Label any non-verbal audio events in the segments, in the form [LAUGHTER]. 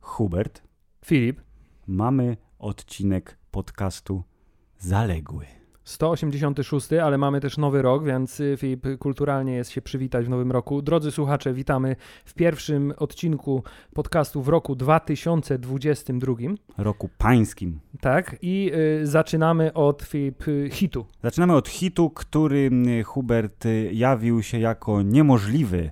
Hubert, Filip, mamy odcinek podcastu Zaległy. 186, ale mamy też nowy rok, więc y, Filip kulturalnie jest się przywitać w nowym roku. Drodzy słuchacze, witamy w pierwszym odcinku podcastu w roku 2022. Roku pańskim. Tak, i y, zaczynamy od Filip y, hitu. Zaczynamy od hitu, który mm, Hubert y, jawił się jako niemożliwy.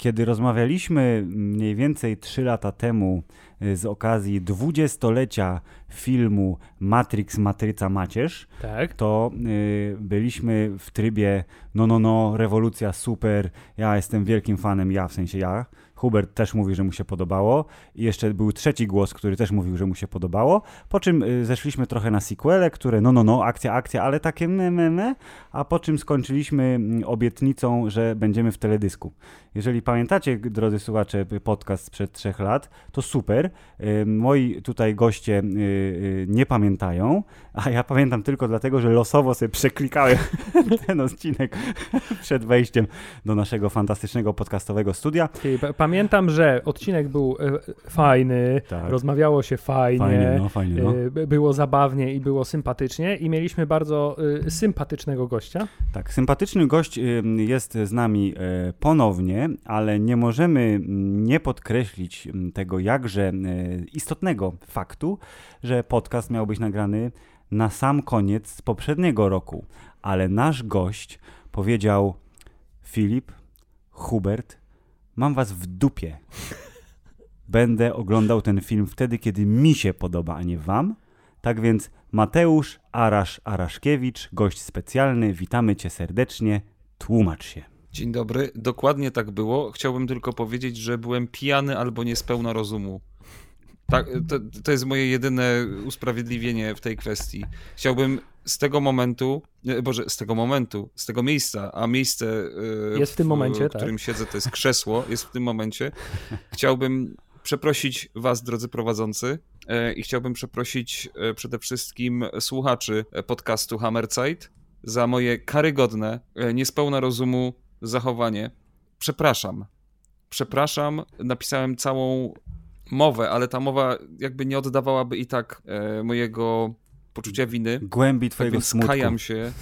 Kiedy rozmawialiśmy mniej więcej 3 lata temu y, z okazji dwudziestolecia filmu Matrix Matryca Macierz, Tak. to y, byliśmy w trybie no, no, no, rewolucja super, ja jestem wielkim fanem, ja w sensie ja. Hubert też mówi, że mu się podobało i jeszcze był trzeci głos, który też mówił, że mu się podobało, po czym y, zeszliśmy trochę na sequele, które no, no, no, akcja, akcja, ale takie me, me, me, a po czym skończyliśmy obietnicą, że będziemy w teledysku. Jeżeli pamiętacie, drodzy słuchacze, podcast sprzed trzech lat, to super. Y, Moi tutaj goście y, nie pamiętają, a ja pamiętam tylko dlatego, że losowo sobie przeklikałem [LAUGHS] ten odcinek [LAUGHS] przed wejściem do naszego fantastycznego podcastowego studia. Pamiętam, że odcinek był e, fajny, Tak. rozmawiało się fajnie. Fajnie, no, fajnie, no. y, Było zabawnie i było sympatycznie i mieliśmy bardzo y, sympatycznego gościa. Tak, sympatyczny gość ym, jest z nami e, ponownie, ale nie możemy nie podkreślić tego jakże e, istotnego faktu, że podcast miał być nagrany na sam koniec poprzedniego roku, ale nasz gość powiedział: Filip, Hubert, mam was w dupie. Będę oglądał ten film wtedy, kiedy mi się podoba, a nie wam. Tak więc Mateusz Arasz Araszkiewicz, gość specjalny, witamy cię serdecznie, tłumacz się. Dzień dobry, dokładnie tak było. Chciałbym tylko powiedzieć, że byłem pijany albo niespełna rozumu. Tak, to, to jest moje jedyne usprawiedliwienie w tej kwestii. Chciałbym z tego momentu, Boże, z tego momentu, z tego miejsca, a miejsce, e, Jest w tym momencie, w którym siedzę, to jest krzesło, jest w tym momencie. Chciałbym przeprosić was, drodzy prowadzący, e, i chciałbym przeprosić e, przede wszystkim słuchaczy podcastu Hammerzeit za moje karygodne, niespełna rozumu zachowanie. Przepraszam. Przepraszam, napisałem całą mowę, ale ta mowa jakby nie oddawałaby i tak e, mojego poczucia winy. Głębi Tak twojego więc smutku. kajam się.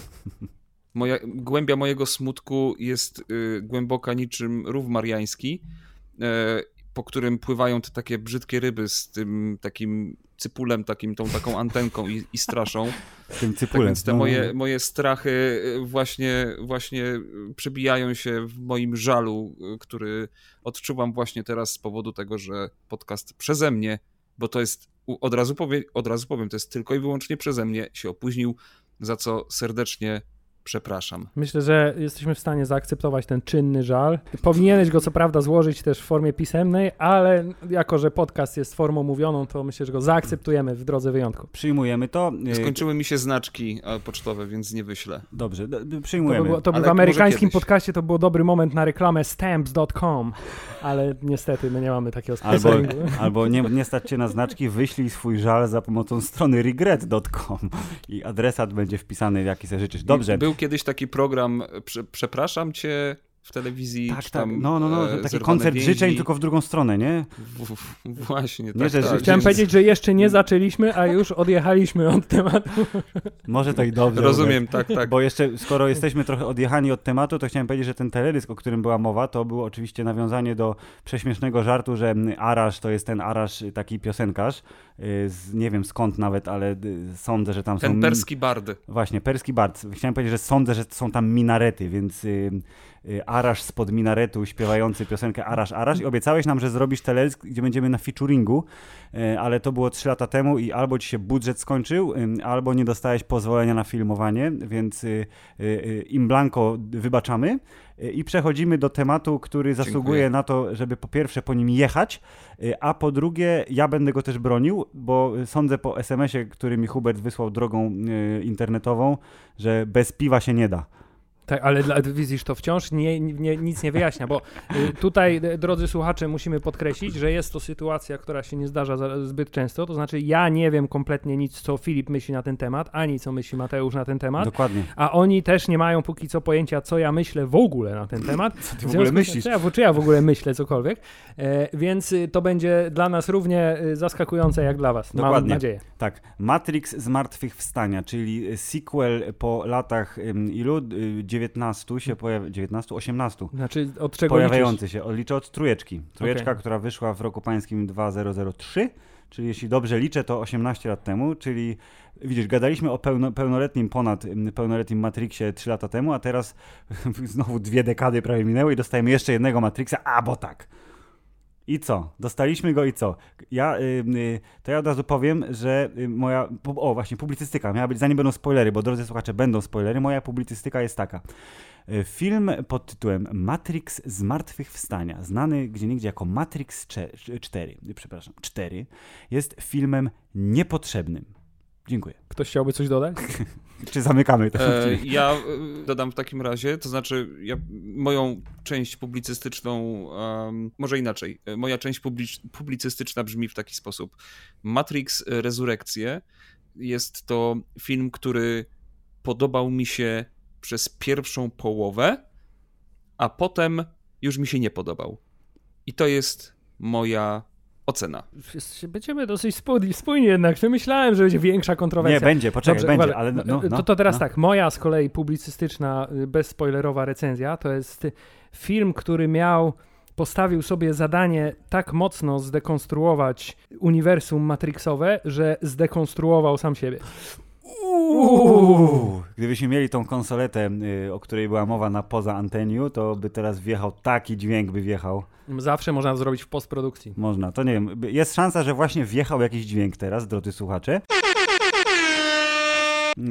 [LAUGHS] Moja, głębia mojego smutku jest y, głęboka niczym rów mariański, e, po którym pływają te takie brzydkie ryby z tym takim cypulem, takim, tą taką antenką i, i straszą. [LAUGHS] Tym Tak cypulem. więc te No, moje, moje strachy y, właśnie, właśnie przebijają się w moim żalu, y, który odczuwam właśnie teraz z powodu tego, że podcast przeze mnie, bo to jest, od razu, powie, od razu powiem, to jest tylko i wyłącznie przeze mnie, się opóźnił, za co serdecznie przepraszam. Myślę, że jesteśmy w stanie zaakceptować ten czynny żal. Powinieneś go co prawda złożyć też w formie pisemnej, ale jako, że podcast jest formą mówioną, to myślę, że go zaakceptujemy w drodze wyjątku. Przyjmujemy to. y, Skończyły mi się znaczki e, pocztowe, więc nie wyślę. Dobrze, d- To, przyjmujemy. by było, to by w amerykańskim podcaście to był dobry moment na reklamę stamps.com, ale niestety my nie mamy takiego Albo, sponsoringu. [LAUGHS] albo nie, nie stać cię na znaczki, wyślij swój żal za pomocą strony regret.com i adresat będzie wpisany, jaki sobie życzysz. Dobrze. Był kiedyś taki program, prze, przepraszam cię, w telewizji, Tak, czy tak. No, no, no. e, Taki koncert więzi. życzeń, tylko w drugą stronę, nie? W, w, właśnie, Nie, tak, że- tak. Chciałem Więc powiedzieć, że jeszcze nie zaczęliśmy, a już odjechaliśmy od tematu. Może to i dobrze. Rozumiem, tak, tak. Bo jeszcze, skoro jesteśmy trochę odjechani od tematu, to chciałem powiedzieć, że ten teledysk, o którym była mowa, to było oczywiście nawiązanie do prześmiesznego żartu, że Arasz to jest ten Arasz, taki piosenkarz, z, nie wiem skąd nawet, ale y, sądzę, że tam są... Ten perski bard. Właśnie, perski bard. Chciałem powiedzieć, że sądzę, że są tam minarety, więc y, y, Arasz spod minaretu śpiewający piosenkę Arasz, Arasz i obiecałeś nam, że zrobisz teledysk, gdzie będziemy na featuringu, y, ale to było 3 lata temu i albo ci się budżet skończył, y, albo nie dostałeś pozwolenia na filmowanie, więc y, y, y, im blanco wybaczamy. Y, I przechodzimy do tematu, który zasługuje Dziękuję. na to, żeby po pierwsze po nim jechać, y, a po drugie ja będę go też bronił, bo sądzę po SMS-ie, który mi Hubert wysłał drogą y, internetową, że bez piwa się nie da. Tak, ale dla, widzisz, to wciąż nie, nie, nic nie wyjaśnia, bo y, tutaj, y, drodzy słuchacze, musimy podkreślić, że jest to sytuacja, która się nie zdarza za, zbyt często, to znaczy ja nie wiem kompletnie nic, co Filip myśli na ten temat, ani co myśli Mateusz na ten temat. Dokładnie. A oni też nie mają póki co pojęcia, co ja myślę w ogóle na ten temat. [CLEARS THROAT] Co ty w ogóle myślisz? Czy ja, czy ja w ogóle myślę cokolwiek, e, więc y, to będzie dla nas równie zaskakujące jak dla was, Dokładnie. mam nadzieję. Tak, Matrix Zmartwychwstania, czyli sequel po latach ilu? Y, 19 się pojawia, 19? 18 Znaczy, od czego pojawiający liczysz? się. Odliczę od trójeczki. Trójeczka, Okej. która wyszła w roku pańskim 2003, czyli jeśli dobrze liczę, to 18 lat temu, czyli widzisz, gadaliśmy o pełno, pełnoletnim, ponad pełnoletnim Matrixie 3 lata temu, a teraz [LAUGHS] znowu dwie dekady prawie minęły i dostajemy jeszcze jednego Matrixa, a bo tak. I co? Dostaliśmy go i co? Ja, y, y, to ja od razu powiem, że y, moja, o właśnie, publicystyka miała być, zanim będą spoilery, bo drodzy słuchacze, będą spoilery, moja publicystyka jest taka. Y, Film pod tytułem Matrix Zmartwychwstania, znany gdzieniegdzie jako Matrix 4, przepraszam, 4, jest filmem niepotrzebnym. Dziękuję. Ktoś chciałby coś dodać? [LAUGHS] Czy zamykamy to? E, ja e, dodam w takim razie, to znaczy ja, moją część publicystyczną, em, może inaczej, e, moja część publicz, publicystyczna brzmi w taki sposób. Matrix e, Rezurekcje jest to film, który podobał mi się przez pierwszą połowę, a potem już mi się nie podobał. I to jest moja ocena. Wszyscy Będziemy dosyć spójni, spójni jednak. Myślałem, że będzie większa kontrowersja. Nie, będzie, poczekaj, Dobrze, będzie, ale no, no, to, to teraz no. tak, moja z kolei publicystyczna, y, bezspoilerowa recenzja to jest film, który miał, postawił sobie zadanie tak mocno zdekonstruować uniwersum Matrixowe, że zdekonstruował sam siebie. Uuu. Gdybyśmy mieli tą konsoletę, y, o której była mowa na poza anteniu, to by teraz wjechał taki dźwięk, by wjechał. Zawsze można zrobić w postprodukcji. Można, to nie wiem. Jest szansa, że właśnie wjechał jakiś dźwięk teraz, drodzy słuchacze.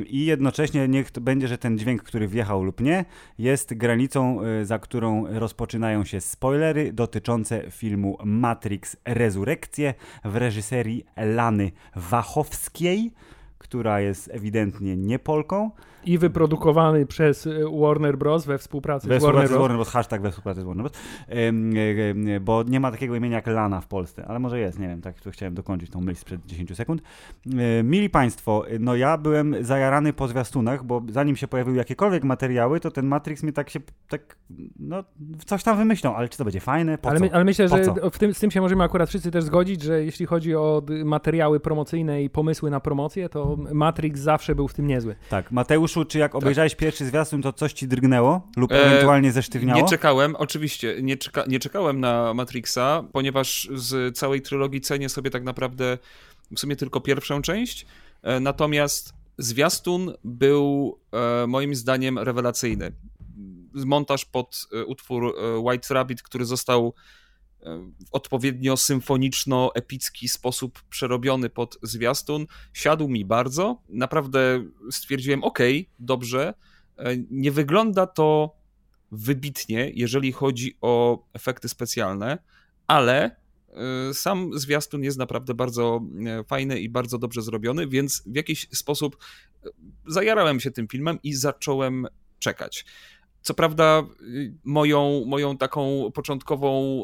I jednocześnie niech będzie, że ten dźwięk, który wjechał lub nie, jest granicą, y, za którą rozpoczynają się spoilery dotyczące filmu Matrix Rezurekcje w reżyserii Lany Wachowskiej, która jest ewidentnie nie Polką. I wyprodukowany przez y, Warner Bros. we współpracy We z Warner Bros. Warner Bros. Hashtag we współpracy z Warner Bros. Y, y, bo nie ma takiego imienia jak Lana w Polsce, ale może jest, nie wiem, tak tu chciałem dokończyć tą myśl sprzed 10 sekund. Mili Państwo, no ja byłem zajarany po zwiastunach, bo zanim się pojawiły jakiekolwiek materiały, to ten Matrix mnie tak się, tak, no coś tam wymyślą, ale czy to będzie fajne, po ale, my, ale myślę, Po że tym, z tym się możemy akurat wszyscy też zgodzić, że jeśli chodzi o materiały promocyjne i pomysły na promocję, to Matrix zawsze był w tym niezły. Tak, Mateuszu, czy jak obejrzałeś pierwszy zwiastun, to coś ci drgnęło lub E, ewentualnie zesztywniało? Nie czekałem, oczywiście, nie, czeka, nie czekałem na Matrixa, ponieważ z całej trylogii cenię sobie tak naprawdę w sumie tylko pierwszą część. E, Natomiast zwiastun był e, moim zdaniem rewelacyjny. Montaż pod utwór White Rabbit, który został w odpowiednio symfoniczno-epicki sposób przerobiony pod zwiastun, siadł mi bardzo. Naprawdę stwierdziłem, ok, dobrze. E, Nie wygląda to wybitnie, jeżeli chodzi o efekty specjalne, ale y, sam zwiastun jest naprawdę bardzo e, fajny i bardzo dobrze zrobiony, więc w jakiś sposób e, zajarałem się tym filmem i zacząłem czekać. Co prawda, y, moją, moją taką początkową.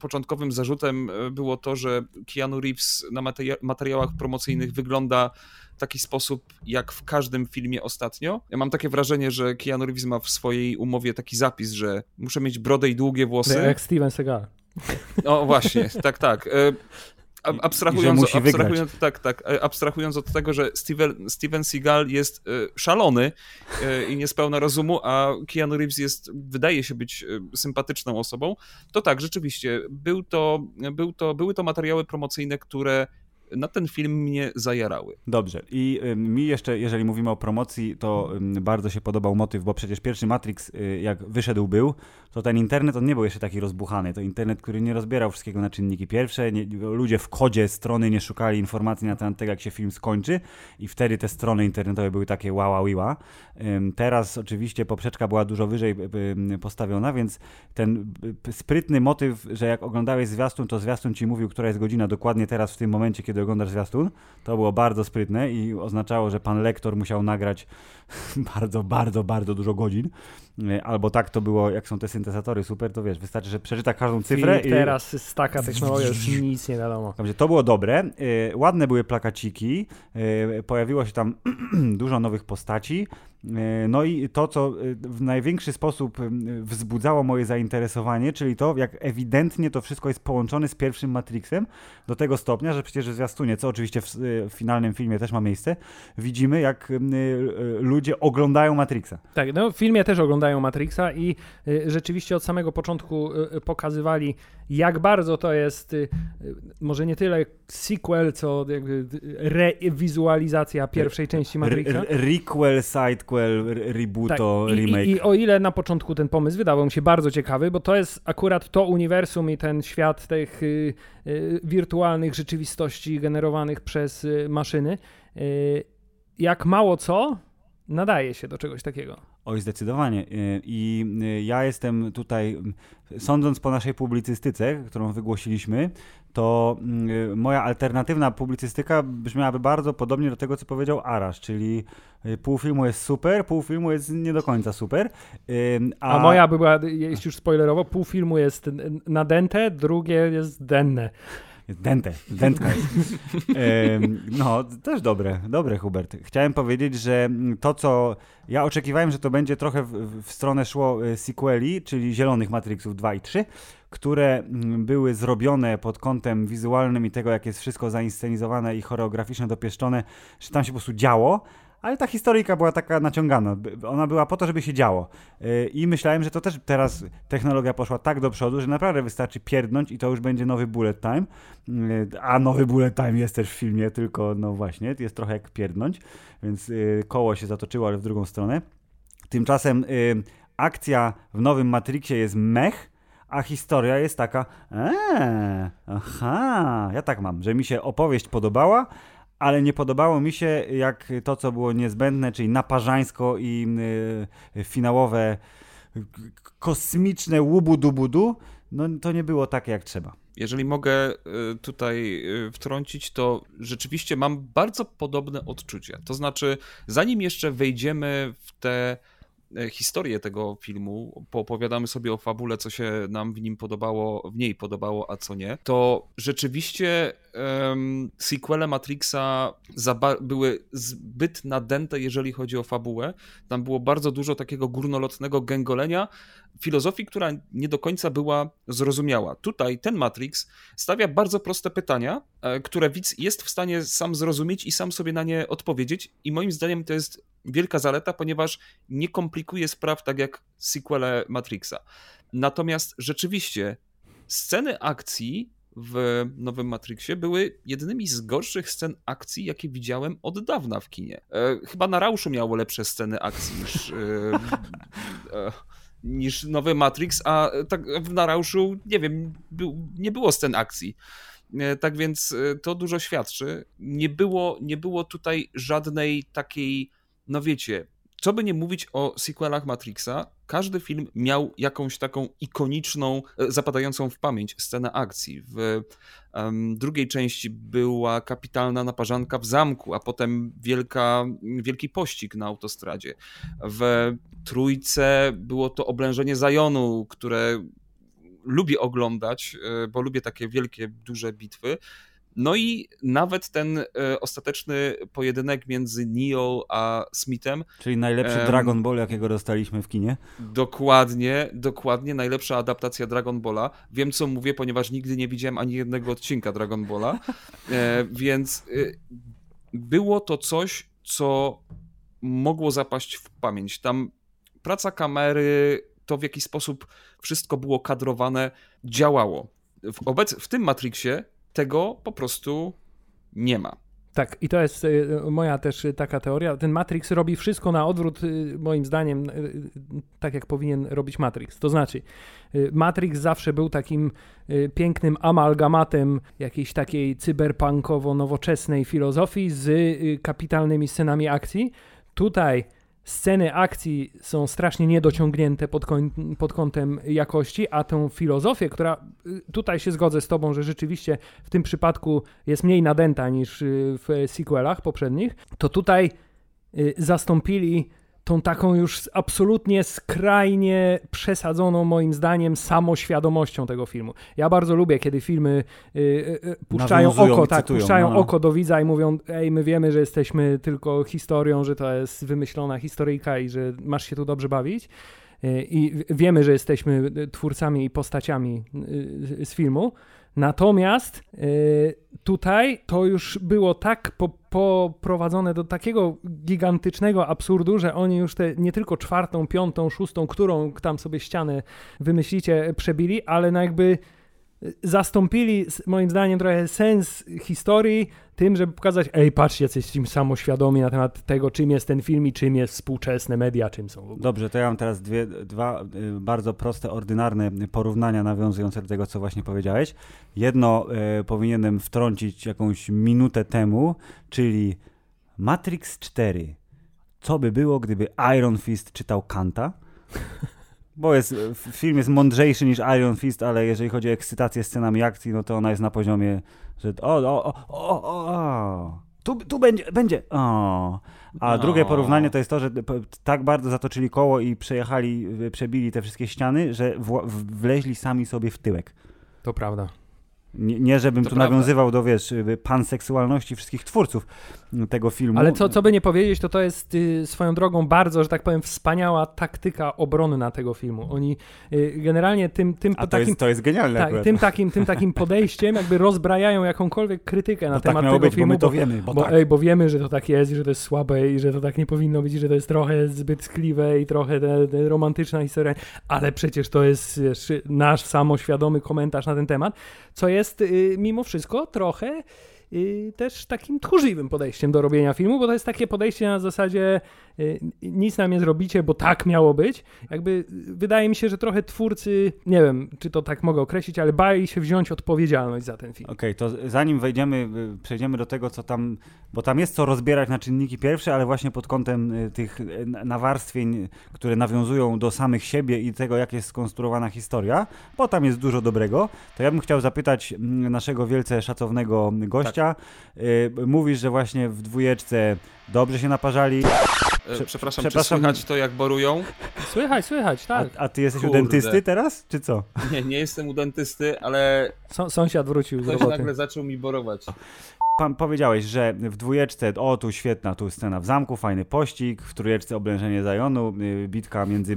Początkowym zarzutem e, było to, że Keanu Reeves na materia- materiałach promocyjnych wygląda w taki sposób, jak w każdym filmie ostatnio. Ja mam takie wrażenie, że Keanu Reeves ma w swojej umowie taki zapis, że muszę mieć brodę i długie włosy. Jak Steven Seagal. O, właśnie, tak, tak. Abstrahując, abstrahując, tak, tak, e, abstrahując od tego, że Steven, Steven Seagal jest e, szalony e, i niespełna rozumu, a Keanu Reeves jest, wydaje się być sympatyczną osobą, to tak, rzeczywiście, był to, był to, były to materiały promocyjne, które na ten film mnie zajarały. Dobrze. I mi jeszcze, jeżeli mówimy o promocji, to bardzo się podobał motyw, bo przecież pierwszy Matrix, y, jak wyszedł był, to ten internet, on nie był jeszcze taki rozbuchany. To internet, który nie rozbierał wszystkiego na czynniki pierwsze. Nie, ludzie w kodzie strony nie szukali informacji na temat tego, jak się film skończy i wtedy te strony internetowe były takie wow, wow, wow. Teraz oczywiście poprzeczka była dużo wyżej postawiona, więc ten y, sprytny motyw, że jak oglądałeś zwiastun, to zwiastun ci mówił, która jest godzina dokładnie teraz w tym momencie, kiedy oglądasz zwiastun. To było bardzo sprytne i oznaczało, że pan lektor musiał nagrać [LAUGHS] bardzo, bardzo, bardzo dużo godzin. E, albo tak to było, jak są te syntezatory super, to wiesz, wystarczy, że przeczyta każdą cyfrę Filip i... teraz z taka technologia już [LAUGHS] nic nie wiadomo. Dobrze, to było dobre. E, ładne były plakaciki. E, pojawiło się tam [CLEARS THROAT] dużo nowych postaci. E, no i to, co e, w największy sposób e, wzbudzało moje zainteresowanie, czyli to, jak ewidentnie to wszystko jest połączone z pierwszym Matrixem, do tego stopnia, że przecież w zwiastunie, co oczywiście w, w finalnym filmie też ma miejsce, widzimy, jak ludzie oglądają Matrixa. Tak, no w filmie też oglądają Matrixa i rzeczywiście od samego początku pokazywali, jak bardzo to jest może nie tyle sequel, co rewizualizacja pierwszej części Matrixa. requel, side sequel, rebooto, tak, i, remake. I, I, o ile na początku ten pomysł wydawał mi się bardzo ciekawy, bo to jest akurat to uniwersum i ten świat tych y, y, wirtualnych rzeczywistości generowanych przez y, maszyny, y, jak mało co nadaje się do czegoś takiego. Oj, zdecydowanie. Y, I y, ja jestem tutaj, sądząc po naszej publicystyce, którą wygłosiliśmy, to y, moja alternatywna publicystyka brzmiałaby bardzo podobnie do tego, co powiedział Arasz, czyli pół filmu jest super, pół filmu jest nie do końca super. A, a moja by była, jeśli już spoilerowo, pół filmu jest nadęte, drugie jest denne. Dente, dentka jest. no, też dobre, dobre Hubert. Chciałem powiedzieć, że to, co ja oczekiwałem, że to będzie trochę w, w stronę szło e, sequeli, czyli zielonych Matrixów 2 i 3, które mm, były zrobione pod kątem wizualnym i tego, jak jest wszystko zainscenizowane i choreograficznie dopieszczone, że tam się po prostu działo, ale ta historyjka była taka naciągana. Ona była po to, żeby się działo. Y, I myślałem, że to też teraz technologia poszła tak do przodu, że naprawdę wystarczy pierdnąć i to już będzie nowy bullet time. Y, a nowy bullet time jest też w filmie, tylko no właśnie, jest trochę jak pierdnąć, więc y, koło się zatoczyło, ale w drugą stronę. Tymczasem akcja w nowym Matrixie jest mech, a historia jest taka, eee, aha, ja tak mam, że mi się opowieść podobała, ale nie podobało mi się jak to, co było niezbędne, czyli naparzańsko i y, finałowe kosmiczne łubu-dubudu, no to nie było takie jak trzeba. Jeżeli mogę y, tutaj y, wtrącić, to rzeczywiście mam bardzo podobne odczucia. To znaczy, zanim jeszcze wejdziemy w te historię tego filmu, poopowiadamy sobie o fabule, co się nam w nim podobało, w niej podobało, a co nie, to rzeczywiście um, sequele Matrixa były zbyt nadęte, jeżeli chodzi o fabułę. Tam było bardzo dużo takiego górnolotnego gęgolenia, filozofii, która nie do końca była zrozumiała. Tutaj ten Matrix stawia bardzo proste pytania, e, które widz jest w stanie sam zrozumieć i sam sobie na nie odpowiedzieć i moim zdaniem to jest wielka zaleta, ponieważ nie komplikuje spraw tak jak sequele Matrixa. Natomiast rzeczywiście sceny akcji w nowym Matrixie były jednymi z gorszych scen akcji, jakie widziałem od dawna w kinie. E, chyba na Rauszu miało lepsze sceny akcji niż, e, [LAUGHS] e, niż nowy Matrix, a tak w Narauszu, nie wiem, był, nie było scen akcji. E, tak więc e, to dużo świadczy. Nie było, nie było tutaj żadnej takiej no wiecie, co by nie mówić o sequelach Matrixa, każdy film miał jakąś taką ikoniczną, e, zapadającą w pamięć scenę akcji. W um, drugiej części była kapitalna naparzanka w zamku, a potem wielka, wielki pościg na autostradzie. W trójce było to oblężenie Zajonu, które lubię oglądać, e, bo lubię takie wielkie, duże bitwy. No i nawet ten e, ostateczny pojedynek między Neo a Smithem. Czyli najlepszy Dragon Ball, jakiego dostaliśmy w kinie. Dokładnie, dokładnie, najlepsza adaptacja Dragon Balla. Wiem, co mówię, ponieważ nigdy nie widziałem ani jednego odcinka Dragon Balla, [LAUGHS] e, więc e, było to coś, co mogło zapaść w pamięć. Tam praca kamery, to w jaki sposób wszystko było kadrowane, działało. W, obec w tym Matrixie tego po prostu nie ma. Tak, i to jest y, moja też taka teoria. Ten Matrix robi wszystko na odwrót, y, moim zdaniem, y, tak jak powinien robić Matrix. To znaczy, Matrix zawsze był takim pięknym amalgamatem jakiejś takiej cyberpunkowo-nowoczesnej filozofii z kapitalnymi scenami akcji. Tutaj sceny akcji są strasznie niedociągnięte pod, pod kątem jakości, a tę filozofię, która y, tutaj się zgodzę z tobą, że rzeczywiście w tym przypadku jest mniej nadęta niż y, w sequelach poprzednich, to tutaj y, zastąpili tą taką już absolutnie skrajnie przesadzoną moim zdaniem samoświadomością tego filmu. Ja bardzo lubię, kiedy filmy y, y, puszczają oko, tak, cytują, puszczają no, oko do widza i mówią, ej, my wiemy, że jesteśmy tylko historią, że to jest wymyślona historyjka i że masz się tu dobrze bawić. Y, I wiemy, że jesteśmy twórcami i postaciami y, z filmu, Natomiast y, tutaj to już było tak po, poprowadzone do takiego gigantycznego absurdu, że oni już te nie tylko czwartą, piątą, szóstą, którą tam sobie ścianę wymyślicie, przebili, ale na jakby zastąpili moim zdaniem trochę sens historii tym, żeby pokazać, ej, patrzcie, jesteśmy samoświadomi na temat tego, czym jest ten film i czym jest współczesne media, czym są. Dobrze, to ja mam teraz dwie, dwa y, bardzo proste, ordynarne porównania nawiązujące do tego, co właśnie powiedziałeś. Jedno y, powinienem wtrącić jakąś minutę temu, czyli Matrix 4. Co by było, gdyby Iron Fist czytał Kanta? [LAUGHS] bo jest, film jest mądrzejszy niż Iron Fist, ale jeżeli chodzi o ekscytację scenami akcji, no to ona jest na poziomie, że o, o, o, o, o, tu, tu będzie, będzie, o. A no. drugie porównanie to jest to, że tak bardzo zatoczyli koło i przejechali, przebili te wszystkie ściany, że wleźli sami sobie w tyłek. To prawda. Nie, nie żebym to tu prawda. nawiązywał do, wiesz, panseksualności wszystkich twórców tego filmu. Ale co, co by nie powiedzieć, to to jest y, swoją drogą bardzo, że tak powiem, wspaniała taktyka obronna tego filmu. Oni y, generalnie tym, tym A to takim... Jest, to jest genialne tak, tym takim, tym takim podejściem jakby rozbrajają jakąkolwiek krytykę na temat tak tego być, filmu. Bo to wiemy, bo, bo, tak. ej, bo wiemy, że to tak jest i że to jest słabe i że to tak nie powinno być i że to jest trochę zbyt skliwe i trochę te, te romantyczna historia, ale przecież to jest wiesz, nasz samoświadomy komentarz na ten temat, co jest y, mimo wszystko trochę y, też takim tchórzliwym podejściem do robienia filmu, bo to jest takie podejście na zasadzie nic nam nie zrobicie, bo tak miało być. Jakby y, wydaje mi się, że trochę twórcy, nie wiem, czy to tak mogę określić, ale bali się wziąć odpowiedzialność za ten film. Okej, okay, to zanim wejdziemy, y, przejdziemy do tego, co tam, bo tam jest co rozbierać na czynniki pierwsze, ale właśnie pod kątem tych nawarstwień, które nawiązują do samych siebie i tego, jak jest skonstruowana historia, bo tam jest dużo dobrego, to ja bym chciał zapytać mm, naszego wielce szacownego gościa. Tak. Mówisz, że właśnie w dwójeczce dobrze się naparzali. Prze przepraszam, przepraszam, czy słychać to jak borują? Słychać, słychać, tak. A, a ty jesteś Kurde. u dentysty teraz, czy co? Nie, nie jestem u dentysty, ale... sąsiad wrócił Ktoś nagle zaczął mi borować. Pan powiedziałeś, że w dwójeczce, o tu świetna, tu scena w zamku, fajny pościg, w trójeczce oblężenie Zajonu, y, bitka między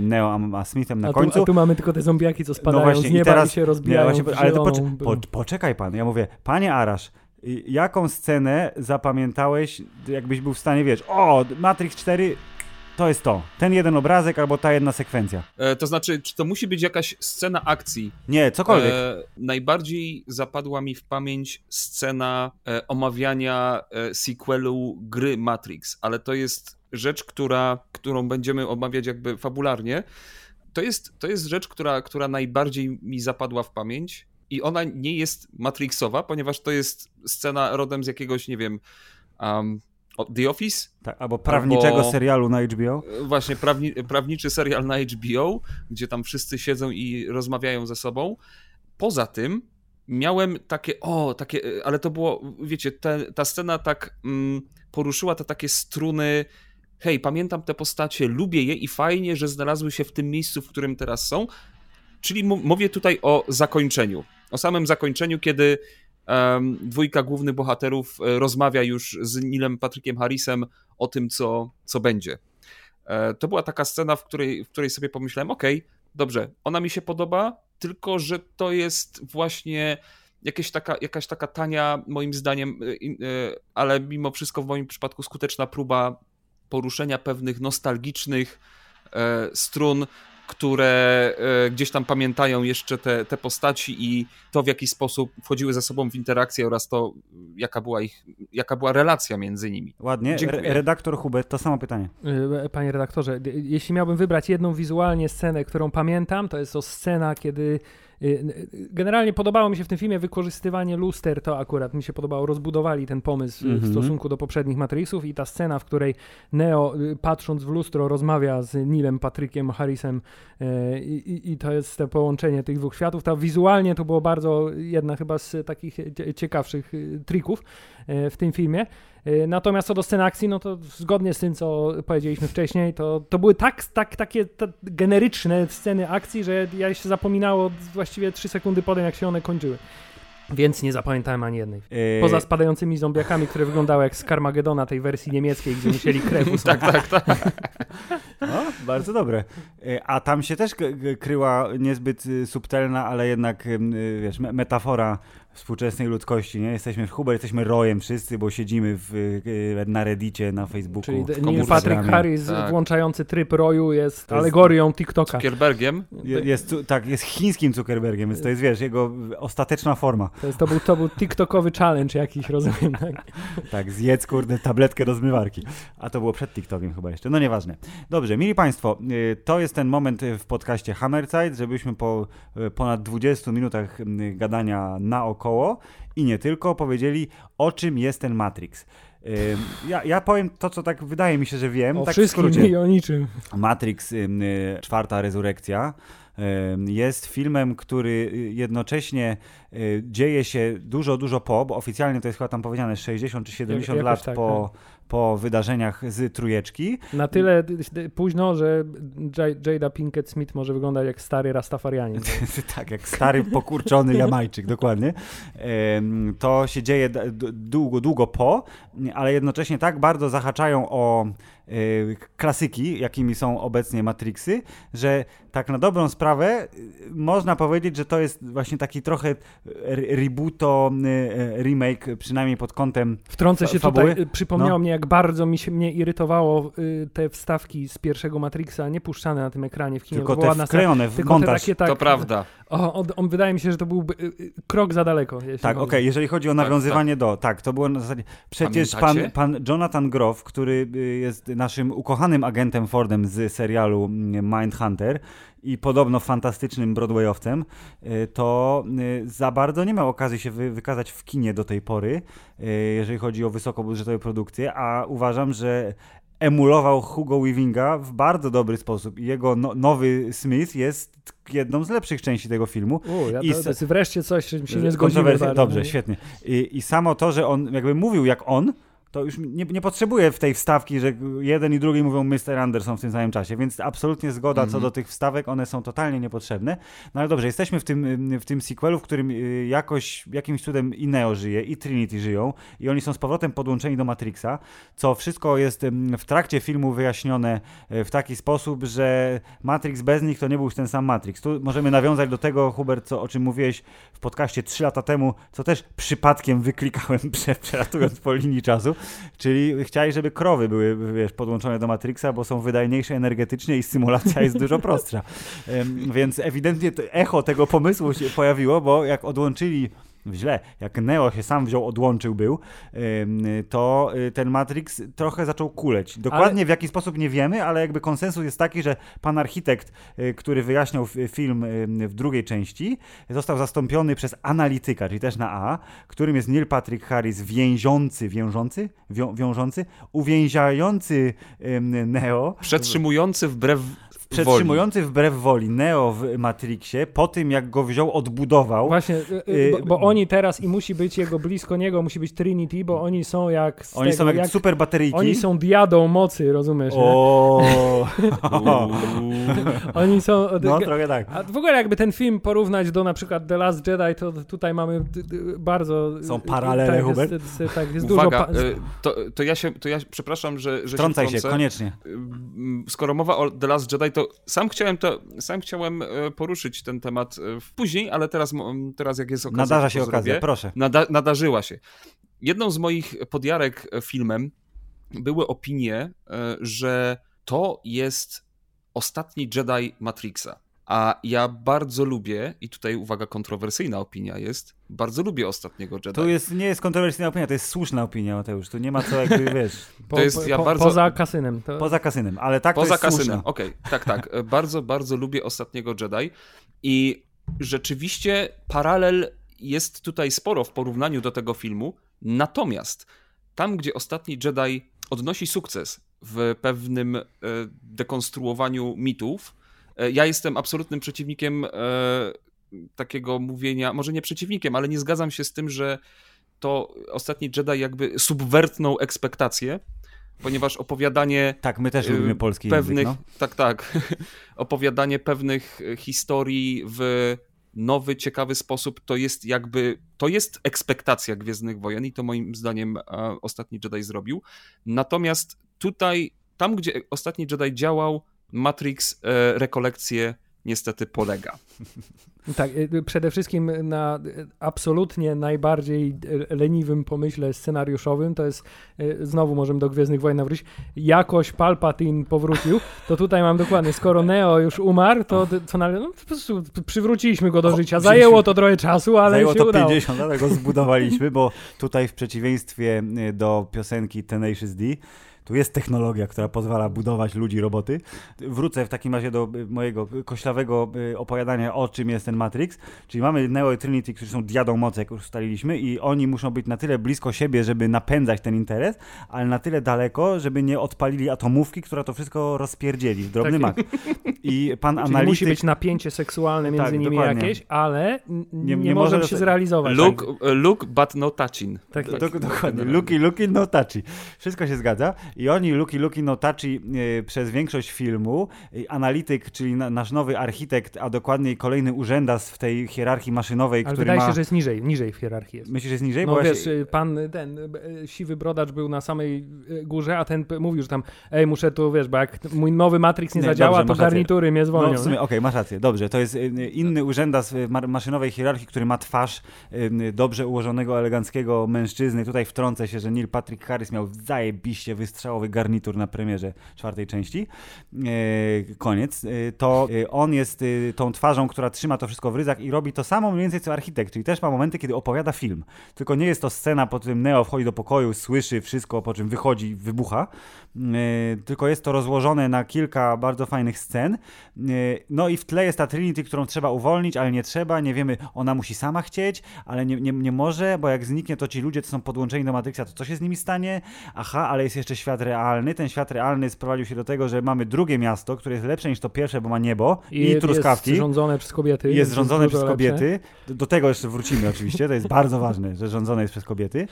Neo a Smithem na a tu, końcu. A tu mamy tylko te zombiaki, co spadają no właśnie, z nieba i, teraz, i się rozbijają. Ja właśnie, ale to poczek po, poczekaj pan, ja mówię, panie Arasz, jaką scenę zapamiętałeś, jakbyś był w stanie, wiesz, o, Matrix 4 to jest to. Ten jeden obrazek albo ta jedna sekwencja. E, to znaczy, czy to musi być jakaś scena akcji? Nie, cokolwiek. E, najbardziej zapadła mi w pamięć scena e, omawiania e, sequelu gry Matrix, ale to jest rzecz, która, którą będziemy omawiać jakby fabularnie. To jest, to jest rzecz, która, która najbardziej mi zapadła w pamięć i ona nie jest Matrixowa, ponieważ to jest scena rodem z jakiegoś, nie wiem, um, The Office? Tak, albo prawniczego albo, serialu na HBO. Właśnie, prawni, prawniczy serial na HBO, gdzie tam wszyscy siedzą i rozmawiają ze sobą. Poza tym miałem takie, o, takie, ale to było, wiecie, te, ta scena tak mm, poruszyła te takie struny, hej, pamiętam te postacie, lubię je i fajnie, że znalazły się w tym miejscu, w którym teraz są. Czyli mówię tutaj o zakończeniu o samym zakończeniu, kiedy um, dwójka głównych bohaterów e, rozmawia już z Nilem Patrykiem Harrisem o tym, co, co będzie. E, to była taka scena, w której, w której sobie pomyślałem, okay, dobrze, ona mi się podoba, tylko że to jest właśnie jakaś taka, jakaś taka tania, moim zdaniem, e, ale mimo wszystko w moim przypadku skuteczna próba poruszenia pewnych nostalgicznych strun które e, gdzieś tam pamiętają jeszcze te, te postaci i to, w jaki sposób wchodziły ze sobą w interakcję oraz to, jaka była ich, jaka była relacja między nimi. Ładnie. Dziękuję. Redaktor Hubert, to samo pytanie. E, panie redaktorze, jeśli miałbym wybrać jedną wizualnie scenę, którą pamiętam, to jest to scena, kiedy Generalnie podobało mi się w tym filmie wykorzystywanie luster, to akurat mi się podobało, rozbudowali ten pomysł mm -hmm. w mhm. stosunku do poprzednich Matrixów i ta scena, w której Neo patrząc w lustro rozmawia z Nilem Patrykiem Harrisem i, i, i to jest to połączenie tych dwóch światów. Ta wizualnie to było bardzo jedna chyba z takich ciekawszych trików w tym filmie. Y, natomiast co do scen akcji, no to zgodnie z tym, co powiedzieliśmy wcześniej, to, to były tak, tak takie generyczne sceny akcji, że ja się zapominało właściwie 3 sekundy po tym, jak się one kończyły. Więc nie zapamiętałem ani jednej. Yy... Poza spadającymi zombiakami, które wyglądały jak z Carmagedona tej wersji niemieckiej, gdzie musieli krew [LAUGHS] Tak, tak, tak. No, bardzo dobre. Yy, a tam się też kryła niezbyt y, subtelna, ale jednak y, wiesz, metafora współczesnej ludzkości, nie? Jesteśmy w Huber, jesteśmy rojem wszyscy, bo siedzimy w, e, na Reddicie, na Facebooku. Czyli Neil Patrick Harris tak. włączający tryb roju jest, jest alegorią TikToka. Zuckerbergiem? Jest, jest, tak, jest chińskim Zuckerbergiem, więc to jest, wiesz, jego ostateczna forma. To, jest, to, był, to był TikTokowy challenge jakiś, rozumiem. Tak? tak, zjedz, kurde, tabletkę do zmywarki. A to było przed TikTokiem chyba jeszcze, no nieważne. Dobrze, mili Państwo, e, to jest ten moment w podcaście Hammerzeit, żebyśmy po e, ponad 20 minutach gadania na oko naokoło i nie tylko powiedzieli, o czym jest ten Matrix. Ja, ja powiem to, co tak wydaje mi się, że wiem. O tak wszystkim i o niczym. Matrix, y, czwarta rezurekcja jest filmem, który jednocześnie y, dzieje się dużo, dużo po, bo oficjalnie to jest chyba tam powiedziane 60 czy 70 Jak, lat tak, po, tak po wydarzeniach z trójeczki. Na tyle późno, że Jada Pinkett Smith może wyglądać jak stary Rastafarianin. [LAUGHS] tak, jak stary pokurczony Jamajczyk, dokładnie. To się dzieje długo, długo po, ale jednocześnie tak bardzo zahaczają o klasyki, jakimi są obecnie Matrixy, że tak na dobrą sprawę y, można powiedzieć, że to jest właśnie taki trochę rebooto, y, remake, przynajmniej pod kątem Wtrącę się fabuły. tutaj, przypomniało no. mnie, jak bardzo mi się mnie irytowało te wstawki z pierwszego Matrixa, nie puszczane na tym ekranie w kinie. Tylko te wklejone w tylko montaż. Takie, tak, to prawda. O, on, on, wydaje mi się, że to był krok za daleko. Tak, okej, okay, jeżeli chodzi o tak, nawiązywanie tak, tak. do, tak, to było na zasadzie, przecież pan, pan Jonathan Groff, który jest naszym ukochanym agentem Fordem z serialu Mindhunter i podobno fantastycznym Broadwayowcem, y, to y, za bardzo nie miał okazji się wykazać w kinie do tej pory, y, jeżeli chodzi o wysokobudżetowe produkcje, a uważam, że emulował Hugo Weavinga w bardzo dobry sposób i jego no, nowy Smith jest jedną z lepszych części tego filmu. U, ja I to, wreszcie coś, czym się nie zgodziłem. Dobrze, świetnie. I, I samo to, że on jakby mówił jak on, to już nie, nie potrzebuję w tej wstawki, że jeden i drugi mówią Mr. Anderson w tym samym czasie, więc absolutnie zgoda mm -hmm. co mhm. do tych wstawek, one są totalnie niepotrzebne. No ale dobrze, jesteśmy w tym, w tym sequelu, w którym y, jakoś, jakimś cudem i Neo żyje, i Trinity żyją, i oni są z powrotem podłączeni do Matrixa, co wszystko jest w trakcie filmu wyjaśnione e, w taki sposób, że Matrix bez nich to nie był już ten sam Matrix. Tu możemy nawiązać do tego, Hubert, co, o czym mówiłeś w podcaście 3 lata temu, co też przypadkiem wyklikałem, [LAUGHS] przelatując po linii czasu, Czyli chciałeś, żeby krowy były wiesz, podłączone do Matrixa, bo są wydajniejsze energetycznie i symulacja jest dużo prostsza. Więc ewidentnie echo tego pomysłu się pojawiło, bo jak odłączyli źle, jak Neo się sam wziął, odłączył był, to y, ten Matrix trochę zaczął kuleć. Dokładnie ale... w jaki sposób nie wiemy, ale jakby konsensus jest taki, że pan architekt, y, który wyjaśniał film w drugiej części, został zastąpiony przez analityka, czyli też na A, którym jest Neil Patrick Harris więzący, wiążący? Wią, wiążący? Uwięziający Neo. Przetrzymujący wbrew przetrzymujący woli. wbrew woli Neo w Matrixie, po tym jak go wziął, odbudował. Właśnie, y, y, bo, bo, oni teraz i musi być jego blisko niego, musi być Trinity, bo oni są jak. Oni tego, są jak, jak, super bateryjki. Oni są diadą mocy, rozumiesz? O. [LAUGHS] oni są. No, trochę tak. A w ogóle jakby ten film porównać do na przykład The Last Jedi, to tutaj mamy bardzo. Są paralele, tak, Hubert. Jest, jest, tak, jest Uwaga, dużo. Pa... to, to, ja się, to ja przepraszam, że. że Trącaj się, się, koniecznie. Skoro mowa o The Last Jedi, to sam chciałem to, sam chciałem e, poruszyć ten temat e, później, ale teraz, teraz jak jest okazja. Nadarza się okazja, proszę. Nada, nadarzyła się. Jedną z moich podjarek filmem były opinie, e, że to jest ostatni Jedi Matrixa. A ja bardzo lubię, i tutaj uwaga, kontrowersyjna opinia jest, bardzo lubię ostatniego Jedi. To jest, nie jest kontrowersyjna opinia, to jest słuszna opinia, Mateusz. Tu nie ma co jakby, [LAUGHS] wiesz... Po, to jest, ja po, bardzo... Poza kasynem. To... Poza kasynem, ale tak Poza to jest kasynem, okej. Okay. Tak, tak. [LAUGHS] bardzo, bardzo lubię ostatniego Jedi i rzeczywiście paralel jest tutaj sporo w porównaniu do tego filmu, natomiast tam, gdzie ostatni Jedi odnosi sukces w pewnym e, dekonstruowaniu mitów, ja jestem absolutnym przeciwnikiem e, takiego mówienia, może nie przeciwnikiem, ale nie zgadzam się z tym, że to ostatni Jedi jakby subwertnął ekspektacje, ponieważ opowiadanie. Tak, my też lubimy polski pewnych, język, no. Tak, tak. [LAUGHS] opowiadanie pewnych historii w nowy, ciekawy sposób, to jest jakby, to jest ekspektacja Gwiezdnych Wojen i to moim zdaniem ostatni Jedi zrobił. Natomiast tutaj, tam gdzie ostatni Jedi działał, Matrix e, rekolekcje niestety polega. [LAUGHS] Tak, y, przede wszystkim na absolutnie najbardziej leniwym pomyśle scenariuszowym, to jest, y, znowu możemy do Gwiezdnych Wojen nawrócić, jakoś Palpatine powrócił, to tutaj mam dokładnie, skoro Neo już umarł, to, to no, po prostu przywróciliśmy go do życia. Zajęło to trochę czasu, ale Zajęło się to udało. 50 lat, go zbudowaliśmy, bo [LAUGHS] tutaj w przeciwieństwie y, do piosenki Tenacious D, tu jest technologia, która pozwala budować ludzi, roboty. Wrócę w takim razie do y, mojego koślawego y, opowiadania, o czym jest ten Matrix. Czyli mamy Neo i Trinity, którzy są diadą mocy, jak już ustaliliśmy, i oni muszą być na tyle blisko siebie, żeby napędzać ten interes, ale na tyle daleko, żeby nie odpalili atomówki, która to wszystko rozpierdzieli w drobny tak. mak. I pan [LAUGHS] Czyli analityk... musi być napięcie seksualne między tak, nimi dokładnie. jakieś, ale nie, nie, nie może się zrealizować. Look, tak. look but no touching. Tak, tak. dokładnie. Looky, looky, no touchy. Wszystko się zgadza. I oni, Luki Luki Notachi, yy, przez większość filmu, yy, analityk, czyli na, nasz nowy architekt, a dokładniej kolejny urzędas w tej hierarchii maszynowej, Ale który wydaje ma... się, że jest niżej, niżej w hierarchii jest. Myślisz, że jest niżej? No Bo wiesz, się... pan ten siwy brodacz był na samej górze, a ten mówił, że tam ej, muszę tu, wiesz, bo jak mój nowy Matrix nie, nie zadziała, dobrze, to garnitury mnie zwolnią. No w sumie, okej, okay, masz rację, dobrze, to jest inny urzędas w maszynowej hierarchii, który ma twarz dobrze ułożonego, eleganckiego mężczyzny. Tutaj wtrącę się, że Neil Patrick Harris miał zajebiście wystrzałowy garnitur na premierze czwartej części. E, koniec. E, to e, on jest tą twarzą, która trzyma to wszystko w ryzach i robi to samo mniej więcej co architekt, czyli też ma momenty, kiedy opowiada film. Tylko nie jest to scena, po którym Neo wchodzi do pokoju, słyszy wszystko, po czym wychodzi, wybucha. Tylko jest to rozłożone na kilka bardzo fajnych scen. No i w tle jest ta Trinity, którą trzeba uwolnić, ale nie trzeba, nie wiemy, ona musi sama chcieć, ale nie, nie, nie może, bo jak zniknie, to ci ludzie, co są podłączeni do Matrixa, to co się z nimi stanie? Aha, ale jest jeszcze świat realny. Ten świat realny sprowadził się do tego, że mamy drugie miasto, które jest lepsze niż to pierwsze, bo ma niebo i, i truskawki. Jest rządzone przez kobiety. Jest rządzone przez kobiety. Do, do, tego jeszcze wrócimy oczywiście, to jest bardzo ważne, że rządzone jest przez kobiety.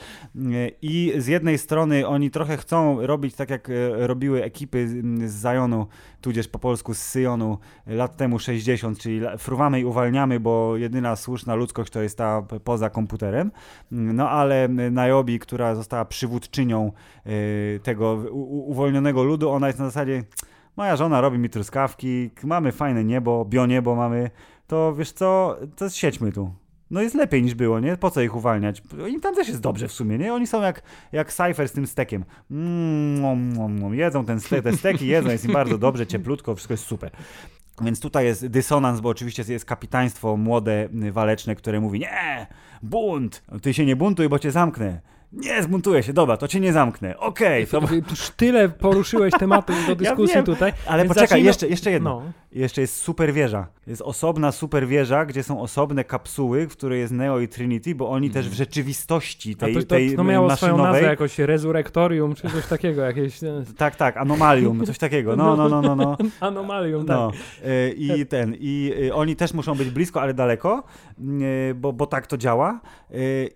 I z jednej strony oni trochę chcą robić tak, jak e, robiły ekipy z Zionu, tudzież po polsku z Syjonu lat temu 60, czyli fruwamy i uwalniamy, bo jedyna słuszna ludzkość to jest ta poza komputerem. No ale Niobe, która została przywódczynią e, uwolnionego ludu, ona jest na zasadzie moja żona robi mi truskawki, mamy fajne niebo, bioniebo mamy, to wiesz co, to siedźmy tu. No jest lepiej niż było, nie? Po co ich uwalniać? Im tam też jest dobrze w sumie, nie? Oni są jak, jak Cypher z tym stekiem. Mm, jedzą ten ste te steki, jedzą, jest im bardzo dobrze, cieplutko, wszystko jest super. Więc tutaj jest dysonans, bo oczywiście jest kapitaństwo młode, waleczne, które mówi nie, bunt, ty się nie buntuj, bo cię zamknę. Nie, zbuntuję się, dobra, to cię nie zamknę. Okej. Okay, to... Już tyle poruszyłeś tematów do [LAUGHS] dyskusji ja tutaj. Ale poczekaj, zacznijmy... jeszcze, jeszcze jedno. No. Jeszcze jest super wieża. Jest osobna super wieża, gdzie są osobne kapsuły, w której jest Neo i Trinity, bo oni mm. też w rzeczywistości tej, A to, to, tej to miało maszynowej... swoją nazwę, jakoś rezurektorium, czy coś takiego. Jakieś... tak, tak, anomalium, coś takiego. No, no, no, no. no. [LAUGHS] Anomalium, tak. No. I ten, i y, oni też muszą być blisko, ale daleko, bo, bo tak to działa.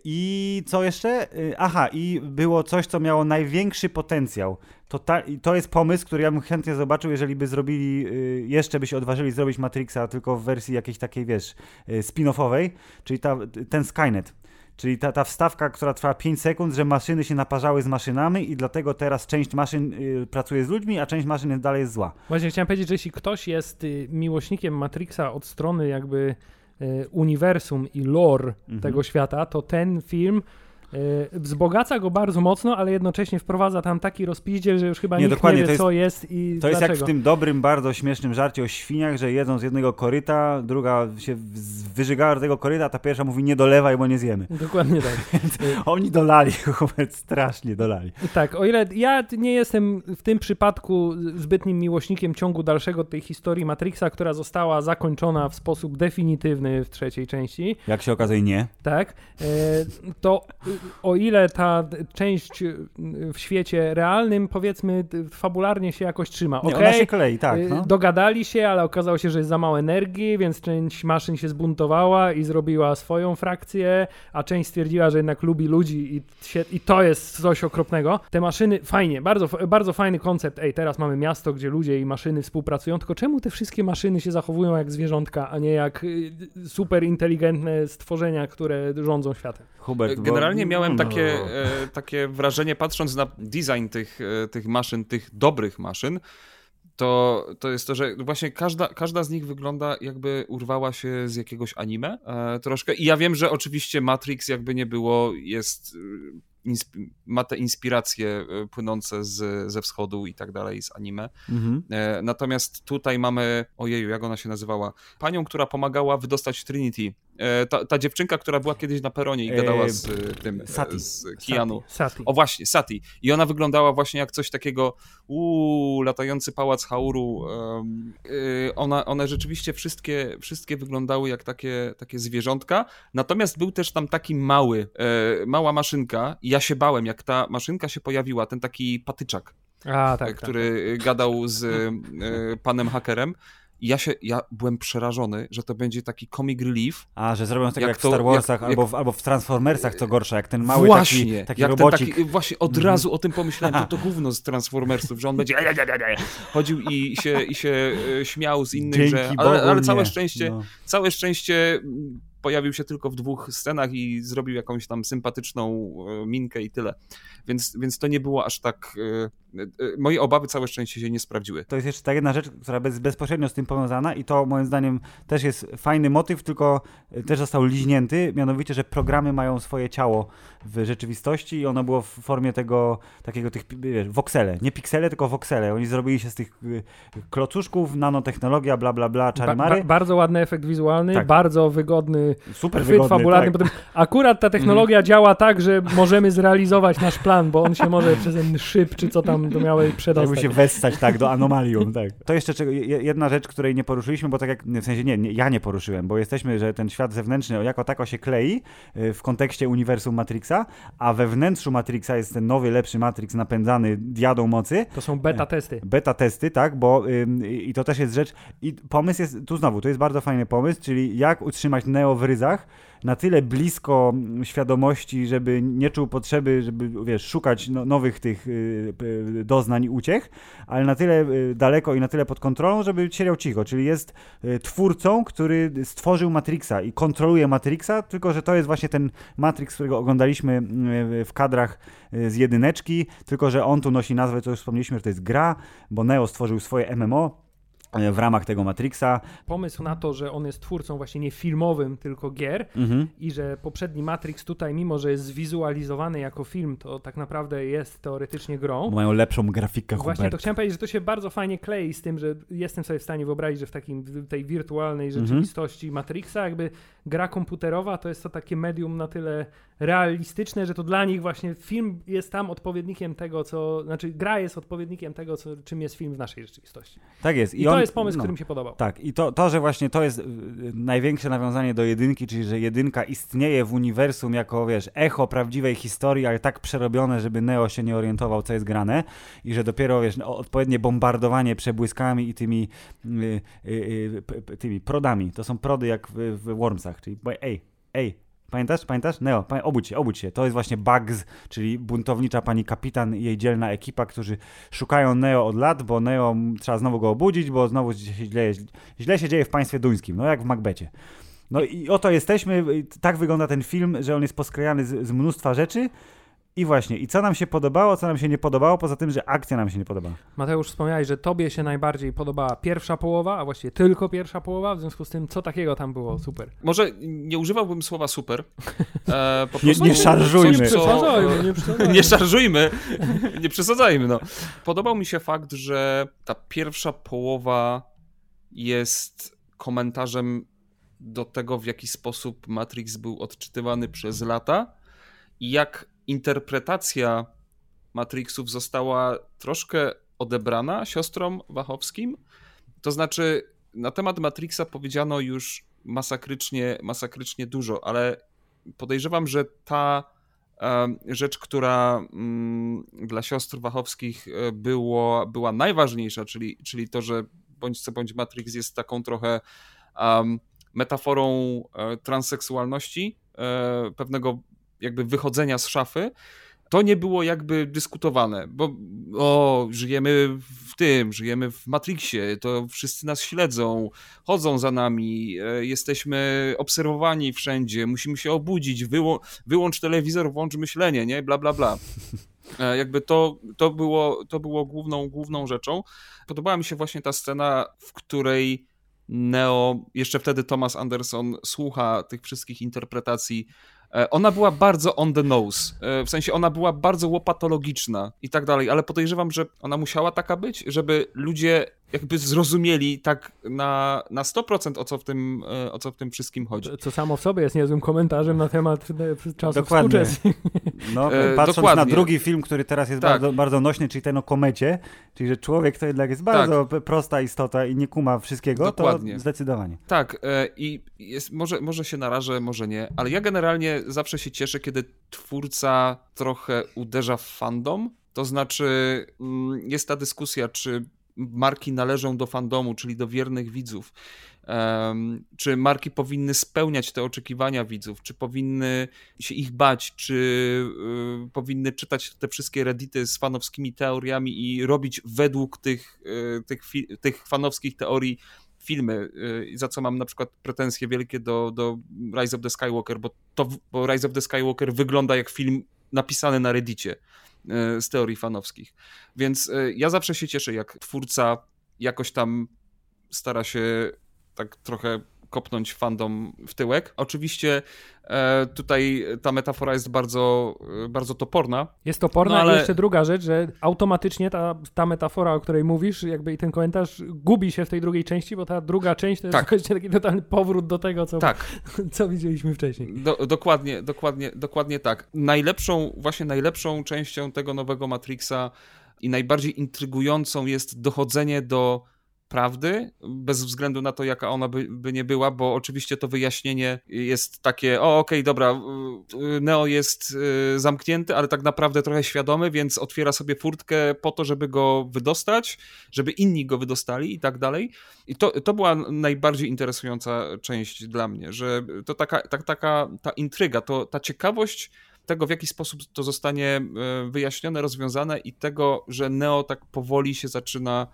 I co jeszcze? Aha, i było coś, co miało największy potencjał. To, ta, to jest pomysł, który ja bym chętnie zobaczył, jeżeli by zrobili, y, jeszcze by się odważyli zrobić Matrixa, tylko w wersji jakiejś takiej, wiesz, y, spin-offowej, czyli ta, ten Skynet. Czyli ta, ta wstawka, która trwa 5 sekund, że maszyny się naparzały z maszynami i dlatego teraz część maszyn y, pracuje z ludźmi, a część maszyn dalej jest zła. Właśnie chciałem powiedzieć, że jeśli ktoś jest y, miłośnikiem Matrixa od strony jakby y, uniwersum i lore mhm. tego świata, to ten film wzbogaca go bardzo mocno, ale jednocześnie wprowadza tam taki rozpiździel, że już chyba Nie, nikt dokładnie, nie wie, jest- co jest i To jest dlaczego. jak w tym dobrym, bardzo śmiesznym żarcie o świniach, że jedzą z jednego koryta, druga się wyżygała do tego koryta, a ta pierwsza mówi nie dolewaj, bo nie zjemy. Dokładnie tak. [LAUGHS] Oni dolali, [LAUGHS] Hubert, strasznie dolali. Tak, o ile ja nie jestem w tym przypadku zbytnim miłośnikiem ciągu dalszego tej historii Matrixa, która została zakończona w sposób definitywny w trzeciej części, Jak się okazuje, nie. tak, e, to o ile ta część w świecie realnym, powiedzmy, fabularnie się jakoś trzyma. nie ona się klei, tak. y, No. Dogadali się, ale okazało się, że jest za mało energii, więc część maszyn się zbuntowała i zrobiła swoją frakcję, a część stwierdziła, że jednak lubi ludzi i, się, i to jest coś okropnego. Te maszyny, fajnie, bardzo, bardzo fajny koncept. Ej, teraz mamy miasto, gdzie ludzie i maszyny współpracują, tylko czemu te wszystkie maszyny się zachowują jak zwierzątka, a nie jak y, super inteligentne stworzenia, które rządzą światem? Hubert, bo- Generalnie miałem no. takie, e, takie wrażenie, patrząc na design tych, e, tych maszyn, tych dobrych maszyn, to, to jest to, że właśnie każda, każda z nich wygląda jakby urwała się z jakiegoś anime e, troszkę. I ja wiem, że oczywiście Matrix jakby nie było, jest e, insp- ma te inspiracje płynące z, ze wschodu i tak dalej, z anime. Mhm. E, Natomiast tutaj mamy, ojeju, jak ona się nazywała? Panią, która pomagała wydostać Trinity. E, Ta, ta dziewczynka, która była kiedyś na peronie i E, gadała z e, tym, Sati. z Keanu. Sati. O właśnie, Sati. I ona wyglądała właśnie jak coś takiego, uuu, latający pałac Hauru. y, ona, one rzeczywiście wszystkie, wszystkie wyglądały jak takie, takie zwierzątka. Natomiast był też tam taki mały, e, mała maszynka i ja się bałem, jak ta maszynka się pojawiła, ten taki patyczak A, tak, który gadał z e, panem hakerem. I ja się, ja byłem przerażony, że to będzie taki comic relief. A, że zrobią tak jak, Jak w to- Star Warsach jak- albo, w, albo w Transformersach, co gorsza, jak ten mały właśnie, taki, taki jak robocik. ten taki, właśnie od Mhm. razu o tym pomyślałem, to to gówno z Transformersów, że on będzie chodził i się, i się e, śmiał z innych, Dzięki że, ale, ale całe nie. szczęście, No. całe szczęście mm, pojawił się tylko w dwóch scenach i zrobił jakąś tam sympatyczną e, minkę i tyle. Więc, więc to nie było aż tak. e, e, Moje obawy całe szczęście się nie sprawdziły. To jest jeszcze ta jedna rzecz, która bez, bezpośrednio z tym powiązana i to moim zdaniem też jest fajny motyw, tylko e, też został liźnięty, mianowicie, że programy mają swoje ciało w rzeczywistości i ono było w formie tego, takiego tych, wiesz, voxele, nie piksele, tylko voxele. Oni zrobili się z tych klocuszków, nanotechnologia, bla, bla, bla, Ba, czary-mary. ba, bardzo ładny efekt wizualny, Tak. bardzo wygodny Super chwyt wygodny, fabularny. tak. Mhm. Potem akurat ta technologia działa tak, że możemy zrealizować nasz plan, bo on się może przez ten szyb, czy co tam to miały Jakby przedostać. się wessać tak do anomalium, tak. To jeszcze czego, jedna rzecz, której nie poruszyliśmy, bo tak jak, w sensie nie, nie, ja nie poruszyłem, bo jesteśmy, że ten świat zewnętrzny jako tako się klei y, w kontekście uniwersum Matrixa, a we wnętrzu Matrixa jest ten nowy, lepszy Matrix napędzany diadą mocy, To są beta testy. beta testy, tak, bo ym, i to też jest rzecz i pomysł jest, tu znowu, to jest bardzo fajny pomysł, czyli jak utrzymać Neo w ryzach na tyle blisko świadomości, żeby nie czuł potrzeby, żeby, wiesz, szukać no, nowych tych y, doznań i uciech, ale na tyle y, daleko i na tyle pod kontrolą, żeby siedział cicho, czyli jest y, twórcą, który stworzył Matrixa i kontroluje Matrixa, tylko że to jest właśnie ten Matrix, którego oglądaliśmy w kadrach z jedyneczki, tylko że on tu nosi nazwę, co już wspomnieliśmy, że to jest gra, bo Neo stworzył swoje MMO w ramach tego Matrixa. Pomysł na to, że on jest twórcą właśnie nie filmowym, tylko gier Mhm. i że poprzedni Matrix tutaj, mimo że jest zwizualizowany jako film, to tak naprawdę jest teoretycznie grą. Mają lepszą grafikę, Właśnie to chciałem powiedzieć, że to się bardzo fajnie klei z tym, że jestem sobie w stanie wyobrazić, że w takim, w tej wirtualnej rzeczywistości Matrixa, jakby gra komputerowa to jest to takie medium na tyle realistyczne, że to dla nich właśnie film jest tam odpowiednikiem tego, co, znaczy gra jest odpowiednikiem tego, co, czym jest film w naszej rzeczywistości. Tak jest. I, to on- jest pomysł, no. który mi się podobał. Tak, i to, to, że właśnie to jest y, największe nawiązanie do jedynki, czyli że jedynka istnieje w uniwersum jako, wiesz, echo prawdziwej historii, ale tak przerobione, żeby Neo się nie orientował, co jest grane i że dopiero, wiesz, no, odpowiednie bombardowanie przebłyskami i tymi, y, y, y, tymi prodami, to są prody jak w, w Wormsach, czyli bo- ej, ej, Pamiętasz? Pamiętasz? Neo, pamię- obudź się, obudź się. To jest właśnie Bugs, czyli buntownicza pani kapitan i jej dzielna ekipa, którzy szukają Neo od lat, bo Neo trzeba znowu go obudzić, bo znowu się źle, źle się dzieje w państwie duńskim, no jak w Macbecie. No i oto jesteśmy, tak wygląda ten film, że on jest poskrajany z, z mnóstwa rzeczy I właśnie, i co nam się podobało, co nam się nie podobało, poza tym, że akcja nam się nie podobała. Mateusz, wspomniałeś, że tobie się najbardziej podobała pierwsza połowa, a właściwie tylko pierwsza połowa, w związku z tym, co takiego tam było super? Może nie używałbym słowa super. E, po [LAUGHS] Nie- prostu nie szarżujmy. coś, co- Przesadzajmy, nie przesadzajmy. [LAUGHS] nie szarżujmy, nie przesadzajmy. No. Podobał mi się fakt, że ta pierwsza połowa jest komentarzem do tego, w jaki sposób Matrix był odczytywany przez lata i jak interpretacja Matrixów została troszkę odebrana siostrom Wachowskim. To znaczy, na temat Matrixa powiedziano już masakrycznie, masakrycznie dużo, ale podejrzewam, że ta rzecz, która mm, dla siostr Wachowskich e, było, była najważniejsza, czyli, czyli to, że bądź co bądź Matrix jest taką trochę metaforą e, transseksualności, e, pewnego jakby wychodzenia z szafy, to nie było jakby dyskutowane, bo o, żyjemy w tym, żyjemy w Matrixie, to wszyscy nas śledzą, chodzą za nami, e, jesteśmy obserwowani wszędzie, musimy się obudzić, wyłą wyłącz telewizor, włącz myślenie, nie, bla, bla, bla. E, Jakby to, to, było, to było główną, główną rzeczą. Podobała mi się właśnie ta scena, w której Neo, jeszcze wtedy Thomas Anderson, słucha tych wszystkich interpretacji. E, Ona była bardzo on the nose, e, w sensie ona była bardzo łopatologiczna i tak dalej, ale podejrzewam, że ona musiała taka być, żeby ludzie jakby zrozumieli tak na, na 100% o co, w tym, e, o co w tym wszystkim chodzi. Co samo w sobie jest niezłym komentarzem na temat e, czasów Dokładnie. No, E, patrząc dokładnie. na drugi film, który teraz jest Tak. bardzo, bardzo nośny, czyli ten o komecie, czyli że człowiek to jednak jest bardzo p- prosta istota i nie kuma wszystkiego, Dokładnie. to zdecydowanie. Tak, i jest, może, może się narażę, może nie, ale ja generalnie zawsze się cieszę, kiedy twórca trochę uderza w fandom. To znaczy, mm, jest ta dyskusja, czy marki należą do fandomu, czyli do wiernych widzów. Czy marki powinny spełniać te oczekiwania widzów, czy powinny się ich bać, czy y, powinny czytać te wszystkie reddity z fanowskimi teoriami i robić według tych, y, tych, tych fanowskich teorii filmy, y, za co mam na przykład pretensje wielkie do, do Rise of the Skywalker, bo, to, bo Rise of the Skywalker wygląda jak film napisany na reddicie z teorii fanowskich. Więc y, ja zawsze się cieszę, jak twórca jakoś tam stara się tak trochę kopnąć fandom w tyłek. Oczywiście e, tutaj ta metafora jest bardzo, e, bardzo toporna. Jest to porna No, ale- i jeszcze druga rzecz, że automatycznie ta, ta metafora, o której mówisz, jakby i ten komentarz gubi się w tej drugiej części, bo ta druga część to jest Tak. właśnie taki totalny powrót do tego, co, Tak, [LAUGHS] co widzieliśmy wcześniej. Do, dokładnie, dokładnie, dokładnie tak. Najlepszą, właśnie najlepszą częścią tego nowego Matrixa i najbardziej intrygującą jest dochodzenie do prawdy, bez względu na to, jaka ona by, by nie była, bo oczywiście to wyjaśnienie jest takie, o okej, dobra, y, y, Neo jest y, zamknięty, ale tak naprawdę trochę świadomy, więc otwiera sobie furtkę po to, żeby go wydostać, żeby inni go wydostali i tak dalej. I to, to była najbardziej interesująca część dla mnie, że to taka, tak, taka ta intryga, to, ta ciekawość tego, w jaki sposób to zostanie e, wyjaśnione, rozwiązane i tego, że Neo tak powoli się zaczyna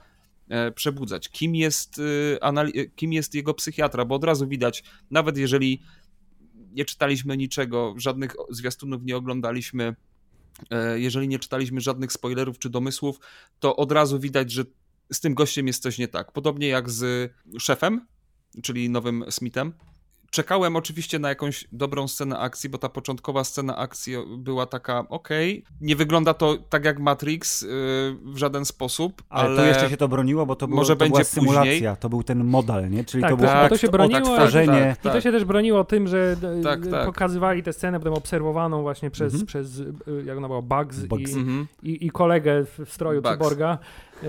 przebudzać. Kim jest, e, anali- e, kim jest jego psychiatra, bo od razu widać, nawet jeżeli nie czytaliśmy niczego, żadnych zwiastunów nie oglądaliśmy, e, jeżeli nie czytaliśmy żadnych spoilerów czy domysłów, to od razu widać, że z tym gościem jest coś nie tak. Podobnie jak z szefem, czyli nowym Smithem. Czekałem oczywiście na jakąś dobrą scenę akcji, bo ta początkowa scena akcji była taka, okej, nie wygląda to tak jak Matrix yy, w żaden sposób, Ale, ale, tu jeszcze się to broniło, bo to, było, może to była będzie symulacja, później. to był ten model, nie? Czyli Tak, to było to się odtw- broniło, odtworzenie. tak, I to się też broniło tym, że e, Tak, tak. pokazywali tę scenę potem obserwowaną właśnie przez, Mhm. przez e, jak ona była, Bugs, Bugs. I, Mhm. i, i kolegę w w stroju Bugs. cyborga. E,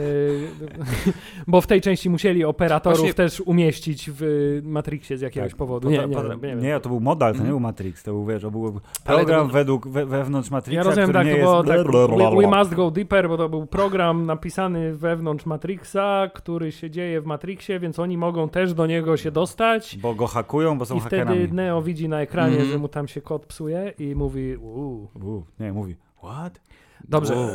[LAUGHS] bo w tej części musieli operatorów Właśnie- też umieścić w Matrixie z jakiegoś Tak, powodu. po- Nie, nie, nie, nie, to był model, to nie Mhm. był Matrix, to był, wiesz, to był program to- według, we, wewnątrz Matrixa, Ja rozumiem, tak, nie to jest... było tak, we, we Must Go Deeper, bo to był program napisany wewnątrz Matrixa, który się dzieje w Matrixie, więc oni mogą też do niego się dostać. Bo go hakują, bo są I wtedy hakerami. Neo widzi na ekranie, Mhm. że mu tam się kod psuje i mówi uuu. U, nie, mówi, what? Dobrze, Wow.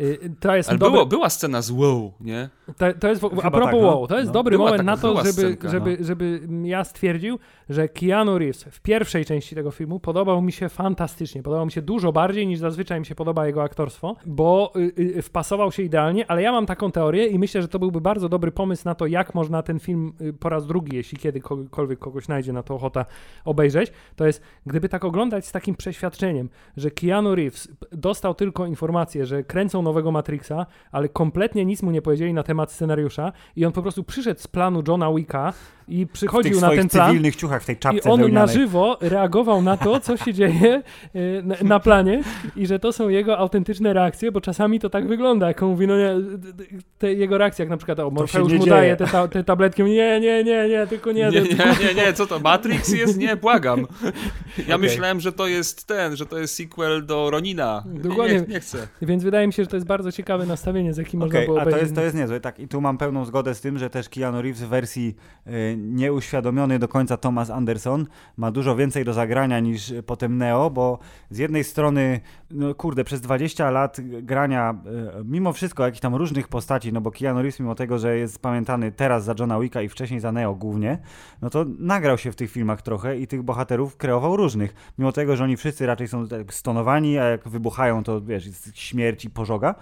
Y, to jest Ale dobry... było, była scena z WoW, nie? To, to jest, a propos tak, no. WoW, to jest No. dobry Była moment taka- na to, żeby, scenka, żeby, żeby ja stwierdził, że Keanu Reeves w pierwszej części tego filmu podobał mi się fantastycznie. Podobał mi się dużo bardziej niż zazwyczaj mi się podoba jego aktorstwo, bo y, y, wpasował się idealnie, ale ja mam taką teorię i myślę, że to byłby bardzo dobry pomysł na to, jak można ten film y, po raz drugi, jeśli kiedykolwiek kogoś znajdzie na to ochota obejrzeć, to jest, gdyby tak oglądać z takim przeświadczeniem, że Keanu Reeves dostał tylko informację, że kręcą nowego Matrixa, ale kompletnie nic mu nie powiedzieli na temat scenariusza i on po prostu przyszedł z planu Johna Wicka i przychodził na ten plan cywilnych ciuchach w tej i czapce on na wełnianej. żywo reagował na to, co się dzieje y, na, na planie i że to są jego autentyczne reakcje, bo czasami to tak wygląda, jak on mówi, no nie, te jego reakcje, jak na przykład o, Morfeusz mu dzieje. daje te, ta, te tabletki, mówi, nie, nie, nie, nie, tylko nie. Nie, nie, nie, nie, co to, Matrix jest? Nie, błagam. Ja Okej. myślałem, że to jest ten, że to jest sequel do Ronina. Nie, Dokładnie. Nie, nie chcę. Więc wydaje mi się, że to jest bardzo ciekawe nastawienie, z jakim można Okej, było a to jest, to jest niezłe, tak. I tu mam pełną zgodę z tym, że też Keanu Reeves w wersji y, nieuświadomiony do końca Thomas Anderson ma dużo więcej do zagrania niż potem Neo, bo z jednej strony, no kurde, przez 20 lat grania, y, mimo wszystko jakichś tam różnych postaci, no bo Keanu Reeves mimo tego, że jest pamiętany teraz za Johna Wicka i wcześniej za Neo głównie, no to nagrał się w tych filmach trochę i tych bohaterów kreował różnych. Mimo tego, że oni wszyscy raczej są tak stonowani, a jak wybuchają, to wiesz, jest śmierć i pożoga.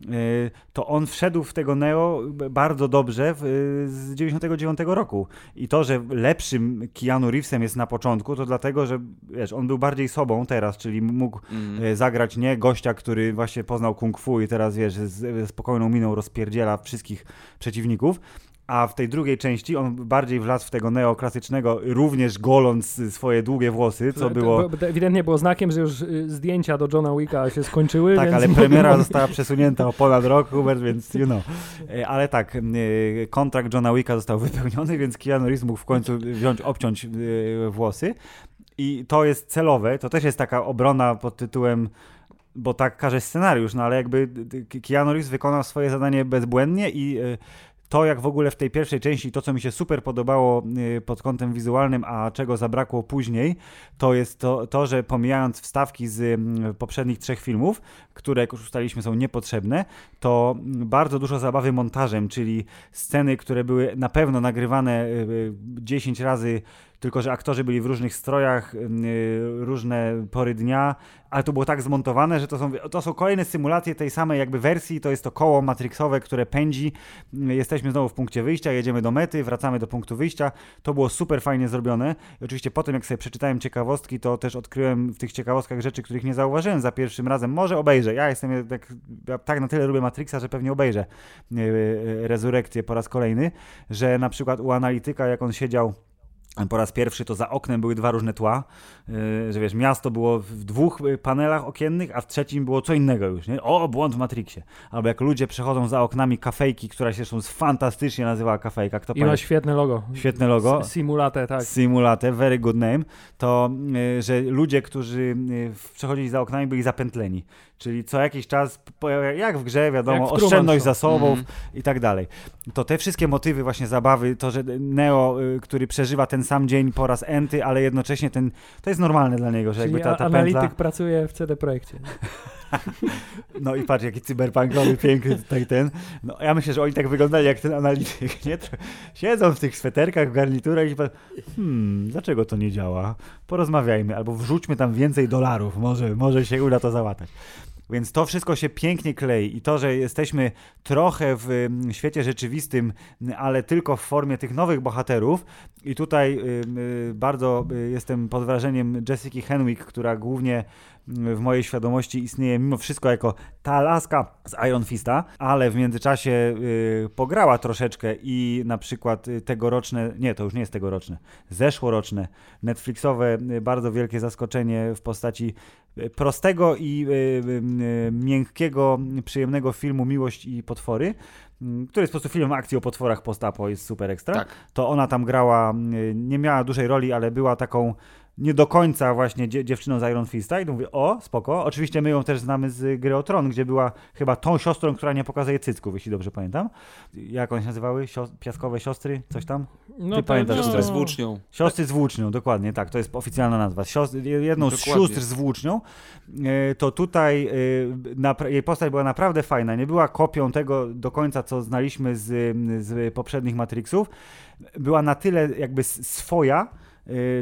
Yy, to on wszedł w tego Neo bardzo dobrze w, yy, z 99 roku. I to, że lepszym Keanu Reevesem jest na początku, to dlatego, że wiesz, on był bardziej sobą teraz, czyli mógł Mm. zagrać nie gościa, który właśnie poznał kung fu i teraz wiesz, z, ze spokojną miną rozpierdziela wszystkich przeciwników. A w tej drugiej części on bardziej wlazł w tego neoklasycznego, również goląc swoje długie włosy, co było... ewidentnie było znakiem, że już y, zdjęcia do Johna Wicka się skończyły. Tak, ale premiera [LAUGHS] została przesunięta o ponad rok, Hubert, więc you know. E, Ale tak, e, kontrakt Johna Wicka został wypełniony, więc Keanu Reeves mógł w końcu wziąć, obciąć e, włosy. I to jest celowe, to też jest taka obrona pod tytułem bo tak każe scenariusz, no ale jakby Keanu Reeves wykonał swoje zadanie bezbłędnie i to jak w ogóle w tej pierwszej części, to co mi się super podobało e, pod kątem wizualnym, a czego zabrakło później, to jest to, to że pomijając wstawki z mm, poprzednich trzech filmów, które jak już ustaliliśmy są niepotrzebne, to mm, bardzo dużo zabawy montażem, czyli sceny, które były na pewno nagrywane y, y, 10 razy, tylko że aktorzy byli w różnych strojach, y, różne pory dnia, ale to było tak zmontowane, że to są, to są kolejne symulacje tej samej jakby wersji, to jest to koło matrixowe, które pędzi, jesteśmy znowu w punkcie wyjścia, jedziemy do mety, wracamy do punktu wyjścia, to było super fajnie zrobione. I oczywiście potem jak sobie przeczytałem ciekawostki, to też odkryłem w tych ciekawostkach rzeczy, których nie zauważyłem za pierwszym razem, może obejrzę, ja jestem jednak, ja tak na tyle lubię Matrixa, że pewnie obejrzę y, y, Rezurekcję po raz kolejny, że na przykład u analityka, jak on siedział po raz pierwszy to za oknem były dwa różne tła, yy, że wiesz, miasto było w dwóch y, panelach okiennych, a w trzecim było co innego już, nie? O, błąd w Matrixie. Albo jak ludzie przechodzą za oknami kafejki, która się zresztą fantastycznie nazywała kafejka, kto I ma świetne logo. Świetne logo. Simulate, tak. Simulate, very good name, to y, że ludzie, którzy y, przechodzili za oknami, byli zapętleni. Czyli co jakiś czas, jak w grze, wiadomo, Jak w oszczędność zasobów Mhm. i tak dalej. To te wszystkie motywy właśnie zabawy, to, że Neo, y, który przeżywa ten sam dzień po raz enty, ale jednocześnie ten, to jest normalne dla niego, że Czyli jakby ta, ta analityk pętla, pracuje w CD Projekcie. [LAUGHS] no i patrz, jaki cyberpunkowy, piękny tutaj ten, no ja myślę, że oni tak wyglądali jak ten analityk, nie? Siedzą w tych sweterkach, w garniturach i hmm, dlaczego to nie działa? Porozmawiajmy, albo wrzućmy tam więcej dolarów, może, może się uda to załatać. Więc to wszystko się pięknie klei i to, że jesteśmy trochę w mm, świecie rzeczywistym, mm, ale tylko w formie tych nowych bohaterów. I tutaj y, bardzo y, jestem pod wrażeniem Jessica Henwick, która głównie w mojej świadomości istnieje mimo wszystko jako ta laska z Iron Fista, ale w międzyczasie y, pograła troszeczkę i na przykład y, tegoroczne, nie, to już nie jest tegoroczne, zeszłoroczne Netflixowe y, bardzo wielkie zaskoczenie w postaci prostego i miękkiego, przyjemnego filmu Miłość i potwory, y, który jest po prostu filmem akcji o potworach post-apo, jest super ekstra Tak. to ona tam grała, nie miała dużej roli, ale była taką nie do końca właśnie dzie dziewczyną z Iron Fista i to mówię, o, spoko. Oczywiście my ją też znamy z gry o Tron, gdzie była chyba tą siostrą, która nie pokazuje cycków, jeśli dobrze pamiętam. Jak one się nazywały? Sio piaskowe siostry? Coś tam? No Ty pamiętasz, no, Siostry z włócznią. Siostry z włócznią, dokładnie, tak, to jest oficjalna nazwa. Siostry, jedną z Dokładnie. sióstr z włócznią, e, to tutaj e, jej postać była naprawdę fajna. Nie była kopią tego do końca, co znaliśmy z, z poprzednich Matrixów. Była na tyle jakby swoja,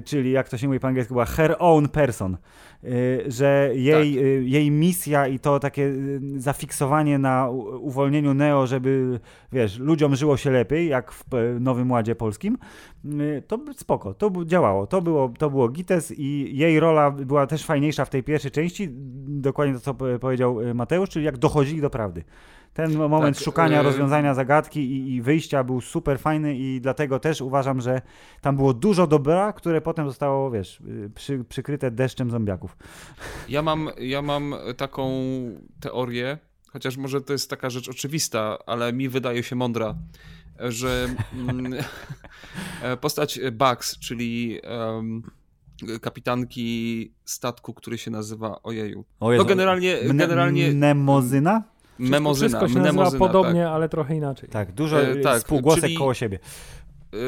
czyli jak to się mówi po angielsku, była her own person, e, że jej, Tak. e, jej misja i to takie zafiksowanie na uwolnieniu Neo, żeby wiesz, ludziom żyło się lepiej, jak w e, Nowym Ładzie Polskim, y, to spoko, to działało, to było, to było Gites i jej rola była też fajniejsza w tej pierwszej części, dokładnie to, co powiedział y, Mateusz, czyli jak dochodzili do prawdy. Ten moment Tak, szukania y- rozwiązania zagadki i, i wyjścia był super fajny i dlatego też uważam, że tam było dużo dobra, które potem zostało, wiesz, y, przy, przykryte deszczem zombiaków. Ja mam, ja mam taką teorię, chociaż może to jest taka rzecz oczywista, ale mi wydaje się mądra, że mm, [LAUGHS] e, postać Bugs, czyli em, kapitanki statku, który się nazywa Ojeju. O No generalnie, generalnie Nemozyna? Memozyna, Wszystko się nazywa podobnie, tak. ale trochę inaczej. Tak, dużo E, tak, spółgłosek czyli- koło siebie.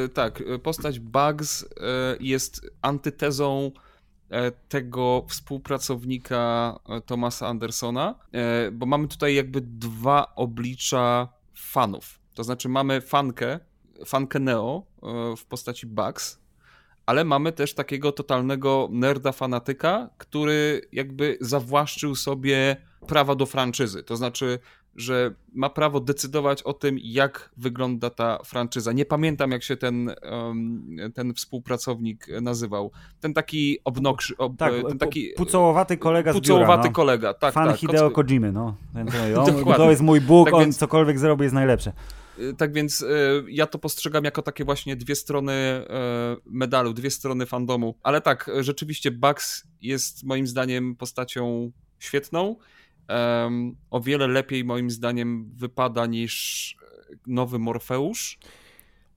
E, Tak, e, postać Bugs e, jest antytezą e, tego współpracownika e, Thomasa Andersona, e, bo mamy tutaj jakby dwa oblicza fanów. To znaczy mamy fankę, fankę Neo e, w postaci Bugs, ale mamy też takiego totalnego nerda fanatyka, który jakby zawłaszczył sobie prawa do franczyzy. To znaczy, że ma prawo decydować o tym, jak wygląda ta franczyza. Nie pamiętam, jak się ten, ten współpracownik nazywał. Ten taki obnokrzy, ob, Tak, ten taki pucołowaty kolega z biura, pucołowaty no. kolega. Tak, Fan tak. Hideo Kojimy, no. On, [LAUGHS] to jest mój Bóg, Tak on więc- cokolwiek zrobi jest najlepsze. Y, Tak więc y, ja to postrzegam jako takie właśnie dwie strony medalu, dwie strony fandomu. Ale tak, rzeczywiście Bugs jest moim zdaniem postacią świetną. Em, o wiele lepiej moim zdaniem wypada niż nowy Morfeusz.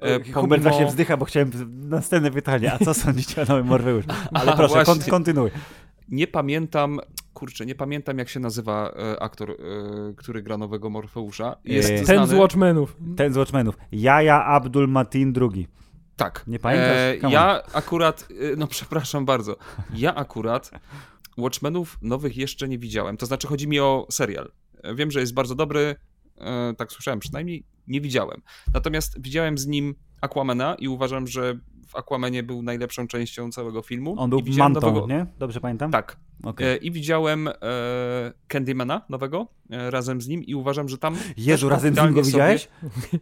E, Hubert pomimo- właśnie wzdycha, bo chciałem następne pytanie, a co [LAUGHS] sądzicie o nowym Morfeusz? Ale A, proszę, kon, kontynuuj. Nie pamiętam, kurczę, nie pamiętam jak się nazywa e, aktor, e, który gra nowego Morfeusza. Jest E, Ten znany. z Watchmenów. Ten z Watchmenów. Jaja Abdul Matin II. Tak. Nie pamiętasz? Ja akurat, no przepraszam bardzo, ja akurat Watchmenów nowych jeszcze nie widziałem. To znaczy chodzi mi o serial. E, Wiem, że jest bardzo dobry, e, tak słyszałem przynajmniej, nie widziałem. Natomiast widziałem z nim Aquamana i uważam, że w Aquamanie był najlepszą częścią całego filmu. On był mantą, nowego... nie? Dobrze pamiętam? Tak. Okej. E, I widziałem Candymana nowego razem z nim i uważam, że tam Jezu, razem z nim go widziałeś?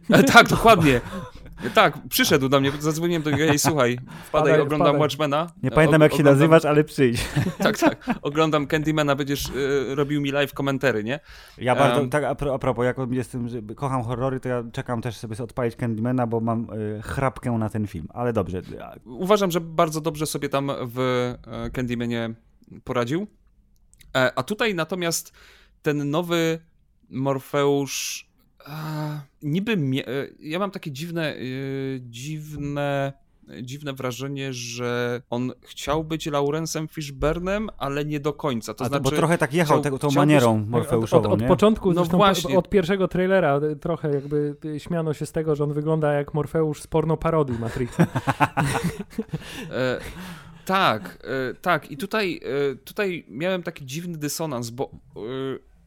Sobie... Tak, dokładnie. [LAUGHS] Tak, przyszedł do mnie, zadzwoniłem do niego, hej, słuchaj, wpadaj, Wpadaj, oglądam wpadaj. Watchmena. Nie pamiętam, O- jak się oglądam- nazywasz, ale przyjdź. [LAUGHS] Tak, tak, oglądam Candymana, będziesz e, robił mi live komentary, nie? Ja bardzo, tak a, pro, a propos, jak jestem, że kocham horrory, to ja czekam też sobie odpalić Candymana, bo mam y, chrapkę na ten film. Ale dobrze. Uważam, że bardzo dobrze sobie tam w e, Candymanie poradził. A tutaj natomiast ten nowy Morfeusz a, niby mie- e, ja mam takie dziwne e, dziwne dziwne wrażenie, że on chciał być Laurensem Fishburnem, ale nie do końca. To a znaczy bo trochę tak jechał chciał- tą być- manierą Od, morfeuszową, od, od nie? początku, No zresztą właśnie. od pierwszego trailera trochę jakby śmiano się z tego, że on wygląda jak Morfeusz z porno parodii Matrixa. [LAUGHS] E, tak, e, tak. I tutaj, e, tutaj miałem taki dziwny dysonans, bo e,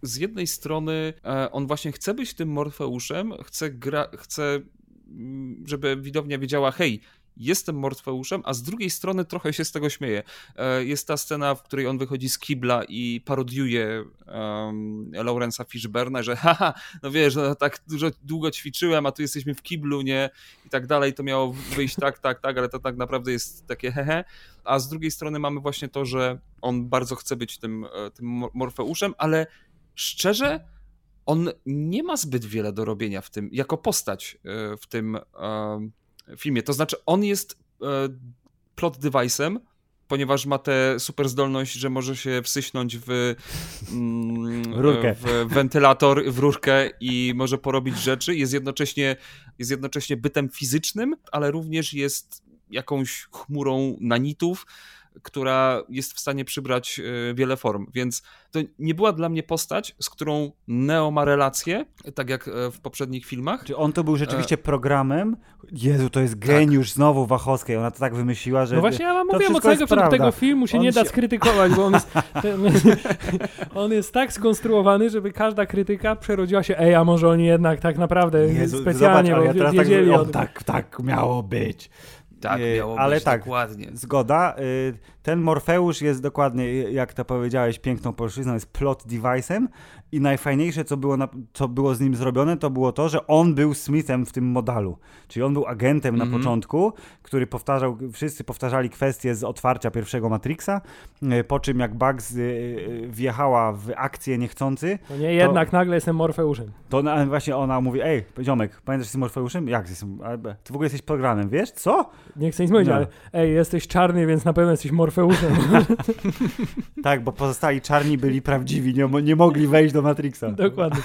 z jednej strony e, on właśnie chce być tym Morfeuszem, chce, gra, chce mm, żeby widownia wiedziała, hej, jestem Morfeuszem, a z drugiej strony trochę się z tego śmieje. E, Jest ta scena, w której on wychodzi z kibla i parodiuje um, Laurensa Fishburna, że haha, no wiesz, no, tak dużo, długo ćwiczyłem, a tu jesteśmy w kiblu, nie? I tak dalej, to miało wyjść tak, tak, tak, ale to tak naprawdę jest takie hehe. A z drugiej strony mamy właśnie to, że on bardzo chce być tym, e, tym Mor- Morfeuszem, ale szczerze, on nie ma zbyt wiele do robienia w tym, jako postać e, w tym e, filmie. To znaczy, on jest e, plot device'em, ponieważ ma tę super zdolność, że może się wsyśnąć w, mm, W wentylator, w rurkę i może porobić rzeczy. Jest jednocześnie, jest jednocześnie bytem fizycznym, ale również jest jakąś chmurą nanitów, która jest w stanie przybrać e, wiele form, więc to nie była dla mnie postać, z którą Neo ma relację, tak jak e, w poprzednich filmach. Czy on to był rzeczywiście programem? Jezu, to jest geniusz tak. znowu Wachowskiej, ona to tak wymyśliła, że... No właśnie ja wam mówiłem od początku tego filmu się on nie się... da skrytykować, bo on jest, [LAUGHS] ten, [LAUGHS] on jest tak skonstruowany, żeby każda krytyka przerodziła się, ej, a może oni jednak tak naprawdę Jezu, specjalnie zobacz, ja teraz wiedzieli tak, o, tak, tak miało być. Tak, y, miało ale być, tak, dokładnie. Zgoda. Y, ten Morfeusz jest dokładnie, jak to powiedziałeś, piękną polszczyzną, jest plot device'em i najfajniejsze, co było, na, co było z nim zrobione, to było to, że on był Smithem w tym modalu. Czyli on był agentem mm -hmm. na mhm. początku, który powtarzał, wszyscy powtarzali kwestie z otwarcia pierwszego Matrixa, y, po czym jak Bugs wjechała w akcję niechcący. To nie, jednak to, nagle jestem Morfeuszem. To na, właśnie ona mówi, ej, ziomek, pamiętasz, że jesteś Morfeuszem? Jak jestem? Ty w ogóle jesteś programem, wiesz? Co? Nie chcę nic mówić, no. ale ej, jesteś czarny, więc na pewno jesteś Morfeuszem. [LAUGHS] tak, bo pozostali czarni byli prawdziwi, nie, nie mogli wejść do Matrixa. Dokładnie.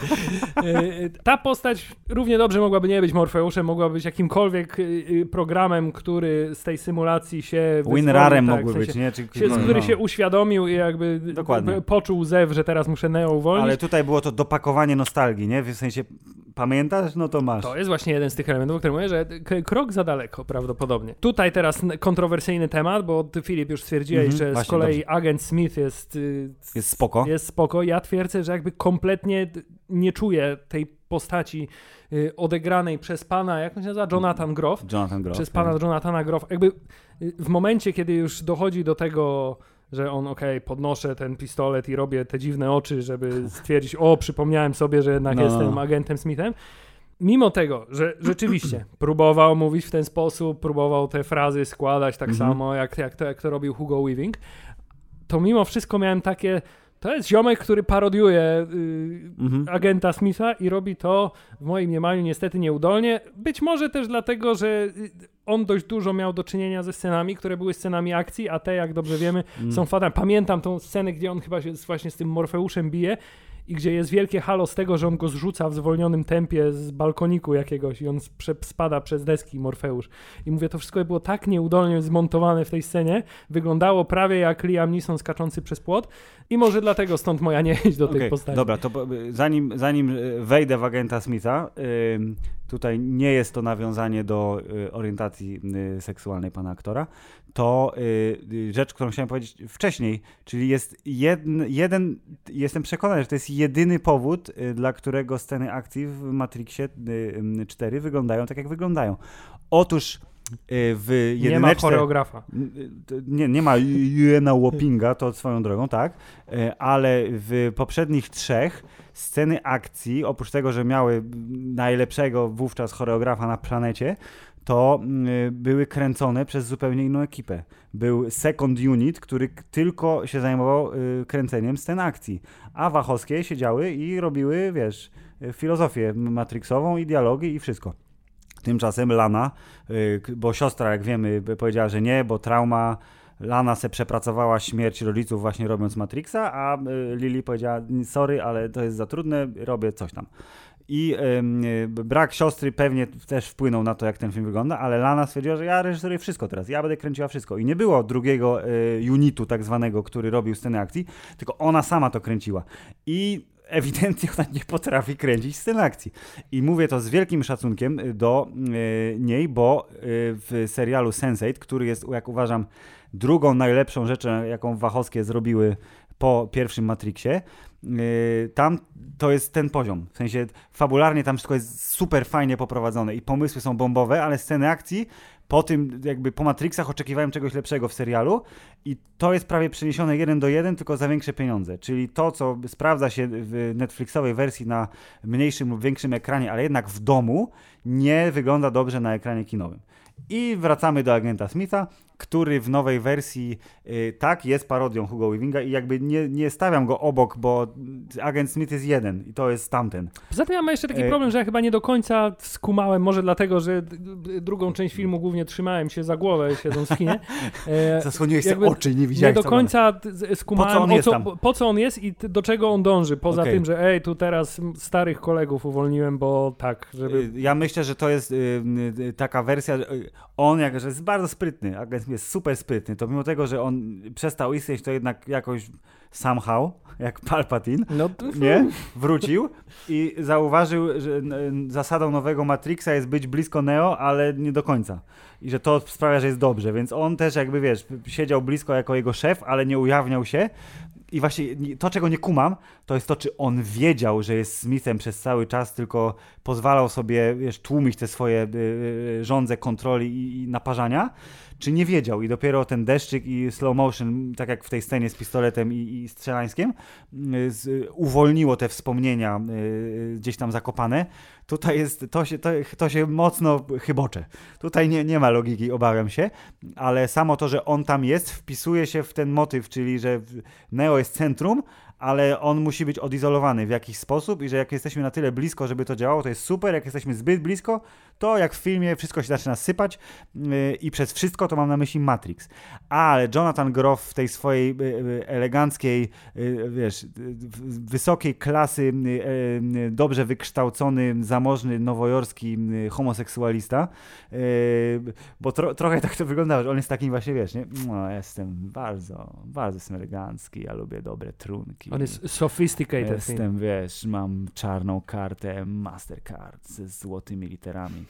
E, ta postać równie dobrze mogłaby nie być Morfeuszem, mogłaby być jakimkolwiek e, e, programem, który z tej symulacji się... Winrarem tak, mógłby być, nie? Czy, się, no, który no. się uświadomił i jakby Dokładnie. poczuł zew, że teraz muszę Neo uwolnić. Ale tutaj było to dopakowanie nostalgii, nie? W sensie pamiętasz? No to masz. To jest właśnie jeden z tych elementów, o którym mówię, że krok za daleko prawdopodobnie. Tutaj teraz kontrowersyjny temat, bo ty Filip już stwierdziłeś, mm -hmm, że z kolei dobrze. agent Smith jest... Y, jest spoko. Jest spoko. Ja twierdzę, że jakby kompletnie nie czuję tej postaci y, odegranej przez pana, jak on się nazywa? Jonathan Groff. Jonathan Groff. Przez pana tak. Jonathana Groff. Jakby y, w momencie, kiedy już dochodzi do tego że on, okej, okay, podnoszę ten pistolet i robię te dziwne oczy, żeby stwierdzić, o, przypomniałem sobie, że jednak no. jestem agentem Smithem. Mimo tego, że rzeczywiście [CLEARS THROAT] próbował mówić w ten sposób, próbował te frazy składać tak mhm. samo, jak, jak, to, jak to robił Hugo Weaving, to mimo wszystko miałem takie, to jest ziomek, który parodiuje y, mhm. agenta Smitha i robi to w moim mniemaniu niestety nieudolnie. Być może też dlatego, że y, on dość dużo miał do czynienia ze scenami, które były scenami akcji, a te, jak dobrze wiemy, mm. są fatalne. Pamiętam tą scenę, gdzie on chyba się właśnie z tym Morfeuszem bije i gdzie jest wielkie halo z tego, że on go zrzuca w zwolnionym tempie z balkoniku jakiegoś i on spada przez deski Morfeusz. I mówię, to wszystko było tak nieudolnie zmontowane w tej scenie, wyglądało prawie jak Liam Neeson skaczący przez płot i może dlatego stąd moja niechęć do okay, tej postaci. Dobra, to zanim, zanim e, wejdę w agenta Smitha, tutaj nie jest to nawiązanie do yy, orientacji yy, seksualnej pana aktora, to y, rzecz, którą chciałem powiedzieć wcześniej, czyli jest jeden, jeden, jestem przekonany, że to jest jedyny powód, y, dla którego sceny akcji w Matrixie 4 y, wyglądają tak, jak wyglądają. Otóż w jedyneczce... Nie ma choreografa. Nie, nie ma Juena Łopinga, to swoją drogą, tak, ale w poprzednich trzech sceny akcji, oprócz tego, że miały najlepszego wówczas choreografa na planecie, to y, były kręcone przez zupełnie inną ekipę. Był second unit, który tylko się zajmował y, kręceniem scen akcji, a Wachowskie siedziały i robiły, wiesz, filozofię matrixową i dialogi i wszystko. Tymczasem Lana, y, bo siostra, jak wiemy, powiedziała, że nie, bo trauma Lana se przepracowała śmierć rodziców właśnie robiąc Matrixa, a Lily powiedziała, sorry, ale to jest za trudne, robię coś tam i y, brak siostry pewnie też wpłynął na to, jak ten film wygląda, ale Lana stwierdziła, że ja reżyseruję wszystko teraz, ja będę kręciła wszystko. I nie było drugiego y, unitu tak zwanego, który robił sceny akcji, tylko ona sama to kręciła. I ewidentnie ona nie potrafi kręcić scen akcji. I mówię to z wielkim szacunkiem do y, niej, bo y, w serialu Sense8, który jest, jak uważam, drugą najlepszą rzeczą, jaką Wachowskie zrobiły po pierwszym Matrixie, tam to jest ten poziom. W sensie fabularnie tam wszystko jest super fajnie poprowadzone i pomysły są bombowe, ale sceny akcji po tym, jakby po Matrixach oczekiwałem czegoś lepszego w serialu i to jest prawie przeniesione jeden do jeden, tylko za większe pieniądze. Czyli to, co sprawdza się w Netflixowej wersji na mniejszym lub większym ekranie, ale jednak w domu, nie wygląda dobrze na ekranie kinowym. I wracamy do agenta Smitha, który w nowej wersji y, tak jest parodią Hugo Weavinga i jakby nie, nie stawiam go obok, bo agent Smith jest jeden i to jest tamten. Poza tym ja mam jeszcze taki e... problem, że ja chyba nie do końca skumałem, może dlatego, że drugą część filmu głównie trzymałem się za głowę siedząc w kinie. E... [LAUGHS] Zasłoniłeś sobie oczy nie widziałeś. Nie do końca skumałem, po co, co, po co, on jest i do czego on dąży, poza okay. tym, że ej, tu teraz starych kolegów uwolniłem, bo tak, żeby... Ja myślę, że to jest y, y, taka wersja on, jako że jest bardzo sprytny, agent jest super sprytny, to mimo tego, że on przestał istnieć, to jednak jakoś somehow, [LAUGHS] jak Palpatine, no to... nie? Wrócił i zauważył, że zasadą nowego Matrixa jest być blisko Neo, ale nie do końca. I że to sprawia, że jest dobrze, więc on też jakby, wiesz, siedział blisko jako jego szef, ale nie ujawniał się, i właśnie to, czego nie kumam, to jest to, czy on wiedział, że jest Smithem przez cały czas, tylko pozwalał sobie wiesz, tłumić te swoje y, y, żądze kontroli i, i naparzania, czy nie wiedział i dopiero ten deszczyk i slow motion, tak jak w tej scenie z pistoletem i, i strzelańskiem, y, z, uwolniło te wspomnienia y, gdzieś tam zakopane. Tutaj jest, to się, to, to się mocno chybocze. Tutaj nie, nie ma logiki, obawiam się, ale samo to, że on tam jest, wpisuje się w ten motyw, czyli że Neo jest centrum, ale on musi być odizolowany w jakiś sposób i że jak jesteśmy na tyle blisko, żeby to działało, to jest super. Jak jesteśmy zbyt blisko, to jak w filmie wszystko się zaczyna sypać yy, i przez wszystko to mam na myśli Matrix. Ale Jonathan Groff w tej swojej yy, eleganckiej, yy, wiesz, wysokiej klasy, y, dobrze wykształcony, zamożny, nowojorski homoseksualista, bo tro, trochę tak to wyglądało, że on jest takim właśnie, wiesz, nie? No, jestem bardzo, bardzo jestem elegancki, ja lubię dobre trunki on jest sophisticated. Jestem, wiesz, mam czarną kartę Mastercard ze złotymi literami.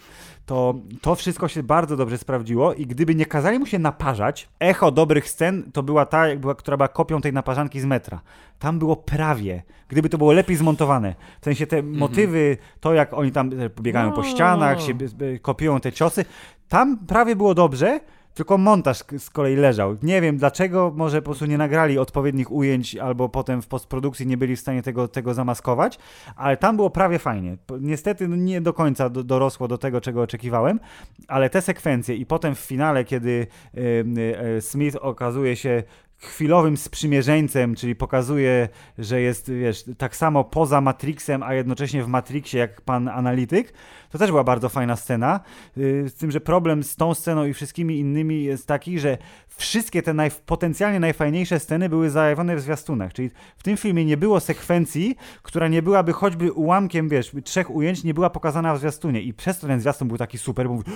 To, to wszystko się bardzo dobrze sprawdziło i gdyby nie kazali mu się naparzać, echo dobrych scen to była ta, była, która była kopią tej naparzanki z metra. Tam było prawie, gdyby to było lepiej zmontowane. W sensie te mhm. motywy, to jak oni tam biegają no. po ścianach, się kopiują te ciosy, tam prawie było dobrze, tylko montaż z kolei leżał. Nie wiem dlaczego, może po prostu nie nagrali odpowiednich ujęć, albo potem w postprodukcji nie byli w stanie tego, tego zamaskować, ale tam było prawie fajnie. Niestety no, nie do końca do, dorosło do tego, czego oczekiwałem, ale te sekwencje i potem w finale, kiedy y, Smith okazuje się chwilowym sprzymierzeńcem, czyli pokazuje, że jest, wiesz, tak samo poza Matrixem, a jednocześnie w Matrixie jak pan analityk, to też była bardzo fajna scena. Y, z tym, że problem z tą sceną i wszystkimi innymi jest taki, że wszystkie te naj, potencjalnie najfajniejsze sceny były zajawione w zwiastunach. Czyli w tym filmie nie było sekwencji, która nie byłaby choćby ułamkiem, wiesz, trzech ujęć, nie była pokazana w zwiastunie. I przez to ten zwiastun był taki super, bo mówi,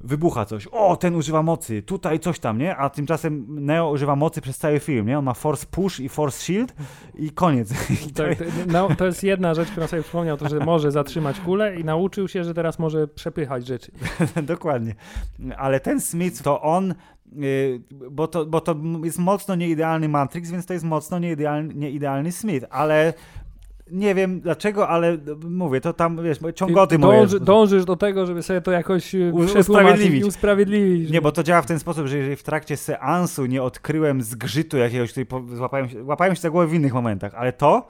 wybucha coś, o, ten używa mocy, tutaj coś tam, nie? A tymczasem Neo używa mocy przez cały film, nie? On ma force push i force shield i koniec. [LAUGHS] Tak, to, no, to jest jedna rzecz, którą sobie przypomniał, to, że może zatrzymać kulę i nauczył się, że teraz może przepychać rzeczy. [LAUGHS] Dokładnie. Ale ten Smith, to on y, bo to, bo to jest mocno nieidealny Matrix, więc to jest mocno nieidealny, nieidealny Smith, ale nie wiem dlaczego, ale mówię, to tam, wiesz, ciągoty dąży, moje. Dążysz do tego, żeby sobie to jakoś y, usprawiedliwić. usprawiedliwić. Nie, bo to działa w ten sposób, że jeżeli w trakcie seansu nie odkryłem zgrzytu jakiegoś, który złapałem się, łapałem się za głowę w innych momentach, ale to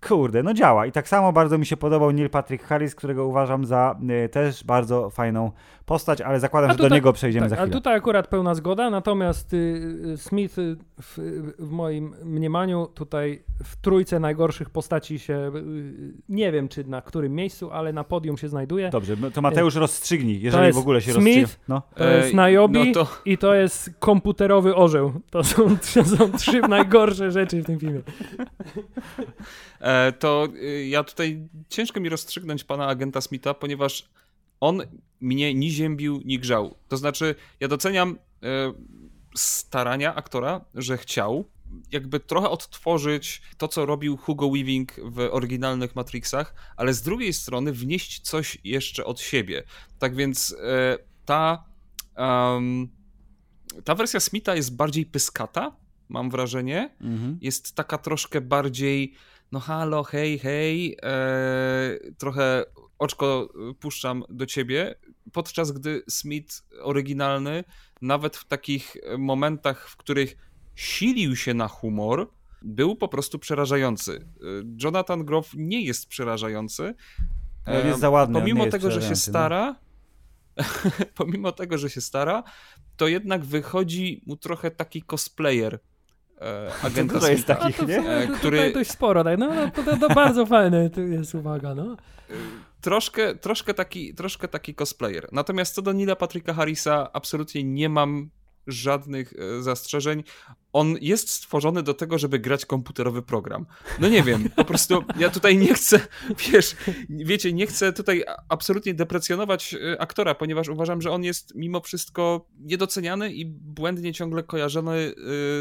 kurde, no działa. I tak samo bardzo mi się podobał Neil Patrick Harris, którego uważam za y, też bardzo fajną postać, ale zakładam, tutaj, że do niego przejdziemy tak, za chwilę. Ale tutaj akurat pełna zgoda, natomiast y, y Smith y, w, w, moim mniemaniu tutaj w trójce najgorszych postaci się, y, nie wiem czy na którym miejscu, ale na podium się znajduje. Dobrze, to Mateusz rozstrzygnij, jeżeli w ogóle się rozstrzygnie. Smith, no. to jest Najobi no to... i to jest komputerowy orzeł. To są, to są trzy najgorsze rzeczy w tym filmie. [LAUGHS] E, to ja tutaj ciężko mi rozstrzygnąć pana agenta Smitha, ponieważ on mnie ni ziębił, ni grzał. To znaczy, ja doceniam e, starania aktora, że chciał jakby trochę odtworzyć to, co robił Hugo Weaving w oryginalnych Matrixach, ale z drugiej strony wnieść coś jeszcze od siebie. Tak więc e, ta, um, ta wersja Smitha jest bardziej pyskata, mam wrażenie. Mhm. Jest taka troszkę bardziej no halo, hej, hej, e, trochę oczko puszczam do ciebie, podczas gdy Smith oryginalny, nawet w takich momentach, w których silił się na humor, był po prostu przerażający. Jonathan Groff nie jest przerażający. No, jest za ładny, pomimo tego, że się no. stara, no. [LAUGHS] pomimo tego, że się stara, to jednak wychodzi mu trochę taki cosplayer e, [LAUGHS] agenta to jest takich, nie? E, który... dość sporo, tak? no, no to, to, to bardzo fajne tu jest uwaga, no. Troszkę, troszkę, taki, troszkę taki cosplayer. Natomiast co do Nila Patricka Harrisa, absolutnie nie mam żadnych e, zastrzeżeń. On jest stworzony do tego, żeby grać komputerowy program. No nie wiem, po prostu ja tutaj nie chcę, [LAUGHS] wiesz, wiecie, nie chcę tutaj absolutnie deprecjonować e, aktora, ponieważ uważam, że on jest mimo wszystko niedoceniany i błędnie ciągle kojarzony e,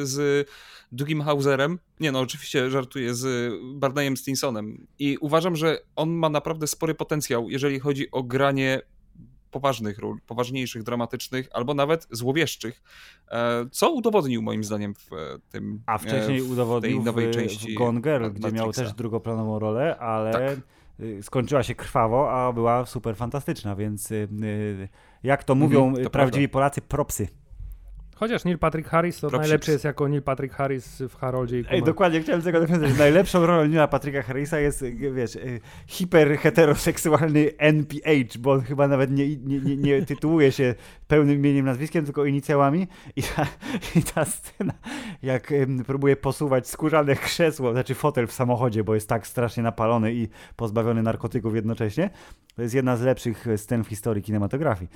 z Dugim Hauserem. Nie no, oczywiście żartuję z Barneyem Stinsonem. I uważam, że on ma naprawdę spory potencjał, jeżeli chodzi o granie poważnych ról, poważniejszych, dramatycznych, albo nawet złowieszczych, e, co udowodnił moim zdaniem w e, tym A wcześniej w udowodnił tej nowej w, części w Gone Girl, Matrixa. gdzie miał też drugoplanową rolę, ale Tak. y, skończyła się krwawo, a była super fantastyczna, więc y, y, jak to mówią Mhm, to y, prawdziwi Polacy, propsy. Chociaż Neil Patrick Harris to Propsics. najlepszy jest jako Neil Patrick Harris w Haroldzie i Ej, Kumar. dokładnie, chciałem tego nawiązać. Najlepszą rolą Nila Patricka Harrisa jest, wiesz, y, hiperheteroseksualny NPH, bo on chyba nawet nie, nie, nie, nie tytułuje się pełnym imieniem, nazwiskiem, tylko inicjałami. I ta, i ta scena, jak próbuje posuwać skórzane krzesło, znaczy fotel w samochodzie, bo jest tak strasznie napalony i pozbawiony narkotyków jednocześnie, to jest jedna z lepszych scen w historii kinematografii.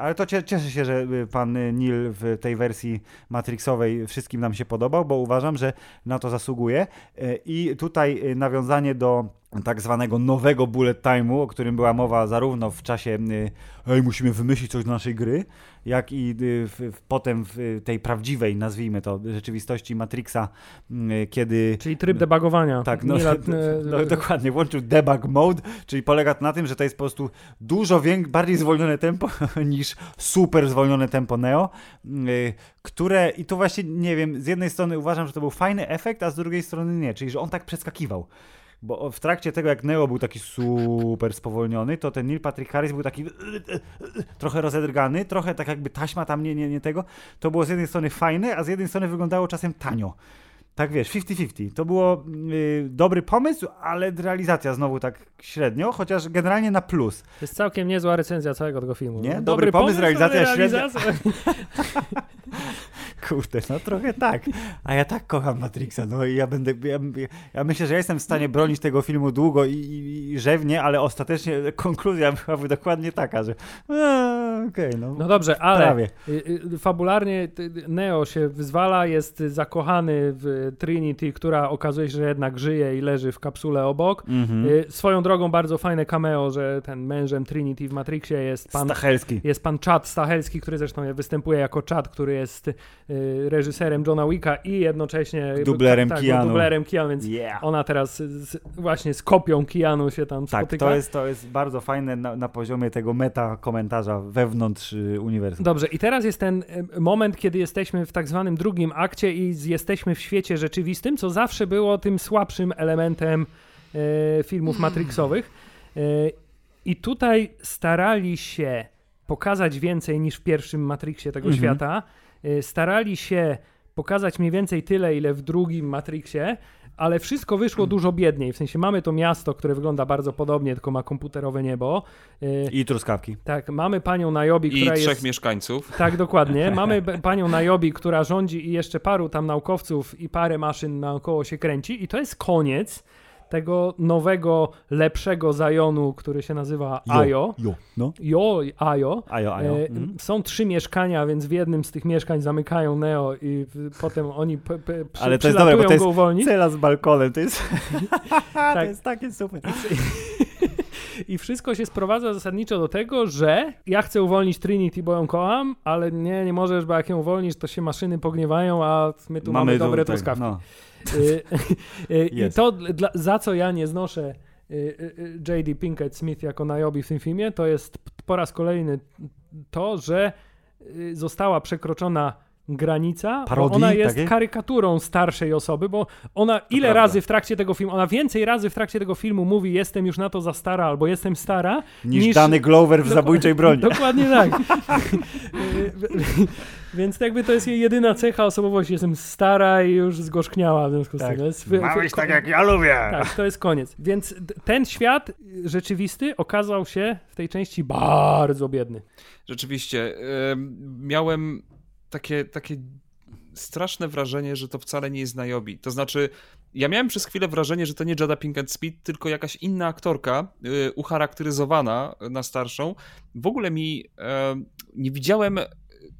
Ale to cie- cieszę się, że y, pan Neil w tej wersji Matrixowej wszystkim nam się podobał, bo uważam, że na to zasługuje. Y, I tutaj y, nawiązanie do tak zwanego nowego bullet time'u, o którym była mowa zarówno w czasie y, ej, musimy wymyślić coś do naszej gry, jak i y, w, w, potem w tej prawdziwej, nazwijmy to, rzeczywistości Matrixa, y, kiedy Czyli tryb debugowania. tak, no, Neila, [LAUGHS] no, e, dokładnie, włączył debug mode, czyli polega to na tym, że to jest po prostu dużo wiek- bardziej zwolnione tempo [LAUGHS] niż super zwolnione tempo Neo, które, i tu właśnie, nie wiem, z jednej strony uważam, że to był fajny efekt, a z drugiej strony nie, czyli że on tak przeskakiwał. Bo w trakcie tego, jak Neo był taki super spowolniony, to ten Neil Patrick Harris był taki trochę rozedrgany, trochę tak jakby taśma tam nie, nie, nie tego. To było z jednej strony fajne, a z jednej strony wyglądało czasem tanio. Tak wiesz, 50-50. To było y, dobry pomysł, ale realizacja znowu tak średnio, chociaż generalnie na plus. To jest całkiem niezła recenzja całego tego filmu. Nie? No, Dobry pomysł, realizacja ale średnia. [LAUGHS] Kurde, no trochę tak. A ja tak kocham Matrixa, no i ja będę, ja, ja myślę, że ja jestem w stanie bronić tego filmu długo i, i, i rzewnie, ale ostatecznie konkluzja byłaby dokładnie taka, że okej, no, No dobrze, ale prawie. y, y, fabularnie ty- Neo się wyzwala, jest zakochany w Trinity, która okazuje się, że jednak żyje i leży w kapsule obok. Mhm. Y, Swoją drogą bardzo fajne cameo, że ten mężem Trinity w Matrixie jest pan Stachelski. Jest pan Chad Stachelski, który zresztą występuje jako Chad, który jest y, reżyserem Johna Wicka i jednocześnie Dublerem tak, Keanu. dublerem Keanu, więc Yeah. ona teraz z, właśnie z kopią Keanu się tam Tak, spotyka. to jest, to jest bardzo fajne na, na poziomie tego meta komentarza wewnątrz y, uniwersum. Dobrze, i teraz jest ten e, moment, kiedy jesteśmy w tak zwanym drugim akcie i jesteśmy w świecie rzeczywistym, co zawsze było tym słabszym elementem e, filmów Matrixowych. E, I tutaj starali się pokazać więcej niż w pierwszym Matrixie tego Mhm. świata. E, starali się pokazać mniej więcej tyle, ile w drugim Matrixie, ale wszystko wyszło dużo biedniej. W sensie mamy to miasto, które wygląda bardzo podobnie, tylko ma komputerowe niebo. E, I truskawki. tak, mamy panią Najobi, I która trzech jest... mieszkańców. Tak, dokładnie. [LAUGHS] Mamy panią Najobi, która rządzi i jeszcze paru tam naukowców i parę maszyn naokoło się kręci i to jest koniec tego nowego, lepszego Zajonu, który się nazywa Ajo. Jo, no. Jo, Ajo. Ajo, ajo. E, Mhm. Są trzy mieszkania, więc w jednym z tych mieszkań zamykają Neo i potem oni p, p, przy, Ale to jest dobre, bo to jest uwolnić. Cela z balkonem, to jest, [LAUGHS] [LAUGHS] to Tak. jest takie super. [LAUGHS] I wszystko się sprowadza zasadniczo do tego, że ja chcę uwolnić Trinity, bo ją kocham, ale nie, nie możesz, bo jak ją uwolnisz, to się maszyny pogniewają, a my tu mamy, dobre tak, truskawki. No. [LAUGHS] Y, y, I to, dla, za co ja nie znoszę y, J.D. Pinkett Smith jako Najobi w tym filmie, to jest po raz kolejny to, że została przekroczona granica, Parodii bo ona jest takiej? karykaturą starszej osoby, bo ona ile prawda. razy w trakcie tego filmu, ona więcej razy w trakcie tego filmu mówi jestem już na to za stara albo jestem stara, Niż, niż- Dany Glover w Doko- zabójczej broni. [LAUGHS] Dokładnie tak. [LAUGHS] Więc jakby to jest jej jedyna cecha osobowości. Jestem stara i już zgorzkniała w związku z Tak. tym. Jest- Ma być tak jak ja lubię. tak, to jest koniec. Więc ten świat rzeczywisty okazał się w tej części bardzo biedny. Rzeczywiście. em, miałem takie, takie straszne wrażenie, że to wcale nie jest Najobi. To znaczy, ja miałem przez chwilę wrażenie, że to nie Jada Pinkett Smith, tylko jakaś inna aktorka, y, ucharakteryzowana na starszą. W ogóle mi em, nie widziałem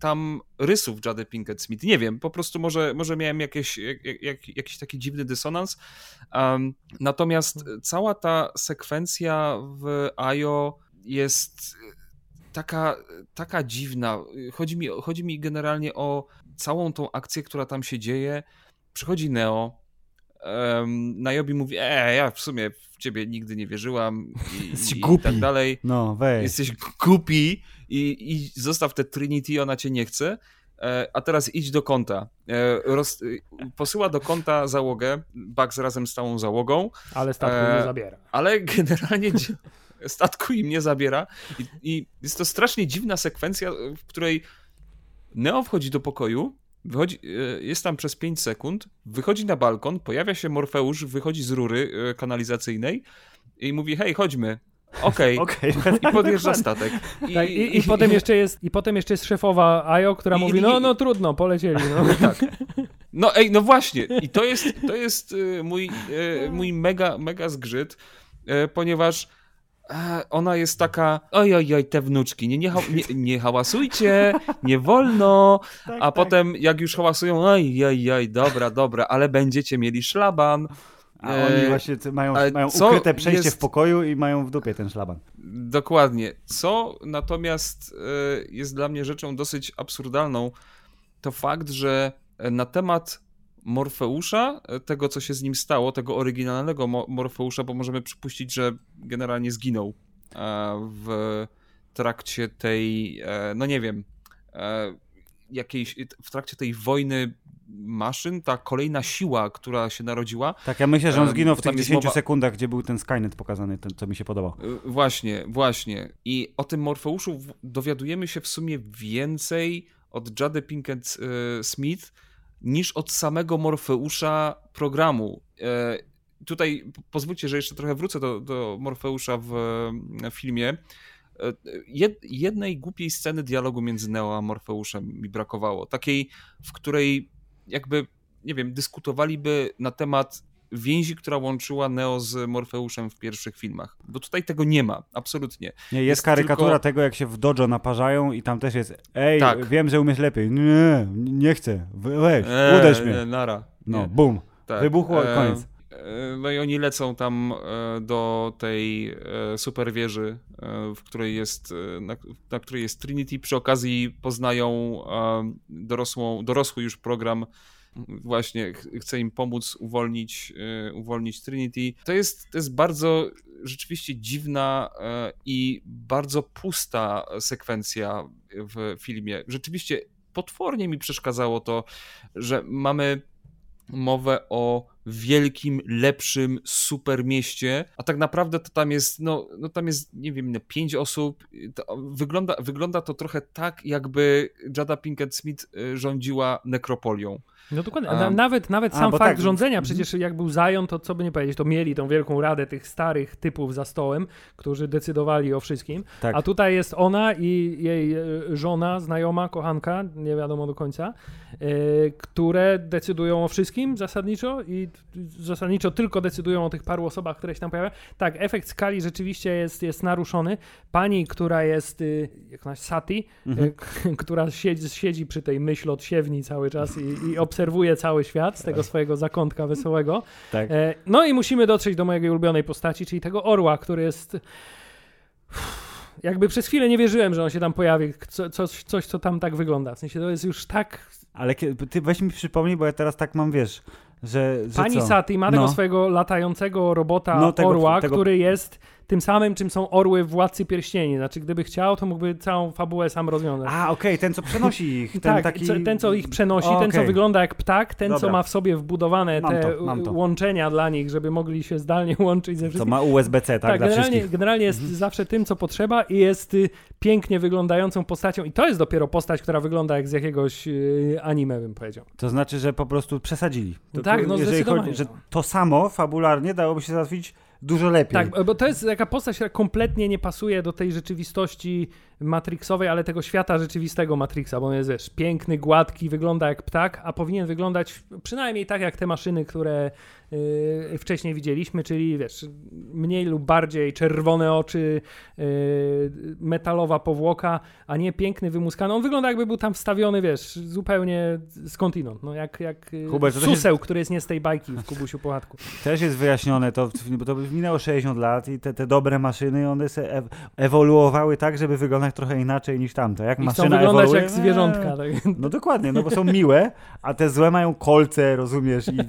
tam rysów Jady Pinkett Smith. Nie wiem, po prostu może, może miałem jakieś, jak, jak, jakiś taki dziwny dysonans. Um, natomiast cała ta sekwencja w IO jest taka, taka dziwna. Chodzi mi, chodzi mi generalnie o całą tą akcję, która tam się dzieje. Przychodzi Neo, um, Najobi mówi, e, ja w sumie ciebie nigdy nie wierzyłam i, [LAUGHS] Jesteś i głupi. tak dalej. No, weź. Jesteś głupi i, i zostaw te Trinity, ona cię nie chce. E, a teraz idź do konta. E, roz, posyła do konta załogę, Bugs razem z całą załogą. Ale statku E, nie zabiera. Ale [LAUGHS] generalnie statku im nie zabiera. I, I jest to strasznie dziwna sekwencja, w której Neo wchodzi do pokoju, wychodzi, e, jest tam przez 5 sekund, wychodzi na balkon, pojawia się Morfeusz, wychodzi z rury e, kanalizacyjnej i mówi: Hej, chodźmy. Okej. [LAUGHS] Okej. [LAUGHS] I podjeżdża statek. I, Tak, i, i, potem jeszcze jest, I potem jeszcze jest szefowa Ajo, która I- mówi, i- no, no trudno, polecieli. No. [LAUGHS] Tak. No ej, no właśnie. I to jest, to jest e, mój, mój mega, mega zgrzyt, ponieważ ona jest taka, oj, oj, oj, te wnuczki, nie, nie, ha- nie, nie hałasujcie, nie wolno, Tak, a potem jak już hałasują, oj, oj, oj, dobra, dobra, ale będziecie mieli szlaban. A oni E, właśnie mają, mają ukryte przejście jest- w pokoju i mają w dupie ten szlaban. Dokładnie. Co natomiast e, jest dla mnie rzeczą dosyć absurdalną, to fakt, że na temat Morfeusza, e, tego co się z nim stało, tego oryginalnego Mo- Morfeusza, bo możemy przypuścić, że generalnie zginął e, w trakcie tej, e, no nie wiem, jakiejś, w trakcie tej wojny maszyn, ta kolejna siła, która się narodziła, Tak, ja myślę, że on zginął w tych tam jest 10 mowa- sekundach, gdzie był ten Skynet pokazany, ten, co mi się podobał. Właśnie, właśnie. I o tym Morfeuszu dowiadujemy się w sumie więcej od Jady Pinkett Smith niż od samego Morfeusza programu. E, Tutaj pozwólcie, że jeszcze trochę wrócę do, do Morfeusza w e, filmie. E, Jed, jednej głupiej sceny dialogu między Neo a Morfeuszem mi brakowało. Takiej, w której jakby, nie wiem, dyskutowaliby na temat więzi, która łączyła Neo z Morfeuszem w pierwszych filmach. Bo tutaj tego nie ma, absolutnie. Nie, jest, Jest karykatura tylko- tego, jak się w dojo naparzają i tam też jest ej, Tak. wiem, że umiesz lepiej. Nie, nie chcę. We- Weź, Eee, uderz mnie. Nara. No, Nie. bum. Tak. Wybuchło, E, koniec. e, No i oni lecą tam e, do tej e, super wieży, e, w której jest, e, na, na której jest Trinity. Przy okazji poznają e, dorosłą, dorosły już program. Właśnie ch- chce im pomóc uwolnić, e, uwolnić Trinity. To jest, to jest bardzo rzeczywiście dziwna e, i bardzo pusta sekwencja w filmie. Rzeczywiście potwornie mi przeszkadzało to, że mamy mowę o wielkim, lepszym super mieście, a tak naprawdę to tam jest, no, no tam jest, nie wiem, pięć osób. To wygląda, wygląda to trochę tak, jakby Jada Pinkett Smith y, rządziła nekropolią. No dokładnie. A- Na, nawet nawet sam fakt tak, rządzenia, mhm. przecież jak był Zion, to co by nie powiedzieć, to mieli tą wielką radę tych starych typów za stołem, którzy decydowali o wszystkim. Tak. A tutaj jest ona i jej e, żona, znajoma, kochanka, nie wiadomo do końca, e, które decydują o wszystkim zasadniczo i zasadniczo tylko decydują o tych paru osobach, które się tam pojawiają. Tak, efekt skali rzeczywiście jest, jest naruszony. Pani, która jest, y, jak ona się, Sati, Mhm. y, [LAUGHS] k- która siedzi, siedzi przy tej myśl od siewni cały czas i, i obserwuje cały świat z tego swojego zakątka wesołego. Tak. E, No i musimy dotrzeć do mojej ulubionej postaci, czyli tego orła, który jest. Jakby przez chwilę nie wierzyłem, że on się tam pojawi, co, coś, coś, co tam tak wygląda. W sensie to jest już tak. Ale ty weź mi przypomnij, bo ja teraz tak mam, wiesz, że, że Pani co? Sati ma tego No. swojego latającego robota No, tego- orła, tego- który jest tym samym, czym są orły w Władcy Pierścieni. Znaczy, gdyby chciał, to mógłby całą fabułę sam rozwiązać. A, okej, ten co przenosi ich, [LAUGHS] ten tak, taki... co, ten co ich przenosi, ten co wygląda jak ptak, ten co Dobra. ma w sobie wbudowane Mam te to, to. łączenia dla nich, żeby mogli się zdalnie [LAUGHS] łączyć ze Co wszystkim. ma USB-C, tak, Tak, dla generalnie, wszystkich. generalnie jest zawsze tym, co potrzeba i jest y, pięknie wyglądającą postacią. I to jest dopiero postać, która wygląda jak z jakiegoś y, anime, bym powiedział. To znaczy, że po prostu przesadzili. To, tak, no jeżeli chodzi, że to samo fabularnie dałoby się załatwić dużo lepiej. Tak, bo to jest taka postać, która kompletnie nie pasuje do tej rzeczywistości Matrixowej, ale tego świata rzeczywistego Matrixa, bo on jest wiesz, piękny, gładki, wygląda jak ptak, a powinien wyglądać przynajmniej tak jak te maszyny, które yy, wcześniej widzieliśmy, czyli wiesz, mniej lub bardziej czerwone oczy, yy, metalowa powłoka, a nie piękny, wymuskany. On wygląda jakby był tam wstawiony, wiesz, zupełnie skądinąd, no jak, jak Hubert, też suseł, który jest nie z tej bajki w Kubusiu Połatku. Też jest wyjaśnione to, bo to minęło 60 lat i te, te dobre maszyny, one se ew ewoluowały tak, żeby wyglądać trochę inaczej niż tamte. Jak I chcą maszyna wyglądać ewoluuje, jak zwierzątka. Tak. No dokładnie, no bo są miłe, a te złe mają kolce, rozumiesz, i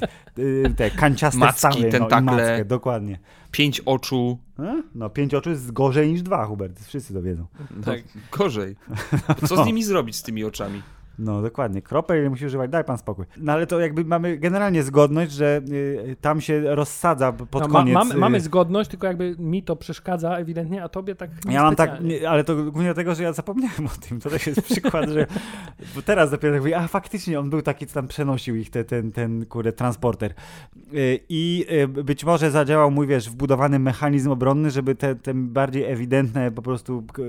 y, te kanciaste Macki, stawy, no, tentakle. mackę, dokładnie. Pięć oczu. No, no pięć oczu jest gorzej niż dwa, Hubert, wszyscy to wiedzą. No, Tak. Gorzej. [LAUGHS] Co z nimi zrobić, z tymi oczami? No dokładnie, kropel musi używać, daj pan spokój. No ale to jakby mamy generalnie zgodność, że y, tam się rozsadza pod No, ma, koniec. mamy, y, mamy zgodność, tylko jakby mi to przeszkadza ewidentnie, a tobie tak Ja mam tak, nie, ale to głównie dlatego, że ja zapomniałem o tym. To też jest przykład, że [LAUGHS] bo teraz dopiero tak mówię, a faktycznie on był taki, co tam przenosił ich, te, ten, ten kurde, transporter. Y, I y, być może zadziałał mój, wiesz, wbudowany mechanizm obronny, żeby te, te bardziej ewidentne po prostu k-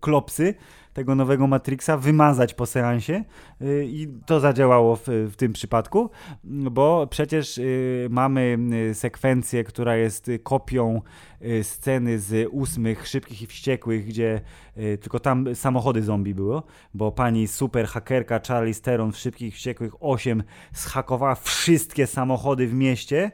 klopsy tego nowego Matrixa wymazać po seansie y, i to zadziałało w, w tym przypadku, bo przecież y, mamy y, sekwencję, która jest kopią sceny z ósmych Szybkich i Wściekłych, gdzie tylko tam samochody zombie było, bo pani super hakerka Charlie Steron w Szybkich i Wściekłych 8 zhakowała wszystkie samochody w mieście,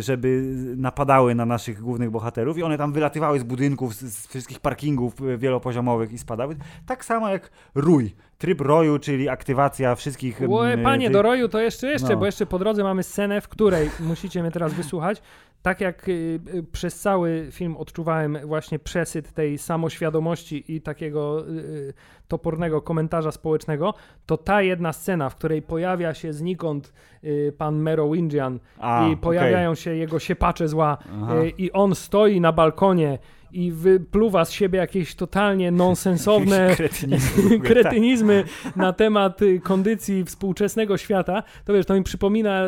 żeby napadały na naszych głównych bohaterów i one tam wylatywały z budynków, z, wszystkich parkingów y, wielopoziomowych i spadały. Tak samo jak rój. Tryb roju, czyli aktywacja wszystkich... Ło, mm, panie, do roju to jeszcze, jeszcze, No. bo jeszcze po drodze mamy scenę, w której musicie mnie teraz wysłuchać. Tak jak y, y, przez cały film odczuwałem właśnie przesyt tej samoświadomości i takiego y, topornego komentarza społecznego, to ta jedna scena, w której pojawia się znikąd pan Merovingian A, i pojawiają się jego siepacze zła Aha. i on stoi na balkonie i wypluwa z siebie jakieś totalnie nonsensowne [LAUGHS] Kretynizmy tak. kretynizmy na temat kondycji współczesnego świata, to wiesz, to mi przypomina,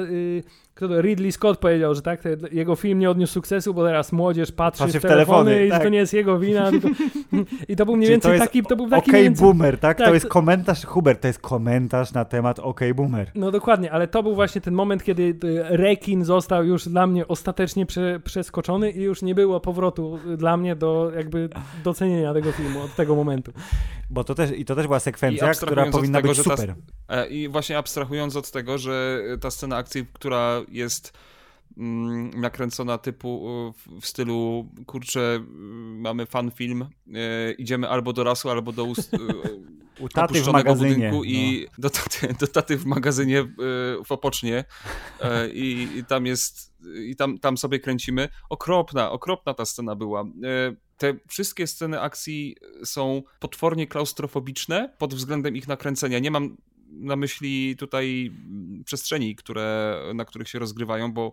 kto to, Ridley Scott powiedział, że tak, te, jego film nie odniósł sukcesu, bo teraz młodzież patrzy, Patrzy w w telefony, telefony, i tak. to nie jest jego wina. Tylko... [LAUGHS] I to był mniej więcej to jest taki, to był taki Okej więcej... boomer, tak? Tak, To jest komentarz, Hubert, to jest komentarz na temat okej boomer. No dokładnie, ale to był właśnie ten moment, kiedy y, rekin został już dla mnie ostatecznie prze, przeskoczony i już nie było powrotu y, dla mnie do jakby docenienia tego filmu od tego momentu. Bo to też, i to też była sekwencja, która powinna tego, być że ta- super. E, I właśnie abstrahując od tego, że ta scena akcji, która jest mm, nakręcona typu e, w- stylu kurczę, mm, mamy fan film, e, idziemy albo do rasu, albo do ust, e, [LAUGHS] U taty w magazynie. budynku i do, taty, [LAUGHS] do taty w magazynie e, w Opocznie e, i, i tam jest i tam, tam sobie kręcimy. Okropna, okropna ta scena była. E, Te wszystkie sceny akcji są potwornie klaustrofobiczne pod względem ich nakręcenia. Nie mam na myśli tutaj mm, przestrzeni, które, na których się rozgrywają, bo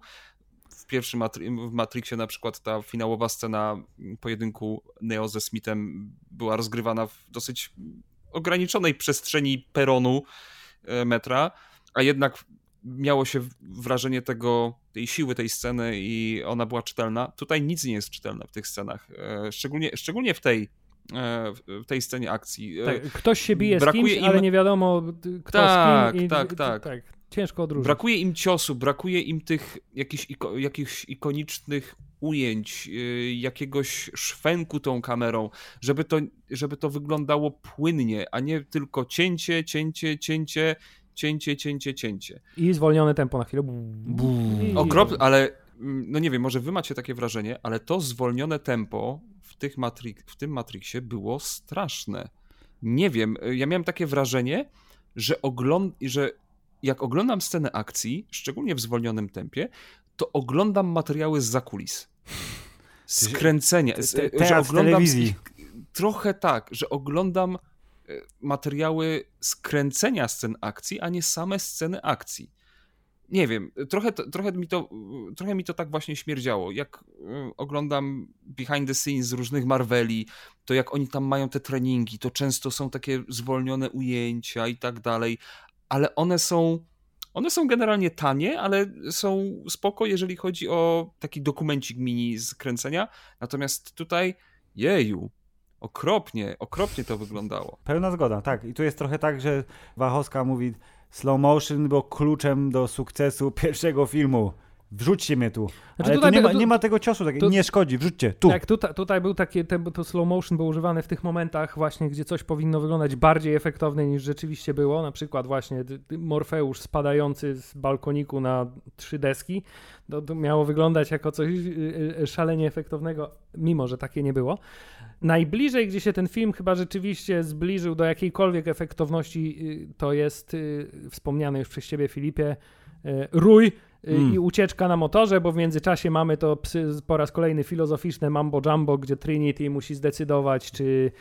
w pierwszym Matri- w Matrixie na przykład ta finałowa scena pojedynku Neo ze Smithem była rozgrywana w dosyć ograniczonej przestrzeni peronu e, metra, a jednak miało się wrażenie tego, tej siły tej sceny i ona była czytelna. Tutaj nic nie jest czytelne w tych scenach, e, szczególnie, szczególnie w tej w tej scenie akcji. E, Tak, ktoś się bije z brakuje kimś, im- ale nie wiadomo kto Tak, z kim. I, tak, i- tak. tak. Ciężko odróżnić. Brakuje im ciosu, brakuje im tych jakichś, iko, jakichś ikonicznych ujęć, yy, jakiegoś szwęku tą kamerą, żeby to, żeby to wyglądało płynnie, a nie tylko cięcie, cięcie, cięcie, cięcie, cięcie, cięcie. I zwolnione tempo na chwilę. Okropne, ale mm, no nie wiem, może wy macie takie wrażenie, ale to zwolnione tempo tych Matri- w tym Matrixie było straszne. Nie wiem, y, ja miałem takie wrażenie, że, ogląd- że jak oglądam scenę akcji, szczególnie w zwolnionym tempie, to oglądam materiały z zakulis. [LAUGHS] Skręcenia, te- że oglądam telewizji. trochę tak, że oglądam y, materiały skręcenia scen akcji, a nie same sceny akcji nie wiem, trochę, trochę, mi to, trochę mi to tak właśnie śmierdziało. Jak y, oglądam behind the scenes z różnych Marveli, to jak oni tam mają te treningi, to często są takie zwolnione ujęcia i tak dalej, ale one są, one są generalnie tanie, ale są spoko, jeżeli chodzi o taki dokumencik mini z kręcenia. Natomiast tutaj, jeju, Okropnie, okropnie to wyglądało. Pełna zgoda, tak. I tu jest trochę tak, że Wachowska mówi slow motion było kluczem do sukcesu pierwszego filmu. Wrzućcie mnie tu. Znaczy Ale tutaj tu nie, ma, tego- nie ma tego ciosu, tak, tu- nie szkodzi, wrzućcie, tu. Tak, tutaj, tutaj był taki, to slow motion było używane w tych momentach właśnie, gdzie coś powinno wyglądać bardziej efektownie niż rzeczywiście było, na przykład właśnie Morfeusz spadający z balkoniku na trzy deski, to, to miało wyglądać jako coś y, y, szalenie efektownego, mimo że takie nie było. Najbliżej, gdzie się ten film chyba rzeczywiście zbliżył do jakiejkolwiek efektowności, y, to jest y, wspomniany już przez ciebie Filipie, y, Rój, y, Mm. i ucieczka na motorze, bo w międzyczasie mamy to psy, po raz kolejny filozoficzne mambo jumbo, gdzie Trinity musi zdecydować, czy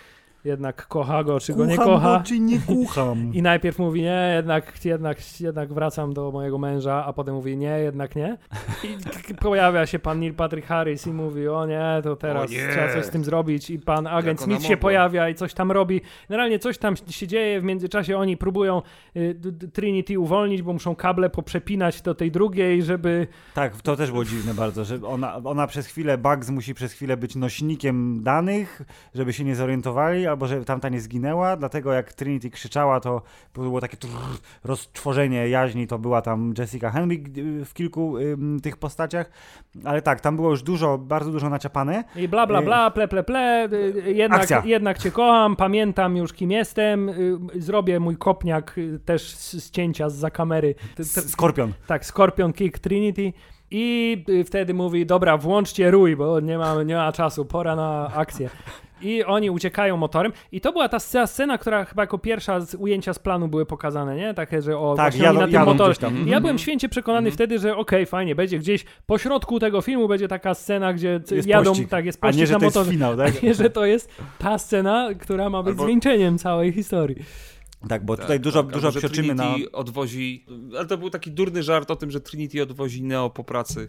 jednak kocha go, czy go nie Kucham kocha. go, czy nie kucham. [LAUGHS] I najpierw mówi nie, jednak, jednak, jednak wracam do mojego męża, a potem mówi nie, jednak nie. I pojawia się pan Neil Patrick Harris i mówi o nie, to teraz trzeba coś z tym zrobić i pan agent Smith się mogła? pojawia i coś tam robi. Generalnie coś tam się dzieje, w międzyczasie oni próbują y, Trinity uwolnić, bo muszą kable poprzepinać do tej drugiej, żeby Tak, to też było dziwne bardzo, że ona, ona przez chwilę, Bugs musi przez chwilę być nośnikiem danych, żeby się nie zorientowali, albo żeby tamta nie zginęła, dlatego jak Trinity krzyczała, to było takie trrr, roztworzenie jaźni, to była tam Jessica Henwick y, w kilku ym, tych postaciach, ale tak, tam było już dużo, bardzo dużo naciapane. I bla, bla, bla, ple, ple, ple, y, jednak, Akcja. jednak cię kocham, pamiętam już kim jestem, y, zrobię mój kopniak y, też z cięcia z za kamery. Skorpion. Tak, Scorpion Kick Trinity. I y, wtedy mówi, dobra, włączcie rój, bo nie ma, nie ma czasu, pora na akcję. I oni uciekają motorem. I to była ta sc- scena, która chyba jako pierwsza z ujęcia z planu były pokazane, nie? Takie, że o, Tak, właśnie jadą- na tym motorze. I Ja byłem święcie przekonany Mhm. wtedy, że okej, fajnie, będzie gdzieś po środku tego filmu będzie taka scena, gdzie Jest jadą, pościg. tak, jest A pościg nie, że na motorze. finał, tak? A nie, że to jest ta scena, która ma być Albo- zwieńczeniem całej historii. Tak, bo Tak, tutaj dużo, tak, dużo psioczymy na... Trinity odwozi, ale to był taki durny żart o tym, że Trinity odwozi Neo po pracy,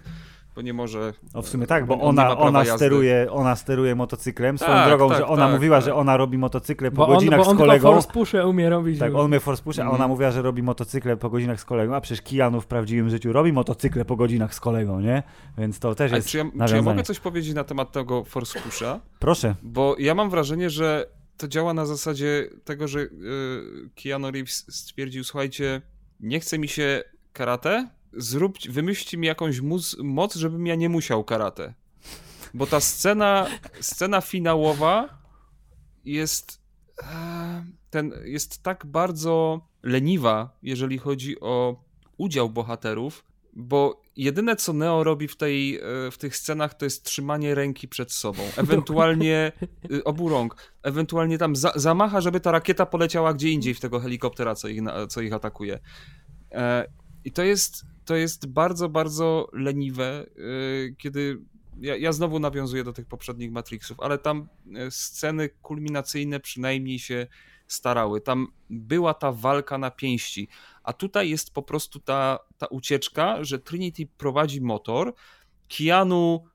bo nie może... O, w sumie tak, bo on ona, ona, jazdy. steruje, ona steruje motocyklem. Swoją Tak, drogą, tak, że ona tak, mówiła, tak. że ona robi motocykle po Bo on, godzinach bo on z kolegą. force pusze umie robić. Tak, on mnie force pusha, a Mhm. ona mówiła, że robi motocykle po godzinach z kolegą, a przecież Kijanu w prawdziwym życiu robi motocykle po godzinach z kolegą, nie? Więc to też jest czy, ja, czy ja mogę coś powiedzieć na temat tego Force Pusha? Proszę. Bo ja mam wrażenie, że to działa na zasadzie tego, że y, Keanu Reeves stwierdził, słuchajcie, nie chce mi się karate, zrób, wymyślcie mi jakąś mus, moc, żebym ja nie musiał karate. Bo ta scena, scena finałowa jest e, ten, jest tak bardzo leniwa, jeżeli chodzi o udział bohaterów, bo jedyne co Neo robi w, tej, e, w tych scenach to jest trzymanie ręki przed sobą, [LAUGHS] ewentualnie y, obu rąk, ewentualnie tam za, zamacha, żeby ta rakieta poleciała gdzie indziej w tego helikoptera, co ich, co ich atakuje. E, I to jest, to jest bardzo, bardzo leniwe, kiedy ja, ja znowu nawiązuję do tych poprzednich Matrixów, ale tam e, sceny kulminacyjne przynajmniej się starały. Tam była ta walka na pięści, a tutaj jest po prostu ta, ta ucieczka, że Trinity prowadzi motor, Keanu e,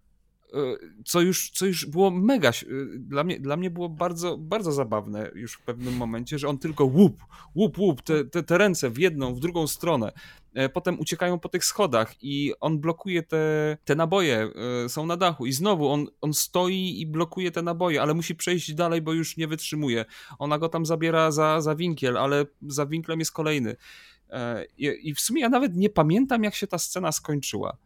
co już, co już było mega, e, dla mnie, dla mnie było bardzo, bardzo zabawne już w pewnym momencie, że on tylko łup, łup, łup, te, te, te ręce w jedną, w drugą stronę. E, Potem uciekają po tych schodach i on blokuje te, te naboje, e, są na dachu i znowu on, on stoi i blokuje te naboje, ale musi przejść dalej, bo już nie wytrzymuje. Ona go tam zabiera za, za winkiel, ale za winklem jest kolejny. E, I, I w sumie ja nawet nie pamiętam, jak się ta scena skończyła.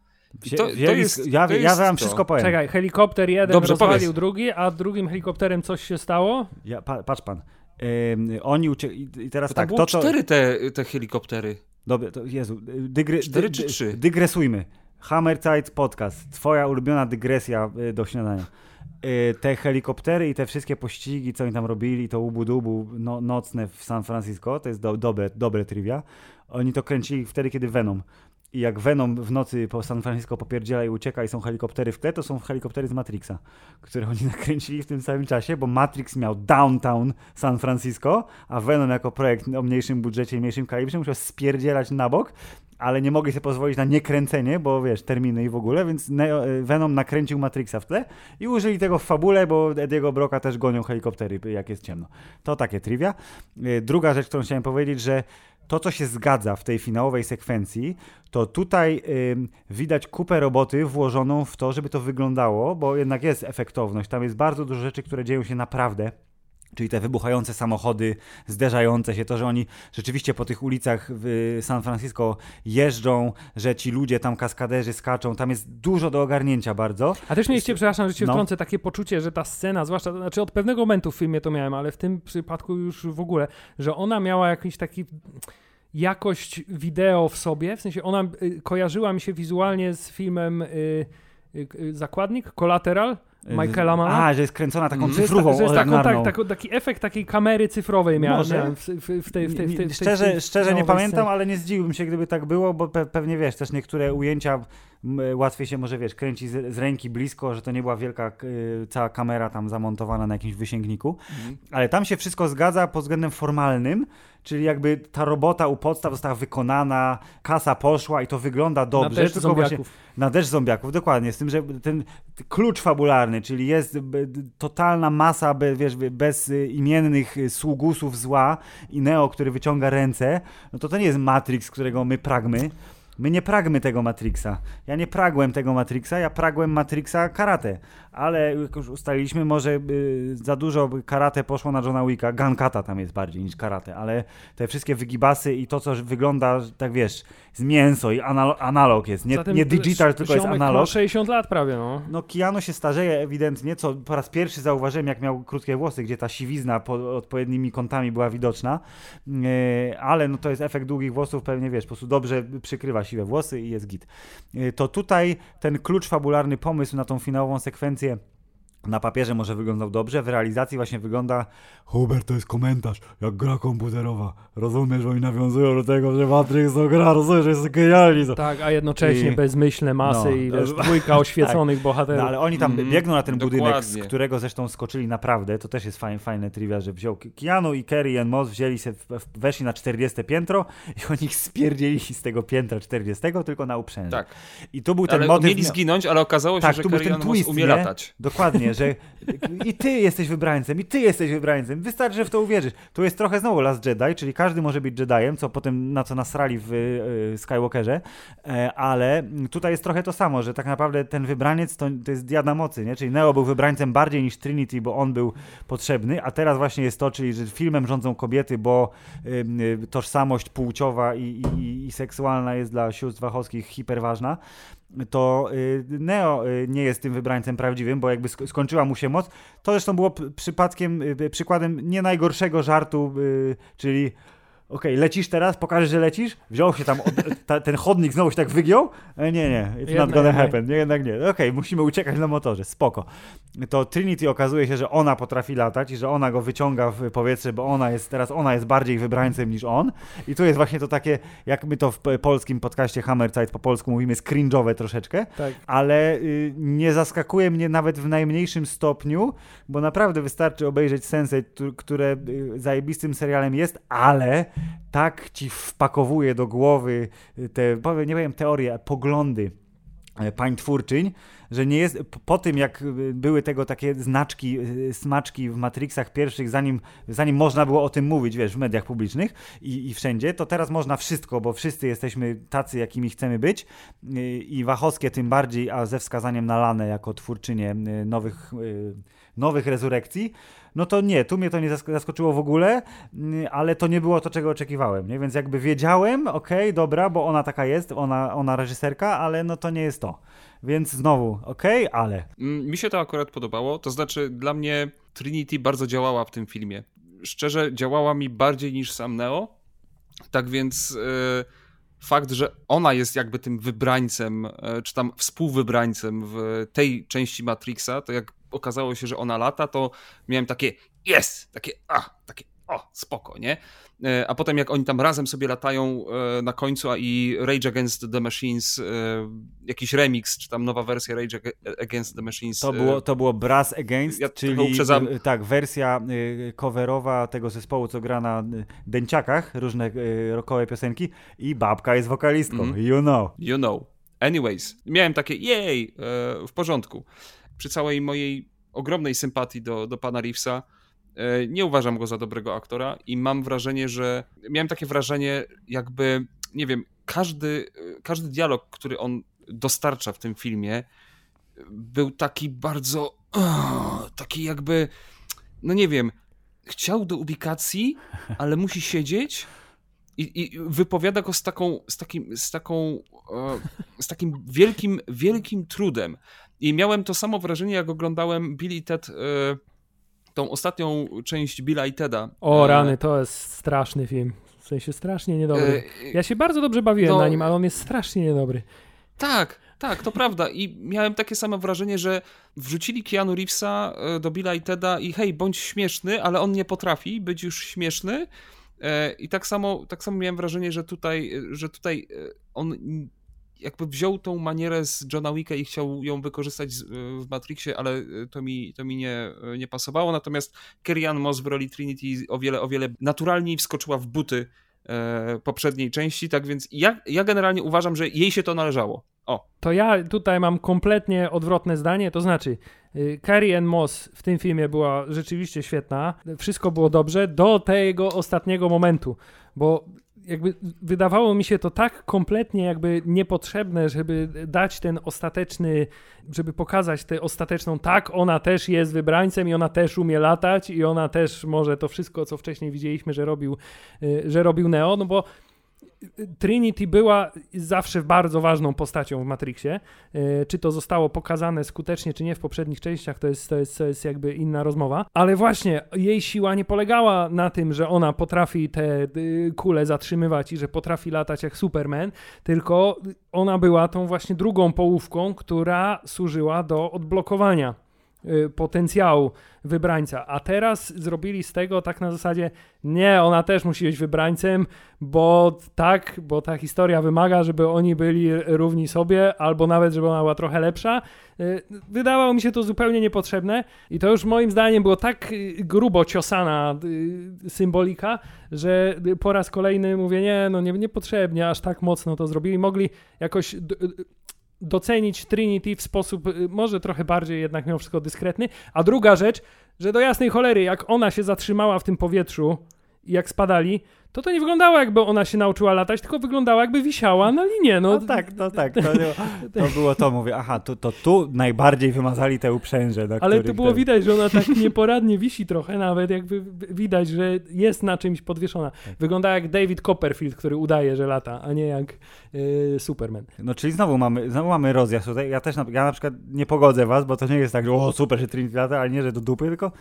To- to jest- ja, to ja jest wam to. wszystko powiem. Czekaj, helikopter jeden Dobrze, rozwalił powiedz. drugi, a drugim helikopterem coś się stało? Ja, pa, patrz pan. Ym, oni ucie... i teraz tam tak, było to co... cztery te, te helikoptery. Dobra, to Jezu, dygry... Cztery dy- czy trzy? Dygresujmy. Hammerzeit Podcast, twoja ulubiona dygresja y, do śniadania. Y, Te helikoptery i te wszystkie pościgi, co oni tam robili, to ubu-dubu no, nocne w San Francisco, to jest do, dobre, dobre trivia. Oni to kręcili wtedy, kiedy Venom. I jak Venom w nocy po San Francisco popierdziela i ucieka i są helikoptery w tle, to są helikoptery z Matrixa, które oni [LAUGHS] nakręcili w tym samym czasie, bo Matrix miał downtown San Francisco, a Venom jako projekt o mniejszym budżecie i mniejszym kalibrze musiał spierdzielać na bok, ale nie mogli sobie pozwolić na niekręcenie, bo wiesz, terminy i w ogóle, więc Neo, y, Venom nakręcił Matrixa w tle i użyli tego w fabule, bo Ediego Broka też gonią helikoptery, jak jest ciemno. To takie trivia. Y, druga rzecz, którą chciałem powiedzieć, że to, co się zgadza w tej finałowej sekwencji, to tutaj widać kupę roboty włożoną w to, żeby to wyglądało, bo jednak jest efektowność. Tam jest bardzo dużo rzeczy, które dzieją się naprawdę Czyli te wybuchające samochody, zderzające się, to, że oni rzeczywiście po tych ulicach w San Francisco jeżdżą, że ci ludzie tam kaskaderzy skaczą, tam jest dużo do ogarnięcia bardzo. A też mieliście, przepraszam, że cię no. wtrącę, takie poczucie, że ta scena, zwłaszcza, znaczy od pewnego momentu w filmie to miałem, ale w tym przypadku już w ogóle, że ona miała jakiś taki jakość wideo w sobie, w sensie ona y, kojarzyła mi się wizualnie z filmem y, y, Zakładnik, Collateral, Michaela Mana. A, że jest kręcona taką mm. cyfrową, że jest, taką, tak, tak, taki efekt takiej kamery cyfrowej miałem, miałem w, w, w, tej, w, tej, w, tej, Szczerze, tej, szczerze nie pamiętam, ale nie zdziwiłbym się, gdyby tak było, bo pe pewnie wiesz, też niektóre ujęcia łatwiej się może, wiesz, kręci z, z, ręki blisko, że to nie była wielka y, cała kamera tam zamontowana na jakimś wysięgniku, mm. ale tam się wszystko zgadza pod względem formalnym, czyli jakby ta robota u podstaw została wykonana, kasa poszła i to wygląda dobrze. Na deszcz zombiaków. Na deszcz zombiaków, dokładnie, z tym, że ten klucz fabularny, czyli jest totalna masa be, wiesz, bezimiennych sługusów zła i Neo, który wyciąga ręce, no to to nie jest Matrix, którego my pragmy, My nie pragmy tego Matrixa. Ja nie pragłem tego Matrixa, ja pragłem Matrixa karate ale jak już ustaliliśmy, może y, za dużo karate poszło na Johna Wicka, gankata tam jest bardziej niż karate, ale te wszystkie wygibasy i to, co wygląda, tak wiesz, z mięso i analo analog jest, nie, nie digital, tylko jest analog. 60 lat prawie, no. No Keanu się starzeje ewidentnie, co po raz pierwszy zauważyłem, jak miał krótkie włosy, gdzie ta siwizna pod odpowiednimi kątami była widoczna, yy, ale no to jest efekt długich włosów, pewnie wiesz, po prostu dobrze przykrywa siwe włosy i jest git. Yy, to tutaj ten klucz fabularny pomysł na tą finałową sekwencję here. Na papierze może wyglądał dobrze, w realizacji właśnie wygląda Hubert to jest komentarz, jak gra komputerowa. Rozumiesz, że oni nawiązują do tego, że Matrix to gra, rozumiesz, że jest genialni. To. Tak, a jednocześnie I... bezmyślne masy no, i wiesz, dwójka [LAUGHS] oświeconych tak. bohaterów. No, ale oni tam mm, biegną na ten dokładnie. budynek, z którego zresztą skoczyli naprawdę, to też jest fajne, fajne trivia, że wziął Keanu i Kerry and Moss wzięli się, weszli na 40 piętro i [LAUGHS] oni ich spierdzieli z tego piętra 40, tylko na uprzęże. Tak. I to był ten ale motyw... mieli zginąć, ale okazało się, tak, że Kerry and Moss umie latać. Dokładnie, że i ty jesteś wybrańcem, i ty jesteś wybrańcem. Wystarczy, że w to uwierzysz. Tu jest trochę znowu Last Jedi, czyli każdy może być Jediem, co potem na co nasrali w y, Skywalkerze, e, ale tutaj jest trochę to samo, że tak naprawdę ten wybraniec to, to jest diada mocy, nie? Czyli Neo był wybrańcem bardziej niż Trinity, bo on był potrzebny, a teraz właśnie jest to, czyli że filmem rządzą kobiety, bo y, tożsamość płciowa i, i, i seksualna jest dla sióstr wachowskich hiperważna to y, Neo y, nie jest tym wybrańcem prawdziwym, bo jakby skończyła mu się moc. To zresztą było przypadkiem, y, przykładem nie najgorszego żartu, czyli okej, lecisz teraz, pokażesz, że lecisz? Wziął się tam, [LAUGHS] ta, ten chodnik znowu się tak wygiął? E, nie, nie, it's jednak not gonna happen. Nie, jednak nie. Okej, okay, musimy uciekać na motorze, spoko. To Trinity okazuje się, że ona potrafi latać i że ona go wyciąga w powietrze, bo ona jest, teraz ona jest bardziej wybrańcem niż on. I tu jest właśnie to takie, jak my to w polskim podcaście Hammerzeit po polsku mówimy, cringe'owe troszeczkę, tak. ale y, nie zaskakuje mnie nawet w najmniejszym stopniu, bo naprawdę wystarczy obejrzeć Sense, które y, zajebistym serialem jest, ale tak ci wpakowuje do głowy te, nie wiem, teorie, poglądy e, pań twórczyń, że nie jest, po tym jak były tego takie znaczki, e, smaczki w Matrixach pierwszych, zanim, zanim można było o tym mówić, wiesz, w mediach publicznych i, i wszędzie, to teraz można wszystko, bo wszyscy jesteśmy tacy, jakimi chcemy być i Wachowskie tym bardziej, a ze wskazaniem na Lanę jako twórczynię nowych, nowych rezurekcji, no to nie, tu mnie to nie zaskoczyło w ogóle, mm, ale to nie było to, czego oczekiwałem, nie? Więc jakby wiedziałem, okej, okay, dobra, bo ona taka jest, ona, ona reżyserka, ale no to nie jest to. Więc znowu, okej, okay, ale. Mm, mi się to akurat podobało, to znaczy dla mnie Trinity bardzo działała w tym filmie. Szczerze, działała mi bardziej niż sam Neo, tak więc... Yy fakt, że ona jest jakby tym wybrańcem, e, czy tam współwybrańcem w tej części Matrixa, to jak okazało się, że ona lata, to miałem takie yes, takie a, takie o, spoko, nie? E, a potem jak oni tam razem sobie latają e, na końcu, a i Rage Against the Machines, e, jakiś remix, czy tam nowa wersja Rage Against the Machines. To było, to było Brass Against, Ja czyli uprzedzam. tak, wersja coverowa tego zespołu, co gra na dęciakach, różne rockowe piosenki i babka jest wokalistką, Mhm. you know. You know. Anyways, miałem takie jej, w porządku. Przy całej mojej ogromnej sympatii do, do pana Reevesa, e, nie uważam go za dobrego aktora i mam wrażenie, że miałem takie wrażenie, jakby, nie wiem, każdy, każdy dialog, który on dostarcza w tym filmie, był taki bardzo, [CLEARS THROAT] taki jakby, no nie wiem, chciał do ubikacji, ale musi siedzieć i, i wypowiada go z taką, z takim, z taką, e, z takim wielkim, wielkim trudem. I miałem to samo wrażenie, jak oglądałem Bill i Ted, e, tą ostatnią część Billa i Teda. O E, rany, to jest straszny film. W sensie strasznie niedobry. e, Ja się bardzo dobrze bawiłem no- na nim, ale on jest strasznie niedobry. Tak, tak, to prawda. I miałem takie samo wrażenie, że wrzucili Keanu Reevesa e, do Billa i Teda i hej, bądź śmieszny, ale on nie potrafi być już śmieszny. I tak samo, tak samo miałem wrażenie, że tutaj, że tutaj on jakby wziął tą manierę z Johna Wicka i chciał ją wykorzystać z- w Matrixie, ale e, to mi, to mi nie, nie pasowało. Natomiast Ann Moss w roli Trinity o wiele, o wiele naturalniej wskoczyła w buty e, poprzedniej części, tak więc ja, ja generalnie uważam, że jej się to należało. O, To ja tutaj mam kompletnie odwrotne zdanie, to znaczy y, Carrie Ann Moss w tym filmie była rzeczywiście świetna, wszystko było dobrze do tego ostatniego momentu, bo jakby wydawało mi się to tak kompletnie jakby niepotrzebne, żeby dać ten ostateczny, żeby pokazać tę ostateczną, tak, ona też jest wybrańcem i ona też umie latać i ona też może to wszystko, co wcześniej widzieliśmy, że robił, y, że robił Neo, no bo Trinity była zawsze bardzo ważną postacią w Matrixie. E, Czy to zostało pokazane skutecznie, czy nie w poprzednich częściach, to jest, to, jest, to jest jakby inna rozmowa. Ale właśnie jej siła nie polegała na tym, że ona potrafi te y, kule zatrzymywać i że potrafi latać jak Superman, tylko ona była tą właśnie drugą połówką, która służyła do odblokowania potencjału wybrańca. A teraz zrobili z tego tak na zasadzie, nie, ona też musi być wybrańcem, bo tak, bo ta historia wymaga, żeby oni byli równi sobie, albo nawet, żeby ona była trochę lepsza. Y, Wydawało mi się to zupełnie niepotrzebne i to już moim zdaniem było tak y, grubo ciosana y, symbolika, że y, po raz kolejny mówię, nie, no nie, niepotrzebnie, aż tak mocno to zrobili. Mogli jakoś docenić Trinity w sposób y, może trochę bardziej jednak mimo wszystko dyskretny. A druga rzecz, że do jasnej cholery, jak ona się zatrzymała w tym powietrzu jak spadali, to to nie wyglądało jakby ona się nauczyła latać, tylko wyglądało jakby wisiała na linie. No, No tak, no tak, to, było- [LAUGHS] to było to, mówię, aha, to, to tu najbardziej wymazali te uprzęże, Ale tu było ten- widać, że ona tak [LAUGHS] nieporadnie wisi trochę, nawet jakby widać, że jest na czymś podwieszona. Tak. Wygląda jak David Copperfield, który udaje, że lata, a nie jak y, Superman. No czyli znowu mamy, znowu mamy rozjazd tutaj. Ja też na, ja na przykład nie pogodzę was, bo to nie jest tak, że o super, że Trinity lata, ale nie, że do dupy, tylko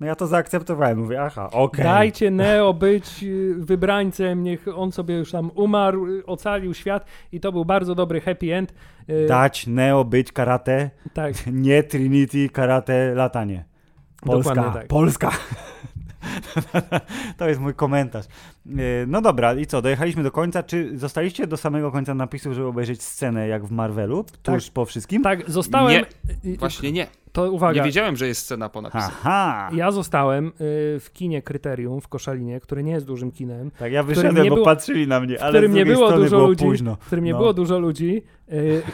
no ja to zaakceptowałem. Mówię, aha, okej. Dajcie Neo być y, wybrańcem, niech on sobie już tam umarł, y, ocalił świat i to był bardzo dobry happy end. Y, Dać Neo być karate, Tak, [LAUGHS] nie Trinity karate latanie. Polska, tak. Polska. [LAUGHS] to jest mój komentarz. Yy, No dobra, i co, dojechaliśmy do końca. Czy zostaliście do samego końca napisów, żeby obejrzeć scenę jak w Marvelu, tuż po wszystkim? tak, zostałem... Nie, y, Właśnie nie. To uwaga, Nie wiedziałem, że jest scena po napisach. Aha! ja zostałem y, w kinie Kryterium w Koszalinie, które nie jest dużym kinem, Tak, ja którym wyszedłem, bo było- patrzyli na mnie, w ale którym z nie było dużo było ludzi, późno. w którym nie No. było dużo ludzi, y,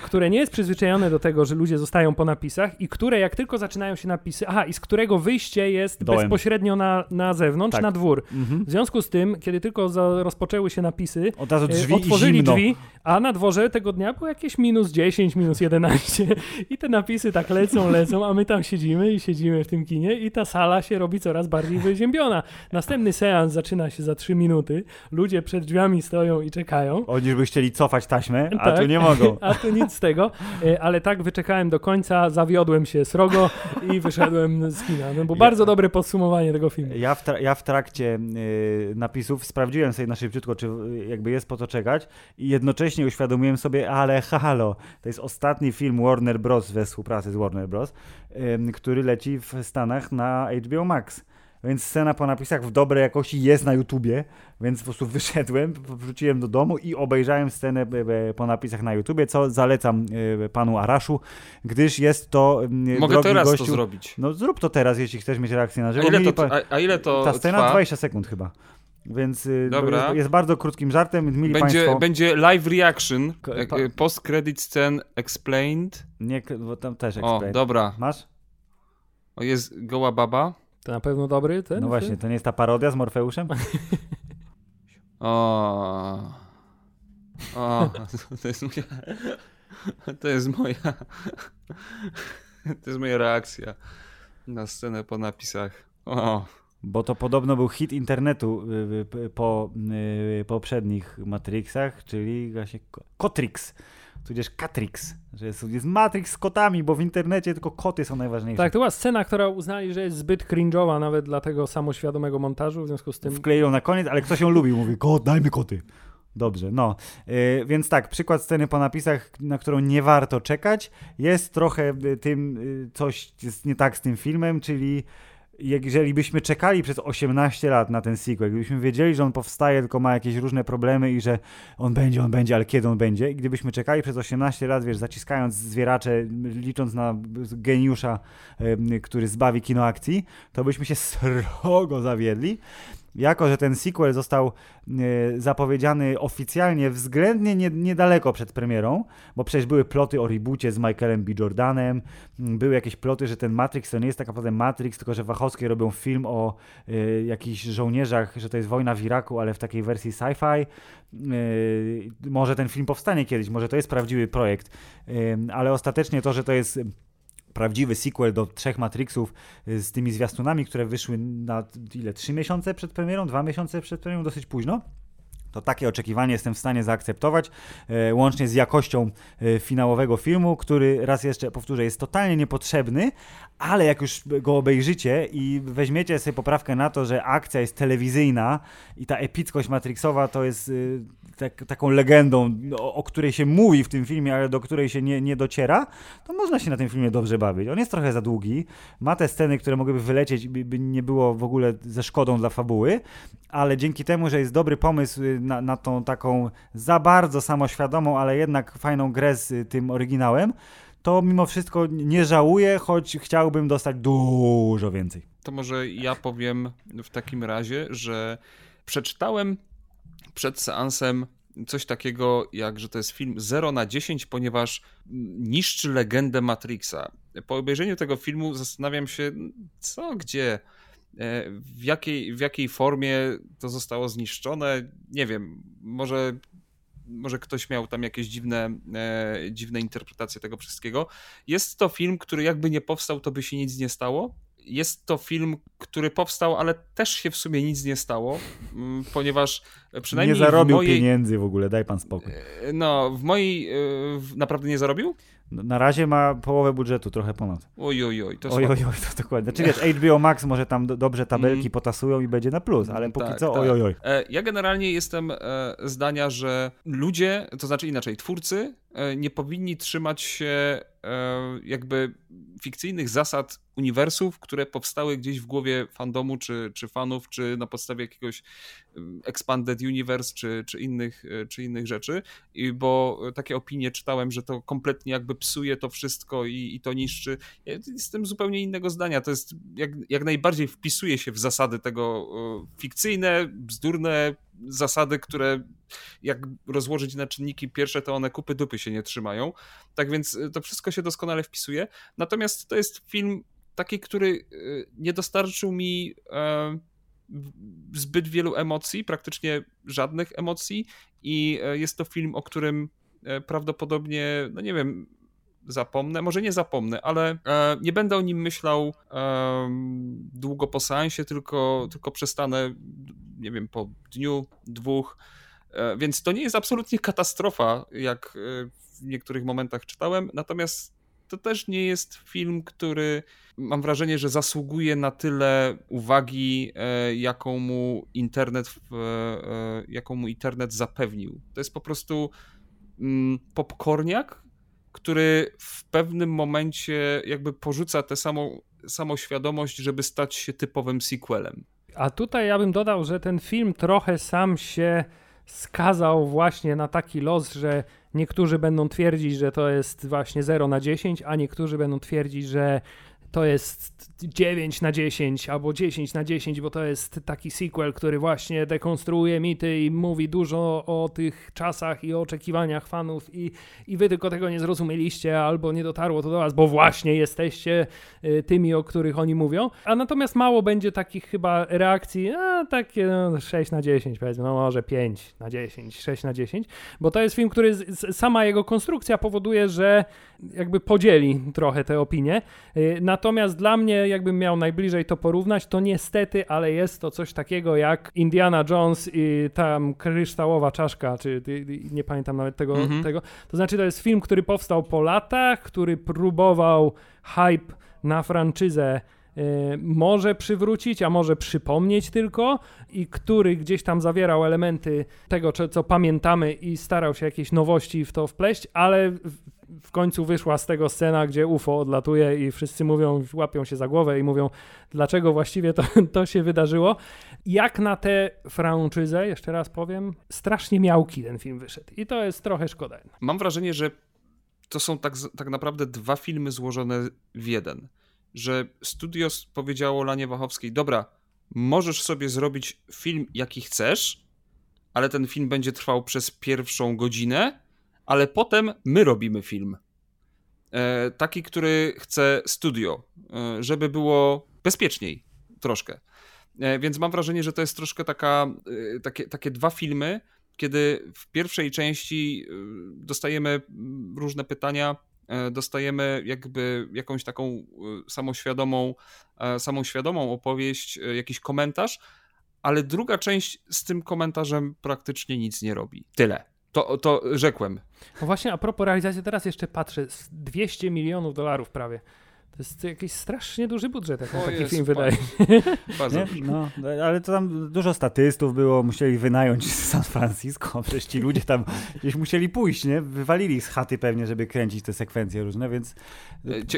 które nie jest przyzwyczajone do tego, że ludzie zostają po napisach i które jak tylko zaczynają się napisy, aha, i z którego wyjście jest Dołem. bezpośrednio na, na zewnątrz, Tak. na dwór. Mhm. W związku z tym, kiedy tylko za, rozpoczęły się napisy, Od razu y, drzwi otworzyli drzwi, a na dworze tego dnia było jakieś minus 10, minus 11 [LAUGHS] i te napisy tak lecą, lecą, a my tam siedzimy i siedzimy w tym kinie i ta sala się robi coraz bardziej wyziębiona. Następny seans zaczyna się za 3 minuty, ludzie przed drzwiami stoją i czekają. Oni by chcieli cofać taśmę, a Tak. tu nie mogą. [LAUGHS] A tu nic z tego, E, ale tak wyczekałem do końca, zawiodłem się srogo i wyszedłem z kina. No bo Ja- bardzo dobre podsumowanie tego filmu. Ja w, ja w trakcie y, napisów sprawdziłem sobie na szybciutko, czy y, jakby jest po to czekać i jednocześnie uświadomiłem sobie, ale halo, to jest ostatni film Warner Bros. we współpracy z Warner Bros., ym, który leci w Stanach na HBO Max. Więc scena po napisach w dobrej jakości jest na YouTubie, więc po prostu [LAUGHS] wyszedłem, wróciłem do domu i obejrzałem scenę e, e, po napisach na YouTubie, co zalecam e, panu Araszu, gdyż jest to Mogę teraz gościu, to zrobić. No zrób to teraz, jeśli chcesz mieć reakcję na żywo. A ile to, a, a ile to Ta scena trwa? 20 sekund chyba. Więc y. Jest, jest bardzo krótkim żartem. Mili Będzie, Państwo, będzie live reaction, post-credit scen explained. nie, bo tam też O, explain. dobra. Masz? O, jest goła baba. To na pewno dobry ten? No właśnie, to nie jest ta parodia z Morfeuszem? [LAUGHS] O. O, [LAUGHS] to jest moja. [LAUGHS] To jest moja. To jest moja reakcja na scenę po napisach. O. Bo to podobno był hit internetu y, y, po y, poprzednich Matrixach, czyli właśnie ko- Kotrix, tudzież Catrix, że jest, jest Matrix z kotami, bo w internecie tylko koty są najważniejsze. Tak, to była scena, która uznali, że jest zbyt cringe'owa nawet dla tego samoświadomego montażu, w związku z tym... Wkleił na koniec, ale ktoś ją lubił, mówi, kot, dajmy koty. Dobrze, no. Yy, więc tak, przykład sceny po napisach, na którą nie warto czekać, jest trochę y, tym, y, coś jest nie tak z tym filmem, czyli jeżeli byśmy czekali przez 18 lat na ten sequel, gdybyśmy wiedzieli, że on powstaje, tylko ma jakieś różne problemy i że on będzie, on będzie, ale kiedy on będzie, i gdybyśmy czekali przez 18 lat, wiesz, zaciskając zwieracze, licząc na geniusza, który zbawi kino akcji, to byśmy się srogo zawiedli. Jako, że ten sequel został e, zapowiedziany oficjalnie względnie nie, niedaleko przed premierą, bo przecież były ploty o reboocie z Michaelem B. Jordanem, były jakieś ploty, że ten Matrix to nie jest tak naprawdę Matrix, tylko że Wachowskie robią film o e, jakichś żołnierzach, że to jest wojna w Iraku, ale w takiej wersji sci-fi. E, może ten film powstanie kiedyś, może to jest prawdziwy projekt, ale ostatecznie to, że to jest prawdziwy sequel do trzech Matrixów y, z tymi zwiastunami, które wyszły na ile? Trzy miesiące przed premierą? Dwa miesiące przed premierą? Dosyć późno. To takie oczekiwanie jestem w stanie zaakceptować, e, łącznie z jakością e, finałowego filmu, który raz jeszcze powtórzę, jest totalnie niepotrzebny, ale jak już go obejrzycie i weźmiecie sobie poprawkę na to, że akcja jest telewizyjna i ta epickość Matrixowa to jest y, tak, taką legendą, o, o której się mówi w tym filmie, ale do której się nie, nie dociera, to można się na tym filmie dobrze bawić. On jest trochę za długi, ma te sceny, które mogłyby wylecieć, by, by nie było w ogóle ze szkodą dla fabuły, ale dzięki temu, że jest dobry pomysł y, na, na tą taką za bardzo samoświadomą, ale jednak fajną grę z y, tym oryginałem, to mimo wszystko nie żałuję, choć chciałbym dostać dużo więcej. To może ja powiem w takim razie, że przeczytałem przed seansem coś takiego, jak że to jest film 0 na 10, ponieważ niszczy legendę Matrixa. Po obejrzeniu tego filmu zastanawiam się, co, gdzie, e, w jakiej, w jakiej formie to zostało zniszczone. Nie wiem, może, może ktoś miał tam jakieś dziwne, e, dziwne interpretacje tego wszystkiego. Jest to film, który jakby nie powstał, to by się nic nie stało. Jest to film, który powstał, ale też się w sumie nic nie stało, mm, ponieważ przynajmniej nie zarobił mojej, pieniędzy w ogóle, daj pan spokój. no, w mojej. e, Naprawdę nie zarobił? No, Na razie ma połowę budżetu, trochę ponad. Oj, oj, oj. To Oj, oj, oj, to dokładnie. Znaczy wiesz, HBO Max może tam do, dobrze tabelki Mm. potasują i będzie na plus, ale póki Tak, co, tak. oj, oj, oj. E, Ja generalnie jestem e, zdania, że ludzie, to znaczy inaczej, twórcy e, nie powinni trzymać się jakby fikcyjnych zasad uniwersów, które powstały gdzieś w głowie fandomu, czy, czy fanów, czy na podstawie jakiegoś em, Expanded Universe, czy, czy, innych, e, czy innych rzeczy, I bo e, takie opinie czytałem, że to kompletnie jakby psuje to wszystko i, i to niszczy. Ja jestem zupełnie innego zdania. To jest jak, jak najbardziej wpisuje się w zasady tego e, fikcyjne, bzdurne zasady, które jak rozłożyć na czynniki pierwsze, to one kupy dupy się nie trzymają. Tak więc e, to wszystko się doskonale wpisuje. Natomiast to jest film taki, który e, nie dostarczył mi e, zbyt wielu emocji, praktycznie żadnych emocji i e, jest to film, o którym e, prawdopodobnie, no nie wiem, zapomnę, może nie zapomnę, ale e, nie będę o nim myślał em, długo po seansie, tylko, tylko przestanę, nie wiem, po dniu, dwóch, e, więc to nie jest absolutnie katastrofa, jak e, w niektórych momentach czytałem, natomiast to też nie jest film, który mam wrażenie, że zasługuje na tyle uwagi, e, jaką mu internet, e, jaką mu internet zapewnił. To jest po prostu mm, popcorniak, który w pewnym momencie jakby porzuca tę samą samoświadomość, żeby stać się typowym sequelem. A tutaj ja bym dodał, że ten film trochę sam się skazał właśnie na taki los, że niektórzy będą twierdzić, że to jest właśnie 0 na 10, a niektórzy będą twierdzić, że to jest 9 na 10 albo 10 na 10, bo to jest taki sequel, który właśnie dekonstruuje mity i mówi dużo o tych czasach i oczekiwaniach fanów i, i wy tylko tego nie zrozumieliście albo nie dotarło to do was, bo właśnie jesteście y, tymi, o których oni mówią. A natomiast mało będzie takich chyba reakcji, a takie no, 6 na 10 powiedzmy, no może 5 na 10, 6 na 10, bo to jest film, który sama jego konstrukcja powoduje, że jakby podzieli trochę te opinie. Y, natomiast dla mnie, jakbym miał najbliżej to porównać, to niestety, ale jest to coś takiego jak Indiana Jones i tam kryształowa czaszka, czy nie pamiętam nawet tego, mhm. tego. To znaczy, to jest film, który powstał po latach, który próbował hype na franczyzę y, może przywrócić, a może przypomnieć tylko i który gdzieś tam zawierał elementy tego, co pamiętamy i starał się jakieś nowości w to wpleść, ale w końcu wyszła z tego scena, gdzie UFO odlatuje i wszyscy mówią, łapią się za głowę i mówią, dlaczego właściwie to, [LAUGHS] to się wydarzyło. Jak na tę franczyzę, jeszcze raz powiem, strasznie miałki ten film wyszedł i to jest trochę szkoda. Mam wrażenie, że to są tak, tak naprawdę dwa filmy złożone w jeden. Że studio powiedziało Lanie Wachowskiej, dobra, możesz sobie zrobić film jaki chcesz, ale ten film będzie trwał przez pierwszą godzinę, ale potem my robimy film. E, taki, który chce studio, e, żeby było bezpieczniej troszkę. E, więc mam wrażenie, że to jest troszkę taka, takie, takie dwa filmy, kiedy w pierwszej części dostajemy różne pytania, dostajemy jakby jakąś taką samoświadomą, samoświadomą opowieść, jakiś komentarz, ale druga część z tym komentarzem praktycznie nic nie robi. Tyle. To, to rzekłem. No właśnie, a propos realizacji, teraz jeszcze patrzę, 200 milionów dolarów prawie. To jest jakiś strasznie duży budżet, jak na taki jest, film wydaje. [LAUGHS] Bardzo no, ale to tam dużo statystów było, musieli wynająć San Francisco, [LAUGHS] przecież ci ludzie tam gdzieś musieli pójść, nie? Wywalili z chaty pewnie, żeby kręcić te sekwencje różne, więc...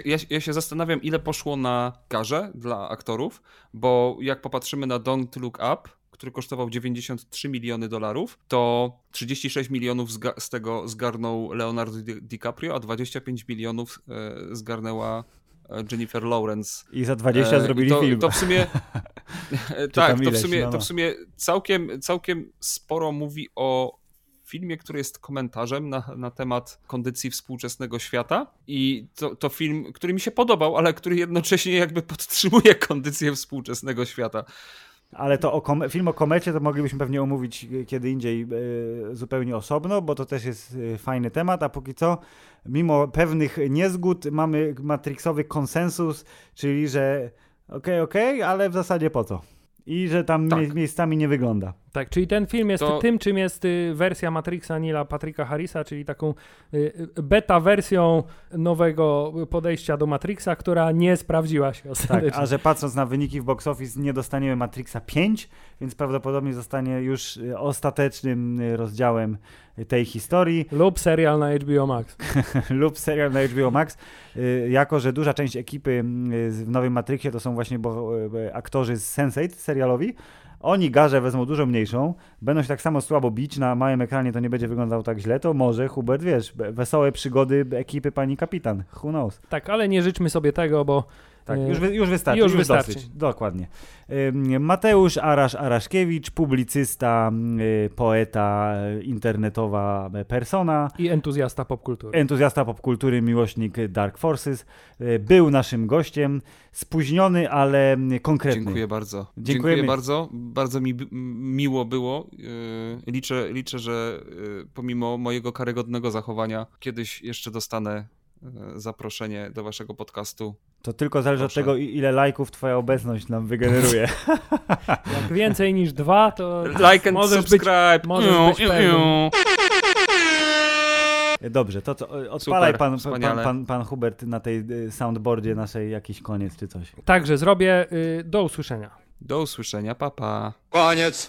Ja, ja się zastanawiam, ile poszło na garze dla aktorów, bo jak popatrzymy na Don't Look Up, który kosztował 93 miliony dolarów, to 36 milionów z tego zgarnął Leonardo DiCaprio, a 25 milionów e, zgarnęła e, Jennifer Lawrence. I za 20 e, zrobili to, film. To w sumie [LAUGHS] tak, to w sumie, no, no. to w sumie całkiem, całkiem sporo mówi o filmie, który jest komentarzem na, na temat kondycji współczesnego świata i to, to film, który mi się podobał, ale który jednocześnie jakby podtrzymuje kondycję współczesnego świata. Ale to o film o komecie to moglibyśmy pewnie omówić kiedy indziej e, zupełnie osobno, bo to też jest e, fajny temat, a póki co, mimo pewnych niezgód, mamy matrixowy konsensus, czyli że okej, okay, okej, okay, ale w zasadzie po co? I że tam tak. miejscami nie wygląda. Tak, czyli ten film jest to... tym, czym jest y, wersja Matrixa Nila Patricka Harrisa, czyli taką y, y, beta wersją nowego podejścia do Matrixa, która nie sprawdziła się ostatecznie. Tak, a że patrząc na wyniki w box office nie dostaniemy Matrixa 5, więc prawdopodobnie zostanie już ostatecznym rozdziałem tej historii. Lub serial na HBO Max. [LAUGHS] lub serial na HBO Max. Jako, że duża część ekipy w nowym Matrixie to są właśnie bo, aktorzy z Sense8 serialowi, oni garze wezmą dużo mniejszą, będą się tak samo słabo bić, na małym ekranie to nie będzie wyglądało tak źle, to może Hubert, wiesz, wesołe przygody ekipy pani kapitan, who knows. Tak, ale nie życzmy sobie tego, bo tak, już, wy, już wystarczy. Już, już wystarczy. Dosyć. Dokładnie. Mateusz Arasz-Araszkiewicz, publicysta, y, poeta, internetowa persona. I entuzjasta popkultury. Entuzjasta popkultury, miłośnik Dark Forces. Był naszym gościem. Spóźniony, ale konkretny. Dziękuję bardzo. Dziękujemy. Dziękuję bardzo. Bardzo mi miło było. Liczę, liczę, że pomimo mojego karygodnego zachowania kiedyś jeszcze dostanę E, zaproszenie do waszego podcastu. To tylko zależy Proszę. od tego, ile lajków twoja obecność nam wygeneruje. [LAUGHS] Jak więcej niż dwa, to like and możesz subscribe. Być, możesz iu, być iu, Dobrze, to co, odpalaj Super, pan, pan, pan, pan, Hubert na tej y, soundboardzie naszej jakiś koniec czy coś. Także zrobię. Y, do usłyszenia. Do usłyszenia, papa. Koniec.